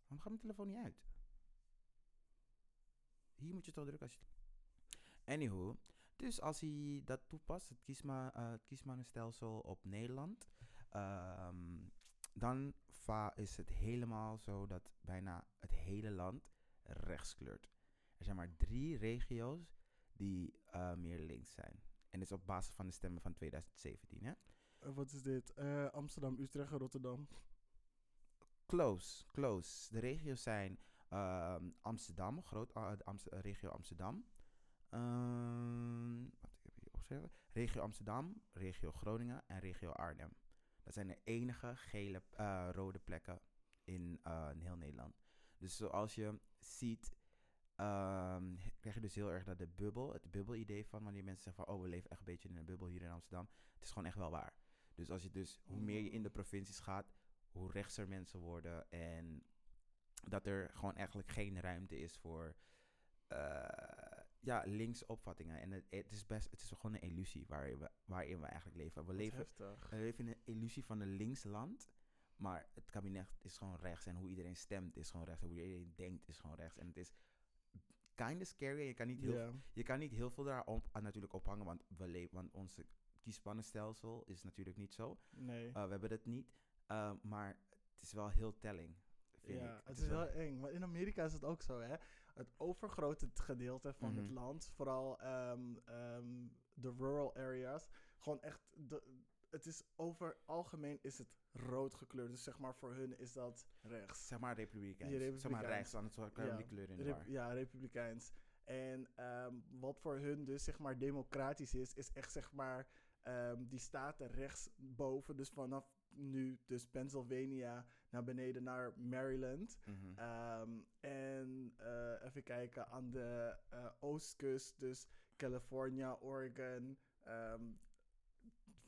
Waarom gaat mijn telefoon niet uit? Hier moet je toch drukken als je... Anywho, dus als hij dat toepast, het, kiesma, eh, het kiesmannenstelsel op Nederland, ehm, dan va- is het helemaal zo dat bijna het hele land rechts kleurt. Er zijn maar drie regio's die eh, meer links zijn. En dit is op basis van de stemmen van 2017, hè? Eh, wat is dit? Amsterdam, Utrecht en Rotterdam. Close, close. De regio's zijn ehm, Amsterdam, groot, Amst- regio Amsterdam. Ehm, wat ik heb hier opgeschreven. Regio Amsterdam, regio Groningen en regio Arnhem. Dat zijn de enige gele, eh, rode plekken in, eh, in heel Nederland. Dus zoals je ziet, ehm, krijg je dus heel erg dat de bubbel, het bubbelidee van wanneer mensen zeggen van, oh, we leven echt een beetje in een bubbel hier in Amsterdam. Het is gewoon echt wel waar. Dus als je dus, hoe meer je in de provincies gaat, hoe rechtser mensen worden en dat er gewoon eigenlijk geen ruimte is voor eh, ja, linkse opvattingen. En het, het is best, het is gewoon een illusie waarin we, waarin we eigenlijk leven. We leven, we leven in een illusie van een links land, maar het kabinet is gewoon rechts en hoe iedereen stemt is gewoon rechts en hoe iedereen denkt is gewoon rechts. En het is kind of scary en je kan niet heel je kan niet heel veel daar op, natuurlijk ophangen, want, we leven, want onze kiesmannenstelsel is natuurlijk niet zo. Nee. Uh, we hebben het niet, uh, maar het is wel heel telling. Vind ja, ik. het is wel eng. Maar in Amerika is het ook zo, hè. Het overgrote gedeelte van het Mhm. land, vooral ehm, ehm, de rural areas, gewoon echt, de, het is over algemeen is het rood gekleurd. Dus zeg maar voor hun is dat rechts. Zeg maar republikeins. Ja, Zeg maar republikeins. rechts, dan het kan Ja. die kleur in de Rep- ja, republikeins. En ehm, wat voor hun dus zeg maar democratisch is, is echt zeg maar die staten rechtsboven. Dus vanaf nu, dus Pennsylvania naar beneden naar Maryland. Mhm. Ehm, en eh, even kijken aan de eh, oostkust, dus California, Oregon. ehm,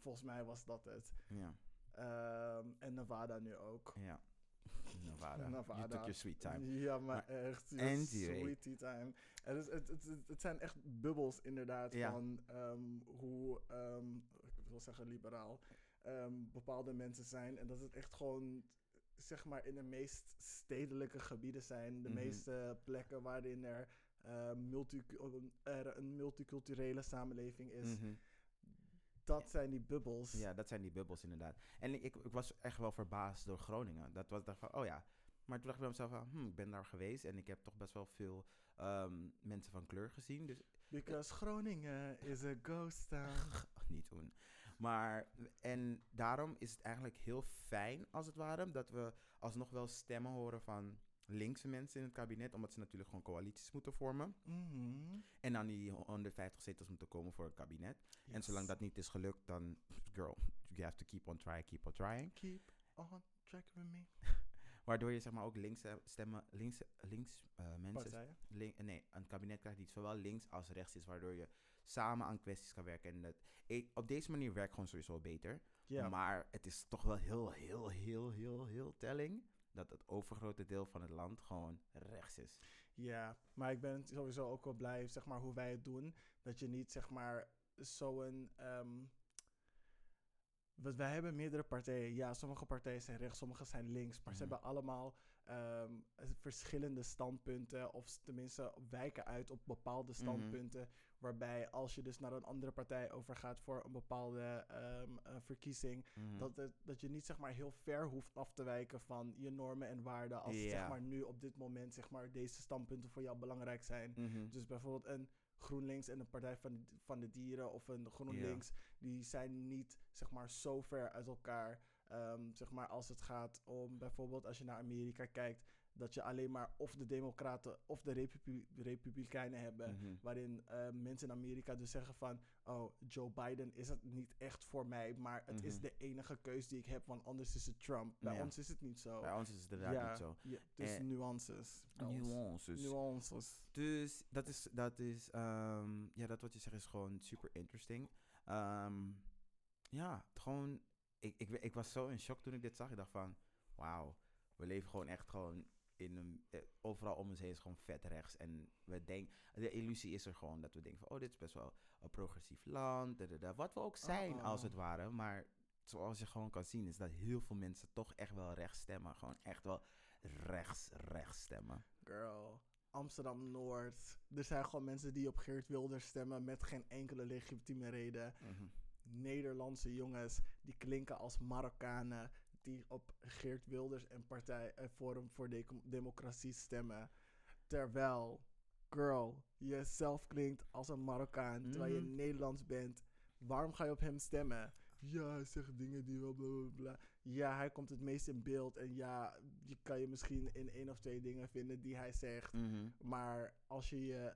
volgens mij was dat het. Ja, Ehm, en Nevada nu ook. ja. Nevada. (laughs) You Nevada. took your sweet time. Ja, maar, Maar echt. Sweetie time. En het, het, het, het, zijn echt bubbels inderdaad Ja. van hoe, ik wil zeggen liberaal, bepaalde mensen zijn. En dat het echt gewoon, zeg maar, in de meest stedelijke gebieden zijn. De Mhm. meeste plekken waarin er, eh, er een multiculturele samenleving is. Mhm. Dat zijn die bubbels. Ja, dat zijn die bubbels inderdaad. En ik, ik, was echt wel verbaasd door Groningen. Dat was dacht van, oh ja. Maar toen dacht ik bij mezelf van, hm, ik ben daar geweest en ik heb toch best wel veel ehm, mensen van kleur gezien. Dus Because Groningen is a ghost town. (laughs) niet doen. Maar, en daarom is het eigenlijk heel fijn, als het ware, dat we alsnog wel stemmen horen van linkse mensen in het kabinet, omdat ze natuurlijk gewoon coalities moeten vormen. Mhm. En dan die 150 zetels moeten komen voor het kabinet. En zolang dat niet is gelukt, dan, girl, you have to keep on trying, keep on trying. Keep on track with me. (laughs) Waardoor je zeg maar ook linkse stemmen, links, links eh, mensen, link, nee, een kabinet krijgt die zowel links als rechts is, waardoor je samen aan kwesties kan werken. En dat, ik- op deze manier werkt gewoon sowieso beter. Maar het is toch wel heel, heel, heel, heel, heel telling dat het overgrote deel van het land gewoon rechts is. Ja, maar ik ben sowieso ook wel blij, zeg maar, hoe wij het doen. Dat je niet, zeg maar, zo'n... ehm want wij hebben meerdere partijen. Ja, sommige partijen zijn rechts, sommige zijn links. Maar ze Mhm. hebben allemaal ehm, verschillende standpunten. Of tenminste wijken uit op bepaalde Mhm. standpunten. Waarbij als je dus naar een andere partij overgaat voor een bepaalde ehm, eh, verkiezing. Mhm. Dat, het, dat je niet zeg maar heel ver hoeft af te wijken van je normen en waarden. Als zeg maar nu op dit moment zeg maar deze standpunten voor jou belangrijk zijn. Mhm. Dus bijvoorbeeld een GroenLinks en een Partij van de, van de Dieren of een GroenLinks, die zijn niet zeg maar zo ver uit elkaar ehm, zeg maar als het gaat om bijvoorbeeld als je naar Amerika kijkt, dat je alleen maar of de Democraten of de Republi- Republikeinen hebben. Mhm. Waarin eh, mensen in Amerika dus zeggen van, oh, Joe Biden is het niet echt voor mij, maar het is Mhm. de enige keus die ik heb, want anders is het Trump. Bij Ja. ons is het niet zo. Bij ons is het inderdaad ja, niet zo. Ja, dus Eh, nuances. Nuances. Nuances. Dus dat is, dat is, ehm, ja, dat wat je zegt is gewoon super interesting. Ehm, ja, gewoon, ik, ik, ik was zo in shock toen ik dit zag. Ik dacht van, wauw, we leven gewoon echt gewoon in een, eh, overal om ons heen is gewoon vet rechts. En we denken, de illusie is er gewoon dat we denken van, oh, dit is best wel een progressief land, wat we ook zijn als Oh. het ware. Maar zoals je gewoon kan zien, is dat heel veel mensen toch echt wel rechts stemmen. Gewoon echt wel rechts, rechts stemmen. Girl. Amsterdam Noord. Er zijn gewoon mensen die op Geert Wilders stemmen met geen enkele legitieme reden. Mhm. Nederlandse jongens die klinken als Marokkanen die op Geert Wilders en Partij eh, Forum voor Democratie stemmen. Terwijl, girl, je zelf klinkt als een Marokkaan terwijl je Mhm. Nederlands bent. Waarom ga je op hem stemmen? Ja, hij zegt dingen die wel bla bla bla. Ja, hij komt het meest in beeld. En ja, je kan je misschien in één of twee dingen vinden die hij zegt. Mhm. Maar als je je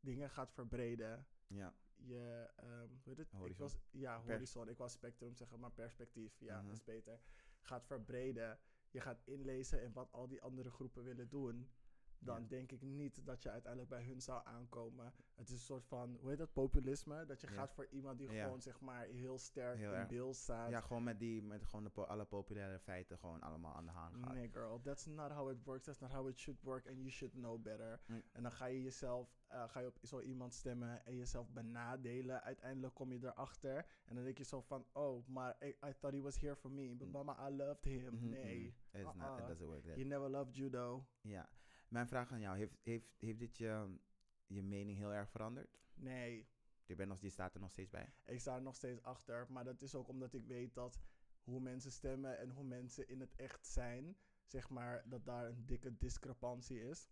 dingen gaat verbreden, Ja. je, ehm hoe heet het? Ik was, ja, horizon. Ik was spectrum zeggen, maar perspectief, ja, dat is beter. Gaat verbreden. Je gaat inlezen in wat al die andere groepen willen doen. Dan Ja. denk ik niet dat je uiteindelijk bij hun zou aankomen. Het is een soort van, hoe heet dat, populisme? Dat je Ja. gaat voor iemand die Ja. gewoon, zeg maar, heel sterk Heel in beeld staat. Ja, gewoon met die, met gewoon de po- alle populaire feiten gewoon allemaal aan de hand gaat. Nee, girl, that's not how it works. That's not how it should work. And you should know better. En dan ga je jezelf, eh, ga je op zo iemand stemmen en jezelf benadelen. Uiteindelijk kom je erachter. En dan denk je zo van, oh, maar I, I thought he was here for me. But Mm. mama, I loved him. Mhm, Nee. mhm. It's not, it Uh-uh. doesn't work that. You never loved judo. Ja. Mijn vraag aan jou, heeft, heeft, heeft dit je, je mening heel erg veranderd? Nee. Je, bent nog, je staat er nog steeds bij? Ik sta er nog steeds achter. Maar dat is ook omdat ik weet dat hoe mensen stemmen en hoe mensen in het echt zijn, zeg maar, dat daar een dikke discrepantie is.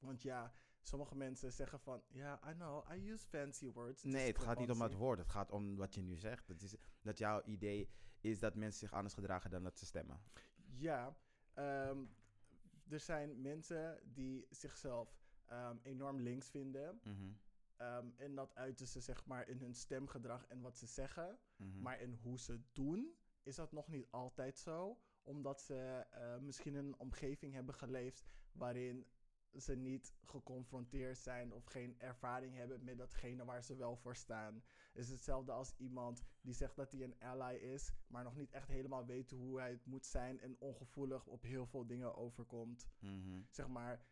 Want ja, sommige mensen zeggen van, ja, I know, I use fancy words. Nee, het gaat niet om het woord. Het gaat om wat je nu zegt. Het is, dat jouw idee is dat mensen zich anders gedragen dan dat ze stemmen. Ja, ehm, er zijn mensen die zichzelf ehm, enorm links vinden. Mhm, ehm, en dat uiten ze zeg maar in hun stemgedrag en wat ze zeggen. mhm. Maar in hoe ze het doen, is dat nog niet altijd zo. Omdat ze eh, misschien in een omgeving hebben geleefd waarin ze niet geconfronteerd zijn of geen ervaring hebben met datgene waar ze wel voor staan. Is hetzelfde als iemand die zegt dat hij een ally is, maar nog niet echt helemaal weet hoe hij het moet zijn en ongevoelig op heel veel dingen overkomt. Mhm. Zeg maar,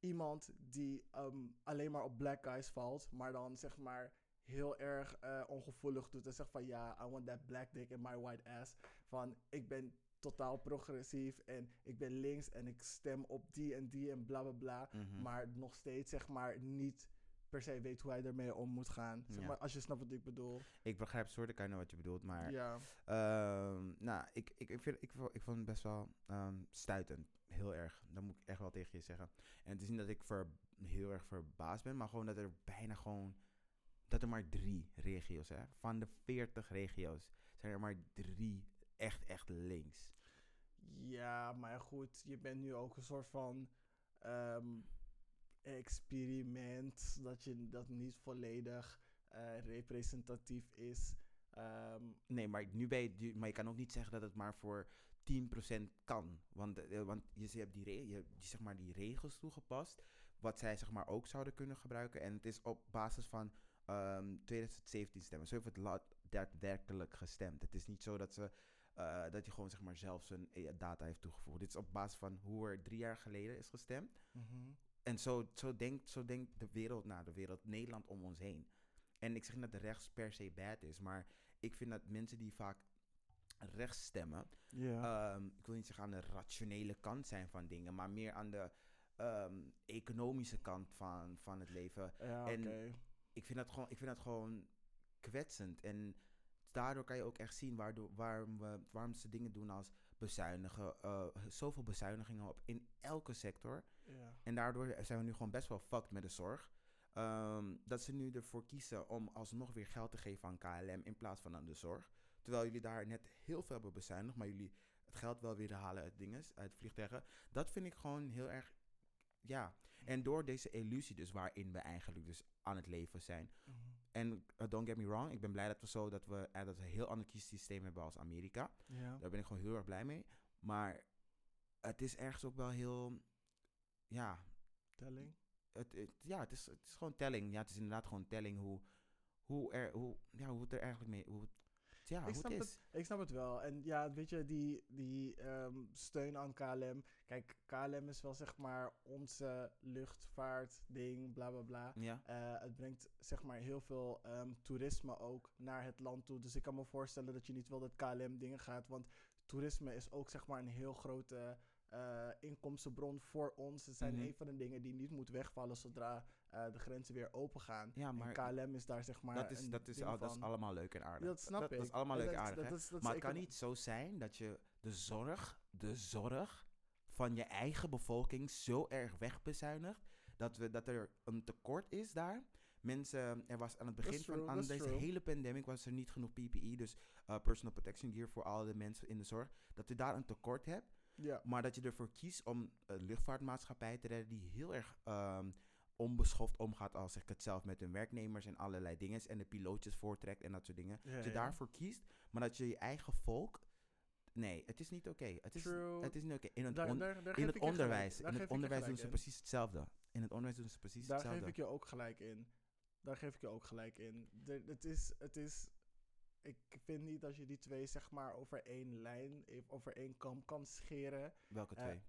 iemand die ehm, alleen maar op black guys valt, maar dan zeg maar heel erg eh, ongevoelig doet en zegt van ja, I want that black dick in my white ass. Van ik ben totaal progressief en ik ben links en ik stem op die en die en bla bla bla. Mhm. Maar nog steeds zeg maar niet per se weet hoe hij ermee om moet gaan. Zeg maar, als je snapt wat ik bedoel. Ik begrijp soort kind wat je bedoelt, maar Ja. Ehm, nou, ik, ik, ik, vind, ik, ik vond het best wel ehm, stuitend. Heel erg. Dat moet ik echt wel tegen je zeggen. En het is niet dat ik ver, heel erg verbaasd ben, maar gewoon dat er bijna gewoon. Dat er maar drie regio's zijn. Van de 40 regio's zijn er maar drie echt, echt links. Ja, maar goed, je bent nu ook een soort van ehm, experiment dat je dat niet volledig eh, representatief is. Ehm, Nee, maar nu ben je, maar je kan ook niet zeggen dat het maar voor 10% kan. Want, eh, want je, je hebt die, re- je hebt die, zeg maar, die regels toegepast, wat zij zeg maar, ook zouden kunnen gebruiken. En het is op basis van ehm 2017 stemmen. Zo heeft het daadwerkelijk gestemd. Het is niet zo dat, ze, eh, dat je gewoon zeg maar, zelf zijn data heeft toegevoegd. Dit is op basis van hoe er drie jaar geleden is gestemd. En zo, zo, denkt, zo denkt de wereld na, de wereld, Nederland om ons heen. En ik zeg niet dat de rechts per se bad is, maar ik vind dat mensen die vaak rechts stemmen, ehm, ik wil niet zeggen aan de rationele kant zijn van dingen, maar meer aan de ehm, economische kant van, van het leven. ja, en-. Ik vind dat gewoon, ik vind dat gewoon kwetsend. En daardoor kan je ook echt zien waardoor, waarom, we, waarom ze dingen doen als bezuinigen. eh, zoveel bezuinigingen op in elke sector. Ja. En daardoor zijn we nu gewoon best wel fucked met de zorg. Ehm, dat ze nu ervoor kiezen om alsnog weer geld te geven aan KLM in plaats van aan de zorg. Terwijl jullie daar net heel veel hebben bezuinigd, maar jullie het geld wel weer halen uit dingen, uit vliegtuigen. Dat vind ik gewoon heel erg, ja. En door deze illusie dus waarin we eigenlijk dus aan het leven zijn. En uh, don't get me wrong, ik ben blij dat we zo, dat we, eh, dat we een heel ander kiesysteem hebben als Amerika. Ja. Daar ben ik gewoon heel erg blij mee. Maar het is ergens ook wel heel, ja, Telling. het, het- ja, het is, het is gewoon telling. Ja, het is inderdaad gewoon telling hoe, hoe, er, hoe, ja, hoe het er eigenlijk mee, hoe het, ja, Ik hoe snap het. Ik snap het wel. En ja, weet je, die, die ehm, steun aan KLM. Kijk, KLM is wel zeg maar onze luchtvaartding, bla bla bla. Ja, Eh, het brengt zeg maar heel veel ehm, toerisme ook naar het land toe. Dus ik kan me voorstellen dat je niet wil dat KLM dingen gaat. Want toerisme is ook zeg maar een heel grote eh, inkomstenbron voor ons. Het zijn Mhm. een van de dingen die niet moet wegvallen zodra eh, de grenzen weer open gaan. ja En maar KLM is daar zeg maar dat, is, dat, is al, dat is allemaal leuk en aardig. Dat snap dat, ik. Dat is allemaal leuk en aardig. is- maar het kan niet zo zijn dat je de zorg, de zorg van je eigen bevolking zo erg wegbezuinigt dat, we, dat er een tekort is daar. Mensen, er was aan het That's begin van true, aan that's deze true. hele pandemic was er niet genoeg PPE, dus eh, personal protection gear voor alle de mensen in de zorg. Dat je daar een tekort hebt, Ja. maar dat je ervoor kiest om een luchtvaartmaatschappij te redden die heel erg ehm, onbeschoft omgaat, al zeg ik het zelf, met hun werknemers en allerlei dingen. En de pilootjes voortrekt en dat soort dingen. Ja, dat je ja. daarvoor kiest, maar dat je je eigen volk. Nee, het is niet oké. Het, is, het is niet oké. In het, Daar- on- daar- daar in het onderwijs, daar in het onderwijs doen ze in. precies hetzelfde. In het onderwijs doen ze precies Daar hetzelfde. geef ik je ook gelijk in. Daar geef ik je ook gelijk in. De- het, is, het is. Ik vind niet dat je die twee zeg maar over één lijn, over één kam kan scheren. Welke eh, twee?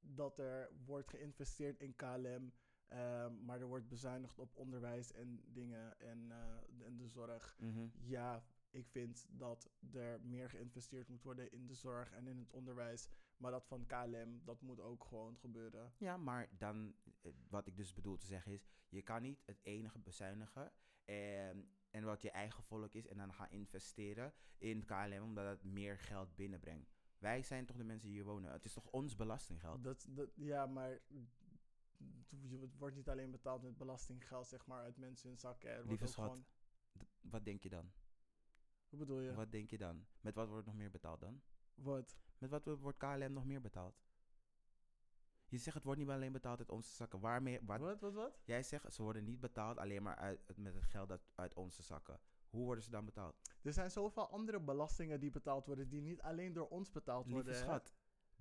Dat er wordt geïnvesteerd in KLM, ehm, maar er wordt bezuinigd op onderwijs en dingen en, eh, en de zorg. Mhm. Ja, ik vind dat er meer geïnvesteerd moet worden in de zorg en in het onderwijs. Maar dat van KLM, dat moet ook gewoon gebeuren. Ja, maar dan, eh, wat ik dus bedoel te zeggen is, je kan niet het enige bezuinigen en, en wat je eigen volk is en dan gaan investeren in KLM omdat het meer geld binnenbrengt. Wij zijn toch de mensen die hier wonen. Het is toch ons belastinggeld? Dat, dat, ja, maar je- het wordt niet alleen betaald met belastinggeld, zeg maar, uit mensen hun zakken. Er Lieve schat, gewoon- Wat denk je dan? Hoe bedoel je? Wat denk je dan? Met wat wordt nog meer betaald dan? Wat? Met wat wo- wordt KLM nog meer betaald? Je zegt het wordt niet alleen betaald uit onze zakken. Waarmee, wat? Wat, wat, wat? Jij zegt ze worden niet betaald alleen maar uit, met het geld dat, uit onze zakken. Hoe worden ze dan betaald? Er zijn zoveel andere belastingen die betaald worden, die niet alleen door ons betaald Lieve worden. schat,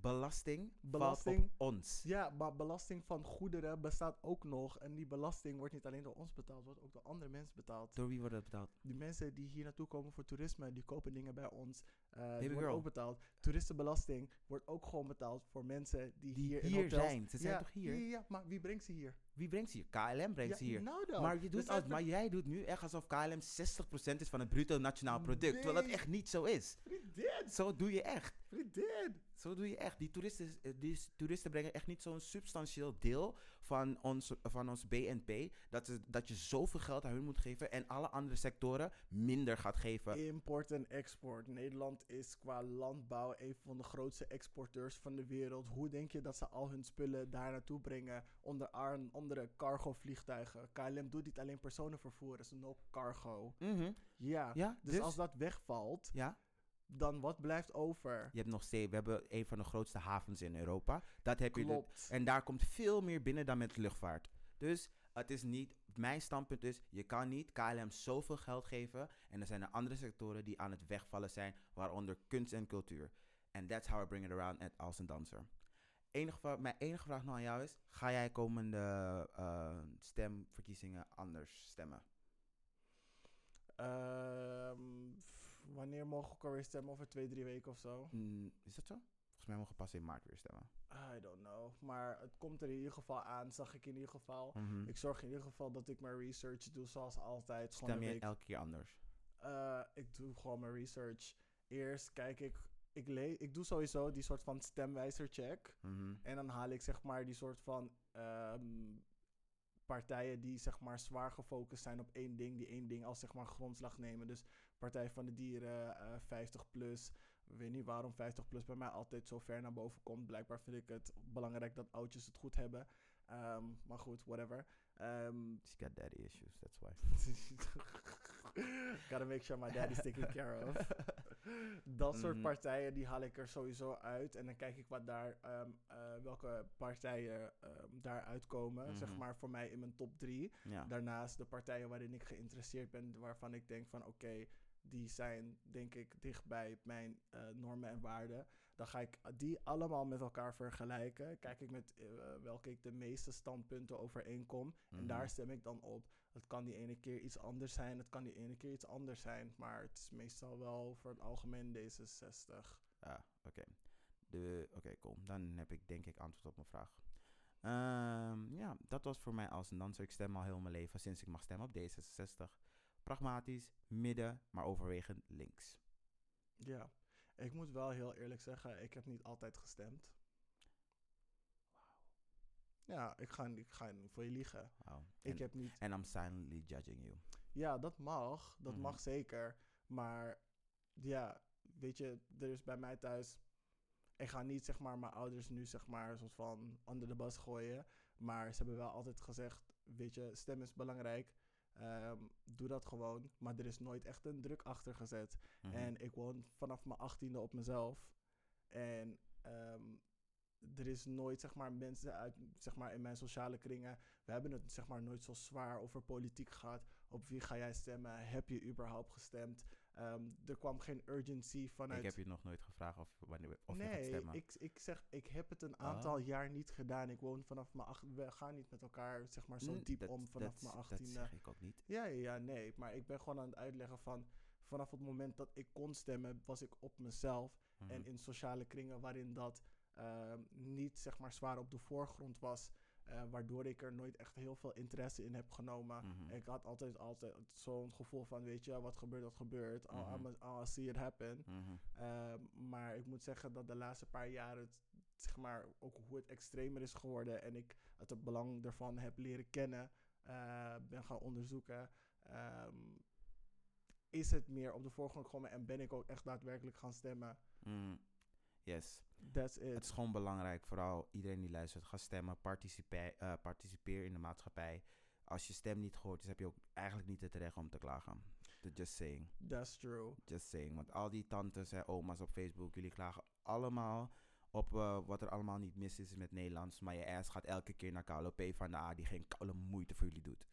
belasting, Belasting- op ons. Ja, maar belasting van goederen bestaat ook nog. En die belasting wordt niet alleen door ons betaald, wordt ook door andere mensen betaald. Door wie wordt dat betaald? Die mensen die hier naartoe komen voor toerisme, die kopen dingen bij ons. eh die worden ook betaald. Toeristenbelasting wordt ook gewoon betaald voor mensen die, Die hier, in hier hotels... zijn. Ze zijn ja, toch hier? Ja, ja, maar wie brengt ze hier? Wie brengt ze hier? KLM brengt Ja, ze hier. Nou. Maar, je doet als, maar jij doet nu echt alsof KLM 60% is van het bruto nationaal product. Terwijl dat echt niet zo is. Vriendin, Zo doe je echt. vriendin. Zo doe je echt. Die toeristen, eh, die toeristen brengen echt niet zo'n substantieel deel van ons, van ons BNP. Dat, ze, dat je zoveel geld aan hun moet geven en alle andere sectoren minder gaat geven. Import en export. Nederland is qua landbouw een van de grootste exporteurs van de wereld. Hoe denk je dat ze al hun spullen daar naartoe brengen onder andere cargo vliegtuigen? KLM doet niet alleen personen vervoeren, ze doen ook cargo. Mhm. Ja, Ja, dus, dus- als dat wegvalt, Ja, dan wat blijft over? je hebt nog steeds, we hebben een van de grootste havens in Europa. Dat heb je de-. En daar komt veel meer binnen dan met luchtvaart. Dus het is niet, mijn standpunt is, je kan niet KLM zoveel geld geven. En er zijn er andere sectoren die aan het wegvallen zijn, waaronder kunst en cultuur. En that's how I bring it around at als een danser. Enige, mijn enige vraag nog aan jou is, ga jij komende eh, stemverkiezingen anders stemmen? F- wanneer mogen we alweer stemmen? Over twee, drie weken of zo? Mm, is dat zo? Volgens mij mogen we pas in maart weer stemmen. I don't know. Maar het komt er in ieder geval aan, zag ik in ieder geval. Mhm. Ik zorg in ieder geval dat ik mijn research doe zoals altijd. Gewoon Stem je week. elke keer anders? Eh, ik doe gewoon mijn research. Eerst kijk ik, ik, ik doe sowieso die soort van stemwijzer check. Mhm. En dan haal ik zeg maar die soort van ehm, partijen die zeg maar zwaar gefocust zijn op één ding. Die één ding als zeg maar grondslag nemen. Dus Partij van de Dieren, eh 50 plus. Ik weet niet waarom 50 plus bij mij altijd zo ver naar boven komt. Blijkbaar vind ik het belangrijk dat oudjes het goed hebben. Ehm, maar goed, whatever. Ehm, She got daddy issues, that's why. (laughs) Gotta make sure my daddy's taken care of. Dat soort Mhm. partijen, die haal ik er sowieso uit. En dan kijk ik wat daar, ehm, eh, welke partijen ehm, daar uitkomen. Zeg Mhm. maar voor mij in mijn top drie. Ja. Daarnaast de partijen waarin ik geïnteresseerd ben, waarvan ik denk van oké, die zijn denk ik dicht bij mijn eh, normen en waarden. Dan ga ik die allemaal met elkaar vergelijken. Kijk ik met eh, welke ik de meeste standpunten overeenkom. En Mhm. daar stem ik dan op. Het kan die ene keer iets anders zijn, het kan die ene keer iets anders zijn. Maar het is meestal wel voor het algemeen D66. Ah, oké. De Oké, cool. Dan heb ik denk ik antwoord op mijn vraag. Ehm, ja, dat was voor mij als een danser. Ik stem al heel mijn leven sinds ik mag stemmen op D66. Pragmatisch, midden, maar overwegend links. Ja, ik moet wel heel eerlijk zeggen, ik heb niet altijd gestemd. Ja, ik ga, ik ga niet voor je liegen. Ik En- heb niet En I'm silently judging you. Ja, dat mag. Dat Mhm. mag zeker. Maar ja, weet je, er is bij mij thuis. Ik ga niet zeg maar mijn ouders nu zeg maar soort van onder de bus gooien. Maar ze hebben wel altijd gezegd, weet je, stem is belangrijk. Ehm, doe dat gewoon. Maar er is nooit echt een druk achter gezet. Mhm. En ik woon vanaf mijn achttiende op mezelf. En ehm, er is nooit, zeg maar, mensen uit, zeg maar, in mijn sociale kringen. We hebben het, zeg maar, nooit zo zwaar over politiek gehad. Op wie ga jij stemmen? Heb je überhaupt gestemd? Ehm, er kwam geen urgency vanuit. Ik heb je nog nooit gevraagd of, wanneer, of je gaat nee, stemmen. ik, ik zeg, ik heb het een aantal Ah. jaar niet gedaan. Ik woon vanaf mijn acht, we gaan niet met elkaar, zeg maar, zo diep dat- om vanaf dat- mijn Dat achttiende. zeg ik ook niet. Ja, ja, ja, nee. Maar ik ben gewoon aan het uitleggen van... Vanaf het moment dat ik kon stemmen, was ik op mezelf. Mhm. En in sociale kringen waarin dat ehm, niet, zeg maar, zwaar op de voorgrond was. Eh, waardoor ik er nooit echt heel veel interesse in heb genomen. Mhm. Ik had altijd, altijd zo'n gevoel van, weet je, wat gebeurt, wat gebeurt. Mhm. I'ma- I'll see it happen. Mhm. Ehm, maar ik moet zeggen dat de laatste paar jaren, het, zeg maar, ook hoe het extremer is geworden en ik het, het belang ervan heb leren kennen, eh, ben gaan onderzoeken, ehm, is het meer op de voorgrond gekomen en ben ik ook echt daadwerkelijk gaan stemmen. Mhm. Yes. That's Het it. is gewoon belangrijk, vooral iedereen die luistert, ga stemmen, participeer, eh, participeer in de maatschappij. Als je stem niet gehoord is, heb je ook eigenlijk niet het recht om te klagen. Just saying, That's true. just saying. Want al die tantes en oma's op Facebook, jullie klagen allemaal op eh, wat er allemaal niet mis is met Nederlands. Maar je ass gaat elke keer naar Carlo P van de A, die geen koude moeite voor jullie doet.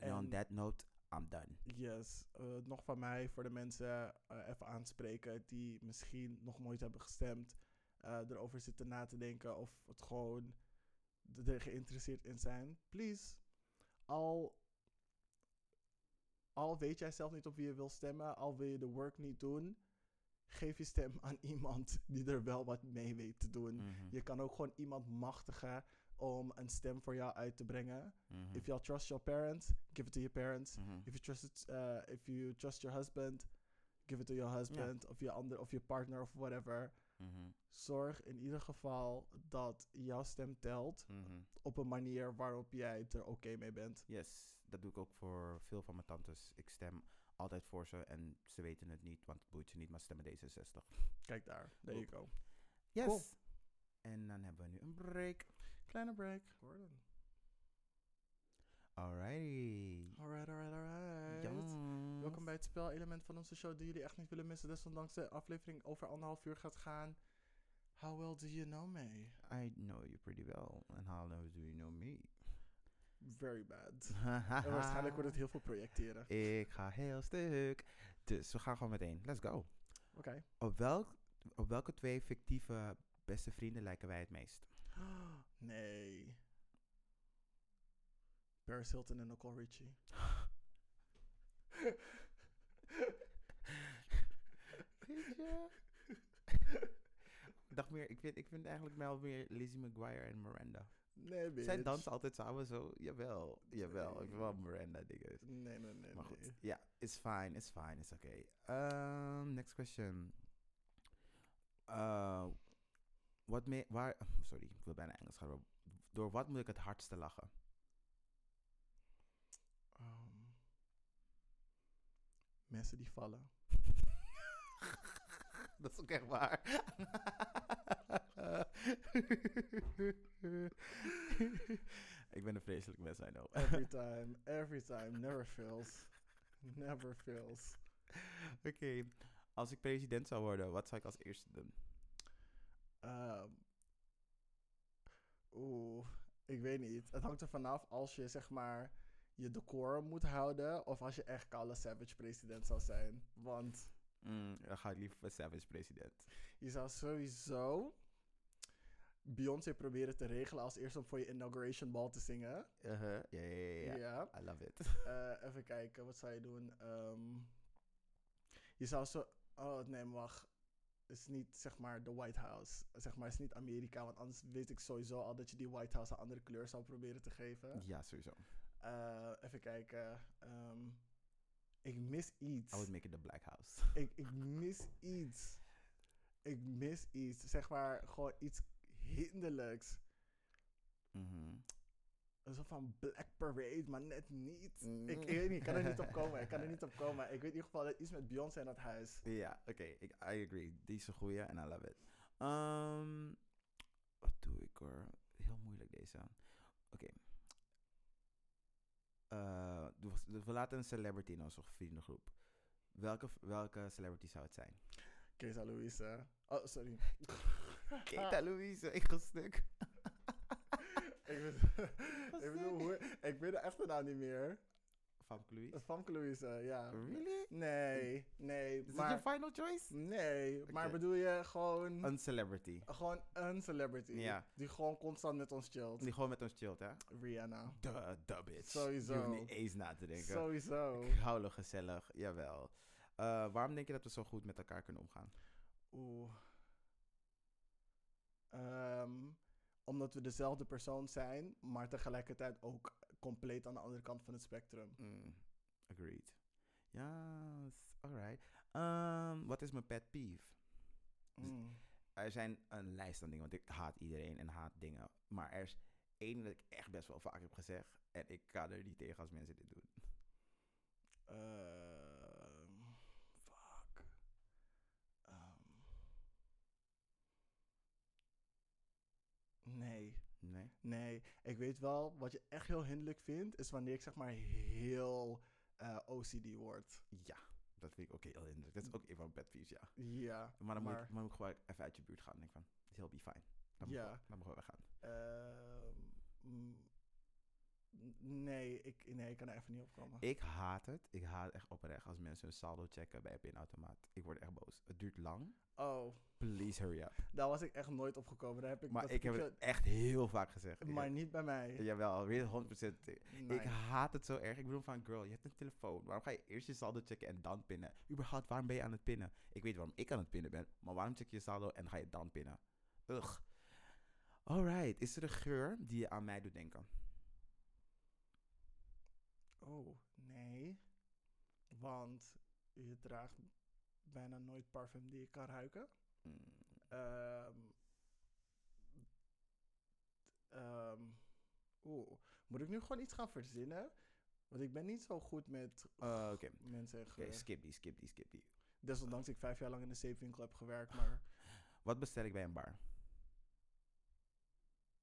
En on that note, I'm done. Yes. Eh, nog van mij voor de mensen eh, even aanspreken die misschien nog nooit hebben gestemd. eh, erover zitten na te denken of het gewoon er geïnteresseerd in zijn. Please. Al, al weet jij zelf niet op wie je wil stemmen, al wil je de work niet doen, geef je stem aan (laughs) iemand die er wel wat mee weet te doen. Mhm. Je kan ook gewoon iemand machtigen om een stem voor jou uit te brengen. Mhm. If you trust your parents, give it to your parents. Mhm. If you trust it, uh, if you trust your husband, give it to your husband of je ander of je partner of whatever. Mhm. Zorg in ieder geval dat jouw stem telt op een manier waarop jij het er oké mee bent. Yes, dat doe ik ook voor veel van mijn tantes. Ik stem altijd voor ze en ze weten het niet, want het boeit ze niet, maar stemmen D66. Kijk daar, there you go. Yes. Cool. En dan hebben we nu een break. Kleine break. Gordon. Alrighty. Alright, alright, alright. Yes. Welkom bij het spelelement van onze show die jullie echt niet willen missen. Desondanks de aflevering over anderhalf uur gaat gaan. How well do you know me? I know you pretty well. And how well do you know me? Very bad. (laughs) En waarschijnlijk wordt het heel veel projecteren. Ik ga heel stuk. Dus we gaan gewoon meteen. Let's go. Oké. Op, welk, op welke twee fictieve beste vrienden lijken wij het meest? (gasps) Nee. Paris Hilton en Nicole Richie. Je? ik dacht meer, ik vind, ik vind eigenlijk wel meer Lizzie McGuire en Miranda. Nee, bitch. Zij dansen altijd samen zo. Jawel, jawel. Ik vind wel Miranda dingen. Nee, nee, nee. Maar goed, nee. ja, it's fine, it's fine, it's okay. Um, next question. Uh, wat me, waar, (laughs) sorry, ik wil bijna Engels gaan. Door wat moet ik het hardste lachen? Ehm, mensen die vallen. (laughs) Dat is ook echt waar. (laughs) ik ben een vreselijk mens, I know. Every time, every time, never fails. Never fails. Oké, als ik president zou worden, wat zou ik als eerste doen? Ehm, Oeh, ik weet niet. Het hangt er vanaf als je zeg maar je decor moet houden of als je echt Kale Savage president zou zijn. Want Mm, dan ga ik liever voor Savage president. je zou sowieso Beyoncé proberen te regelen als eerste om voor je inauguration ball te zingen. Uh-huh, Ja, ja, ja. I love it. Eh, (laughs) even kijken, wat zou je doen? Ehm, je zou zo. Oh nee, maar wacht. Is niet zeg maar de White House. Zeg maar, is niet Amerika, want anders weet ik sowieso al dat je die White House een andere kleur zou proberen te geven. ja, sowieso. Eh, even kijken. ehm, ik mis iets. I would make it the Black House. (laughs) Ik, ik mis iets. Ik mis iets. Zeg maar gewoon iets hinderlijks. Mhm. Soort van Black Parade, maar net niet. Mm. Ik, ik weet niet, ik kan er niet op (laughs) komen. Ik kan er niet op komen. Ik weet in ieder geval dat iets met Beyoncé in dat huis. Ja, oké, ik I agree. Die is een goeie en I love it. Ehm, wat doe ik hoor? Heel moeilijk deze. Oké. Eh, we, we laten een celebrity in onze vriendengroep. Welke, welke celebrity zou het zijn? Keza Louise. Oh, sorry. (laughs) Keta Louise, ik ga stuk. Ik, (laughs) weet, ik bedoel, hoe, ik weet de echte naam niet meer. Famke Louise? Famke Louise, ja. Really? Nee, nee. Is dat maar, je final choice? nee, maar bedoel je gewoon, Een celebrity. gewoon een celebrity. Ja. Die gewoon constant met ons chillt. Die gewoon met ons chillt, hè? Rihanna. Duh, bitch. Sowieso. Je hoeft niet eens na te denken. Sowieso. Ik hou nog gezellig, jawel. Eh, waarom denk je dat we zo goed met elkaar kunnen omgaan? Oeh. Ehm, omdat we dezelfde persoon zijn, maar tegelijkertijd ook compleet aan de andere kant van het spectrum. Mm, agreed. Ja, yes, alright. Ehm, Wat is mijn pet peeve? Mm. Er zijn een lijst aan dingen, want ik haat iedereen en haat dingen. Maar er is één dat ik echt best wel vaak heb gezegd. En ik kan er niet tegen als mensen dit doen. Ehm, nee, Nee? nee. Ik weet wel, wat je echt heel hinderlijk vindt, is wanneer ik zeg maar heel eh, OCD word. Ja, dat vind ik ook heel hinderlijk. Dat is ook een van mijn pet peeves, ja. Ja, Maar dan moet, ik, maar- moet ik gewoon even uit je buurt gaan. En denk van, he'll be fine. Dan, Ja. dan mogen we weggaan. Ehm, nee, ik, nee, ik kan er even niet op komen. Ik haat het. Ik haat echt oprecht als mensen hun saldo checken bij een pinautomaat. Ik word echt boos. Het duurt lang. Oh, Please hurry up. daar was ik echt nooit op gekomen. Daar heb ik, Maar ik heb het echt heel vaak gezegd. Maar heb- niet bij mij. Jawel, weer 100%. Nee. Ik haat het zo erg. Ik bedoel van, girl, je hebt een telefoon. Waarom ga je eerst je saldo checken en dan pinnen? Überhaupt, waarom ben je aan het pinnen? Ik weet waarom ik aan het pinnen ben, maar waarom check je je saldo en ga je dan pinnen? Ugh. Alright, is er een geur die je aan mij doet denken? Oh, nee. Want je draagt bijna nooit parfum die je kan ruiken. Mm, Ehm ehm, Oeh, moet ik nu gewoon iets gaan verzinnen? Want ik ben niet zo goed met Oké, mensen en Oké, skip die, skip die, skip die. Desondanks ik vijf jaar lang in de zeepwinkel heb gewerkt, maar (laughs) Wat bestel ik bij een bar?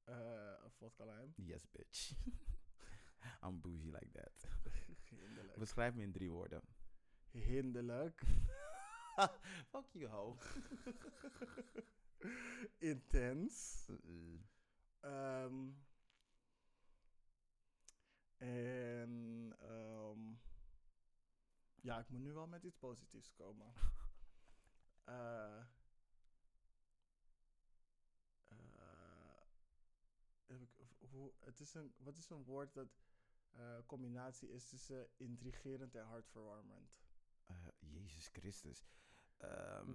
eh vodka lime. Yes, bitch. (laughs) I'm bougie like that. Hinderlijk. Beschrijf me in drie woorden. Hinderlijk. (laughs) Fuck you, ho. (laughs) Intens. Uh, Ehm, en ehm, ja, ik moet nu wel met iets positiefs komen. (laughs) Heb ik, of- hoe, het is een, wat is een woord dat eh, combinatie is tussen intrigerend en hartverwarmend? eh, Jezus Christus. Ehm,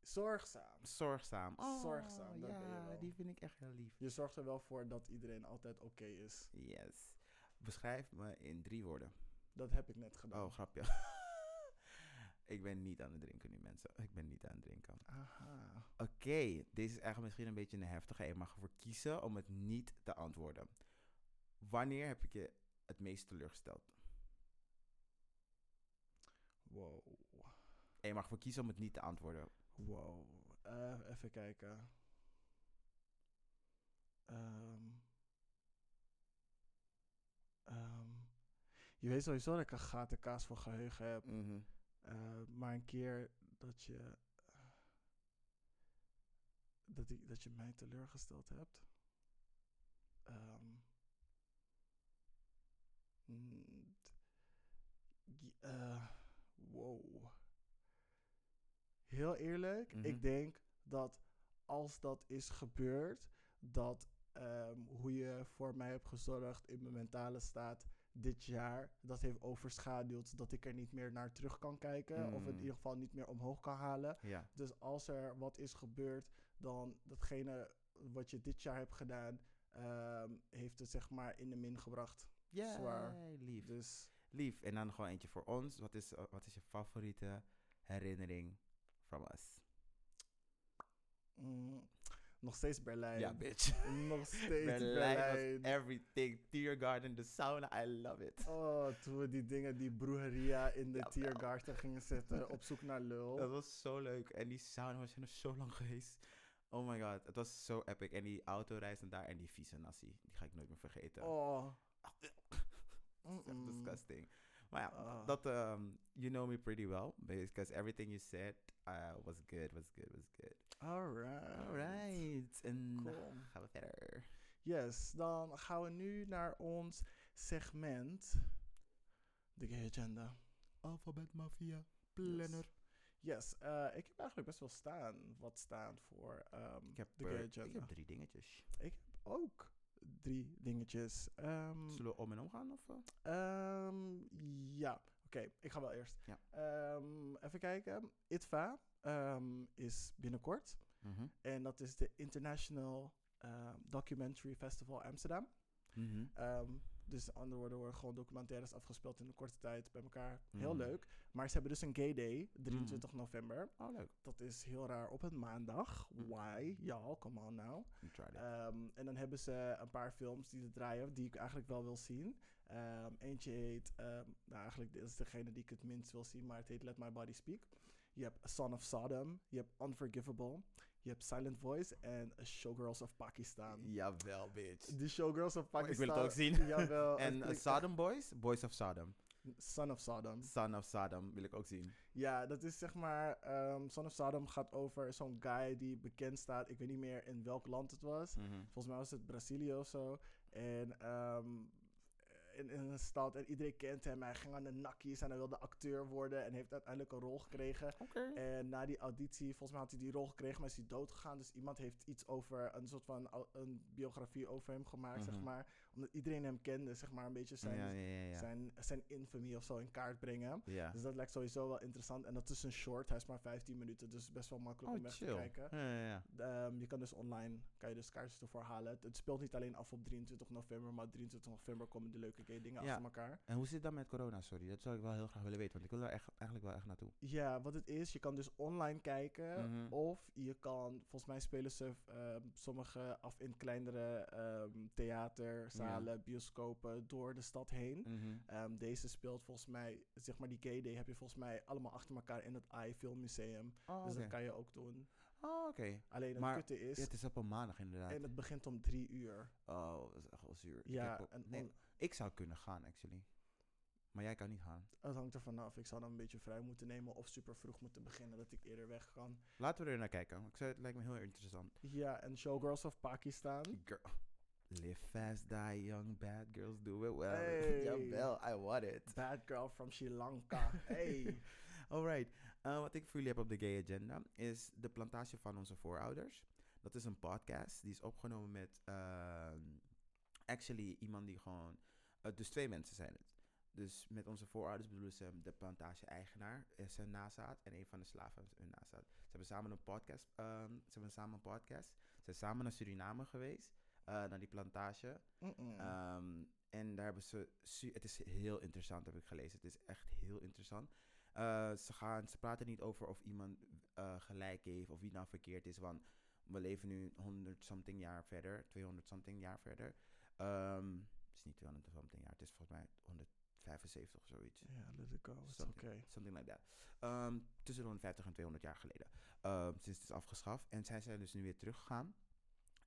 zorgzaam. zorgzaam. Oh, Zorgzaam, dat ben je ja, wel. die vind ik echt heel lief. Je zorgt er wel voor dat iedereen altijd oké is. Yes. Beschrijf me in drie woorden. Dat heb ik net gedaan. Oh, grapje. (laughs) ik ben niet aan het drinken nu, mensen. Ik ben niet aan het drinken. Aha. Oké, deze is eigenlijk misschien een beetje een heftige. Je mag ervoor kiezen om het niet te antwoorden. Wanneer heb ik je het meest teleurgesteld? Wow. En je mag voor kiezen om het niet te antwoorden. Wow. Eh, even kijken. Ehm. Ehm. Je weet sowieso dat ik een gatenkaas voor geheugen heb. Mhm. Eh, maar een keer dat je. Eh, dat, ik, dat je mij teleurgesteld hebt. Ehm, eh, wow. Heel eerlijk, Mhm. ik denk dat als dat is gebeurd, dat ehm, hoe je voor mij hebt gezorgd in mijn mentale staat dit jaar, dat heeft overschaduwd dat ik er niet meer naar terug kan kijken. Of in Mm. ieder geval niet meer omhoog kan halen. Ja. Dus als er wat is gebeurd, dan datgene wat je dit jaar hebt gedaan, ehm, heeft het zeg maar in de min gebracht. Ja, Zwaar. lief. Dus Lief. En dan gewoon eentje voor ons. Wat is, eh, wat is je favoriete herinnering from us? mm, nog steeds Berlijn. Ja, bitch. (laughs) Nog steeds Berlijn everything. Tiergarten, de sauna, I love it. Oh, toen we die dingen, die broegeria in de. Tiergarten gingen zetten op zoek naar lul. Dat was zo leuk. En die sauna was er zo lang geweest. Oh my god, het was zo epic. En die autoreis en daar en die vieze nasi, die ga ik nooit meer vergeten. Oh. Echt Mm-mm. disgusting. Maar ja, dat, um, you know me pretty well. Because everything you said uh, was good, was good, was good. Alright. Alright. En Cool. gaan we verder. Yes, dan gaan we nu naar ons segment. De Gay Agenda. Alphabet Mafia, Planner. Yes, eh, ik heb eigenlijk best wel staan, wat staan voor ehm, Ik heb, de Gay ik Agenda. heb drie dingetjes. Ook drie dingetjes. Ehm, Zullen we om en om gaan? Of? Ehm, ja, oké, ik ga wel eerst. Ja. Ehm, even kijken. ITVA is binnenkort. Mhm. En dat is de International Documentary Festival Amsterdam. Mhm. Dus andere woorden worden gewoon documentaires afgespeeld in een korte tijd bij elkaar. Heel Mhm. leuk. Maar ze hebben dus een gay day, 23 november. Oh, leuk. Dat is heel raar op een maandag. Mhm. Why? Y'all, come on now. Ehm, en dan hebben ze een paar films die er draaien, die ik eigenlijk wel wil zien. Ehm, eentje heet, ehm, nou eigenlijk dit is degene die ik het minst wil zien, maar het heet Let My Body Speak. Je hebt Son of Sodom, je hebt Unforgivable, je hebt Silent Voice en Showgirls of Pakistan. Jawel, bitch. Die Showgirls of Oh, Pakistan. ik wil het ook zien. (laughs) Jawel. en klinkt Sodom Boys? Boys of Sodom. echt- Son of Sodom. Son of Sodom wil ik ook zien. Ja, dat is zeg maar, ehm Son of Sodom gaat over zo'n guy die bekend staat. Ik weet niet meer in welk land het was. Mhm. Volgens mij was het Brazilië of zo. En ehm, in, in een stad en iedereen kent hem. Hij ging aan de nakkies en hij wilde acteur worden en heeft uiteindelijk een rol gekregen. Oké. En na die auditie, volgens mij had hij die rol gekregen, maar is hij dood gegaan. Dus iemand heeft iets over, een soort van een biografie over hem gemaakt, zeg Mhm. maar. Omdat iedereen hem kende, zeg maar, een beetje zijn, ja, ja, ja. ja. zijn, zijn infamie of zo in kaart brengen. Dus dat lijkt sowieso wel interessant. En dat is een short, hij is maar 15 minuten, dus best wel makkelijk om Oh, weg te kijken. Ja, ja, ja. Ehm, je kan dus online kan je dus kaartjes ervoor halen. Het, het speelt niet alleen af op 23 november, maar 23 november komen de leuke gay dingen achter elkaar. En hoe zit het dan met corona? Sorry, dat zou ik wel heel graag willen weten, want ik wil daar echt, eigenlijk wel echt naartoe. Ja, wat het is, je kan dus online kijken. Mhm. Of je kan, volgens mij spelen ze ehm, sommige af in kleinere bioscopen door de stad heen. Mhm. Ehm, deze speelt volgens mij, zeg maar die day heb je volgens mij allemaal achter elkaar in het AI Film Museum. Oh, Dus dat kan je ook doen. Oh, oké. Alleen het Maar- kutte is, Ja, het is op een maandag inderdaad. en het begint om drie uur. Oh, dat is echt wel zuur. Ik Ja, ook- en nee, ik zou kunnen gaan, actually. Maar jij kan niet gaan. Het hangt er vanaf. Ik zou dan een beetje vrij moeten nemen of super vroeg moeten beginnen, dat ik eerder weg kan. Laten we er naar kijken. Ik zou, het lijkt me heel interessant. Ja, en Showgirls of Pakistan. Girl. Live fast, die young, bad girls do it well. (laughs) Hey. Jawel, I want it. Bad girl from Sri Lanka. (laughs) Hey. Alright, eh, wat ik voor jullie heb op de Gay Agenda is de plantage van onze voorouders. Dat is een podcast, die is opgenomen met ehm, actually iemand die gewoon, eh, dus twee mensen zijn het. Dus met onze voorouders bedoelen ze de plantage-eigenaar, is zijn nazaat, en een van de slaven is hun nazaat. Ze hebben samen een podcast, ehm, ze hebben samen een podcast. Ze zijn samen naar Suriname geweest, eh, naar die plantage. Ehm, en daar hebben ze. Het is heel interessant, heb ik gelezen. Het is echt heel interessant. Eh, ze, gaan, ze praten niet over of iemand eh, gelijk heeft of wie nou verkeerd is. Want we leven nu 100 something jaar verder, 200 something jaar verder. Ehm, het is niet 200 something jaar, het is volgens mij 175 of zoiets. Ja, let it go. It's Something. okay. Something like that. Ehm, tussen de 150 en 200 jaar geleden. Ehm, sinds het is afgeschaft. En zij zijn dus nu weer teruggegaan.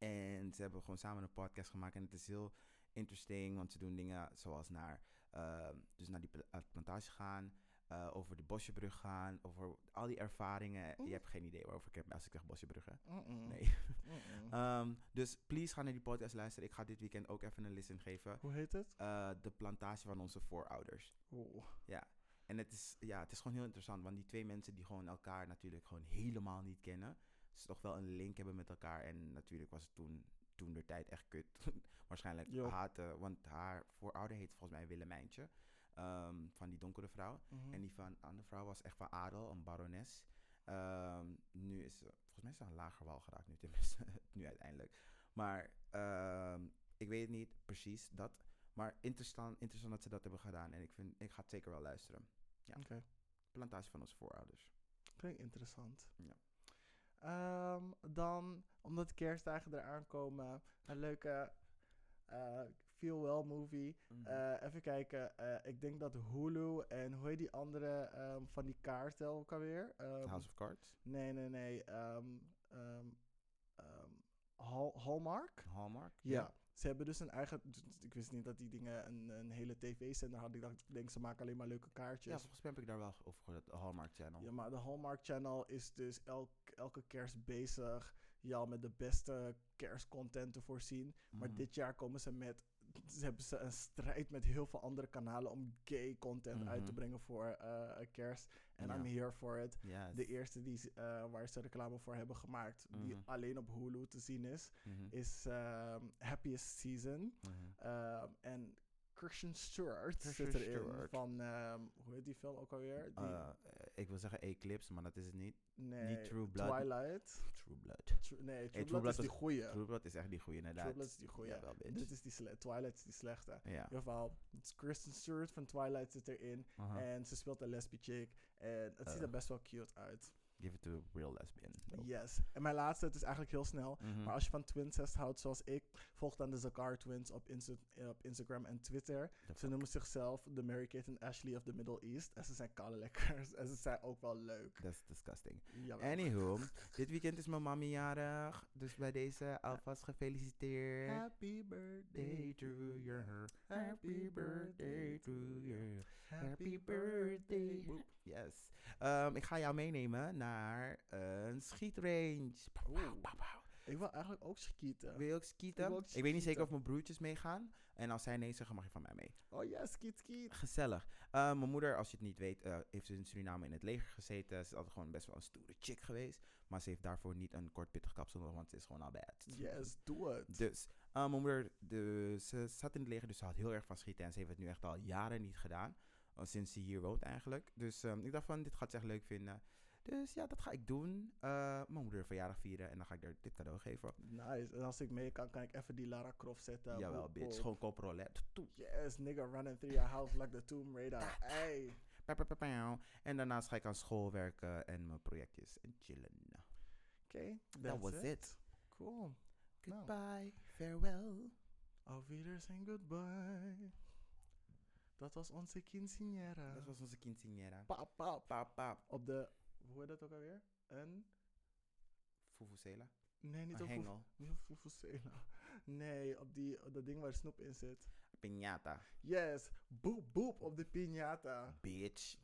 En ze hebben gewoon samen een podcast gemaakt. En het is heel interesting, want ze doen dingen zoals naar Ehm, dus naar die pla- plantage gaan, eh, over de Bosjebrug gaan, over al die ervaringen. Oeh. Je hebt geen idee waarover ik heb als ik zeg Bosjebrug. Nee. (laughs) Ehm, dus please ga naar die podcast luisteren. Ik ga dit weekend ook even een listen geven. Hoe heet het? Eh, de plantage van onze voorouders. Oeh. En het is, ja, het is gewoon heel interessant, want die twee mensen die gewoon elkaar natuurlijk gewoon helemaal niet kennen, ze toch wel een link hebben met elkaar. En natuurlijk was het toen, toen de tijd echt kut. (laughs) Waarschijnlijk Jo. haten, want haar voorouder heet volgens mij Willemijntje, ehm, van die donkere vrouw. Mhm. En die van andere vrouw was echt van adel, een barones. Ehm, nu is ze, volgens mij is ze een lager wal geraakt nu, tenminste, (laughs) nu uiteindelijk. Maar ehm, ik weet het niet precies dat. Maar interessant, interessant dat ze dat hebben gedaan. En ik, vind, ik ga het zeker wel luisteren. Ja. Oké. Plantage van onze voorouders. Klinkt interessant. Ja. Ehm, dan, omdat de kerstdagen eraan komen, een leuke eh, feel well movie. Mhm. Eh, even kijken. eh, ik denk dat Hulu en hoe heet die andere ehm, van die kaarten ook alweer? Ehm, House of Cards. Nee, nee, nee. Hall- Hallmark? Hallmark. Ja. Ze hebben dus een eigen. Ik wist niet dat die dingen een, een hele tv-zender hadden. Ik dacht, ik denk ze maken alleen maar leuke kaartjes. Ja, volgens mij heb ik daar wel over gehoord, de Hallmark Channel. Ja, maar de Hallmark Channel is dus elk, elke kerst bezig. Ja, met de beste kerstcontent te voorzien. Maar Mhm. dit jaar komen ze met. Ze hebben ze een strijd met heel veel andere kanalen om gay content uit te Mhm. brengen voor eh, kerst. En. I'm here for it. Yes. De eerste die, eh, waar ze reclame voor hebben gemaakt, die Mhm. alleen op Hulu te zien is, Mhm. is ehm, Happiest Season. Ehm, en Christian Stewart Christian zit erin. Stewart. Van, ehm, hoe heet die film ook alweer? Die, Eh, ik wil zeggen Eclipse, maar dat is het niet. nee, True Blood. Twilight. True Blood. Tru- nee, True, True Blood, Blood is die goeie. True Blood is echt die goede, inderdaad. True Blood is die goeie. Jawel, bitch. Dit is die Twilight is die slechte. Ja. In ieder geval, Kristen Stewart van Twilight zit erin. En ze speelt een lesbi chick. En het ziet er best wel cute uit. Give it to a real lesbian. Yes. En mijn laatste, het is eigenlijk heel snel. Mhm. Maar als je van Twincest houdt zoals ik, volg dan de Zakar Twins op, Insta- op Instagram en Twitter. The Ze fuck? noemen zichzelf de Mary-Kate en Ashley of the Middle East. En ze zijn koude lekkers. En ze zijn ook wel leuk. That's disgusting. Jawel. Anywho, (laughs) dit weekend is mijn mami jarig. Dus bij deze alvast gefeliciteerd. Happy birthday Day to you. Happy birthday to you. Happy birthday. Woep. Yes. Ehm, ik ga jou meenemen naar een schietrange. Ik wil eigenlijk ook skieten. Wil je ook skieten? Ik wil Ik, weet niet zeker skieten. of mijn broertjes meegaan. En als zij nee zeggen, mag je van mij mee. Oh ja, skiet, skiet. Gezellig. Eh, mijn moeder, als je het niet weet, eh, heeft in Suriname in het leger gezeten. Ze is altijd gewoon best wel een stoere chick geweest. Maar ze heeft daarvoor niet een kort pittig kapsel nodig, want ze is gewoon al bad. Yes, doe het. Dus, eh, mijn moeder, de, ze zat in het leger, dus ze had heel erg van schieten. En ze heeft het nu echt al jaren niet gedaan. Sinds ze hier woont eigenlijk. Dus ehm, ik dacht van, dit gaat ze echt leuk vinden. Dus ja, dat ga ik doen. Eh, mijn moeder verjaardag vieren en dan ga ik haar dit cadeau geven. Nice. En als ik mee kan, kan ik even die Lara Croft zetten. Jawel, bitch. Gewoon koprol, hè. Toet, Yes, nigga running through your house like the Tomb Raider. Hey. En daarnaast ga ik aan school werken en mijn projectjes en chillen. Oké, That was it. Cool. Nou. Goodbye, farewell. Auf Wiedersehen, goodbye. Dat was onze quinceañera. Dat was onze quinceañera. Pap, pap. Pap, pap. Op de, hoe heet dat ook alweer? Een? Fufusela. Nee, niet Een op hengel. Niet op Fufusela. Nee, op die, op dat ding waar snoep in zit. Piñata. Yes, boep boep op de piñata. Bitch.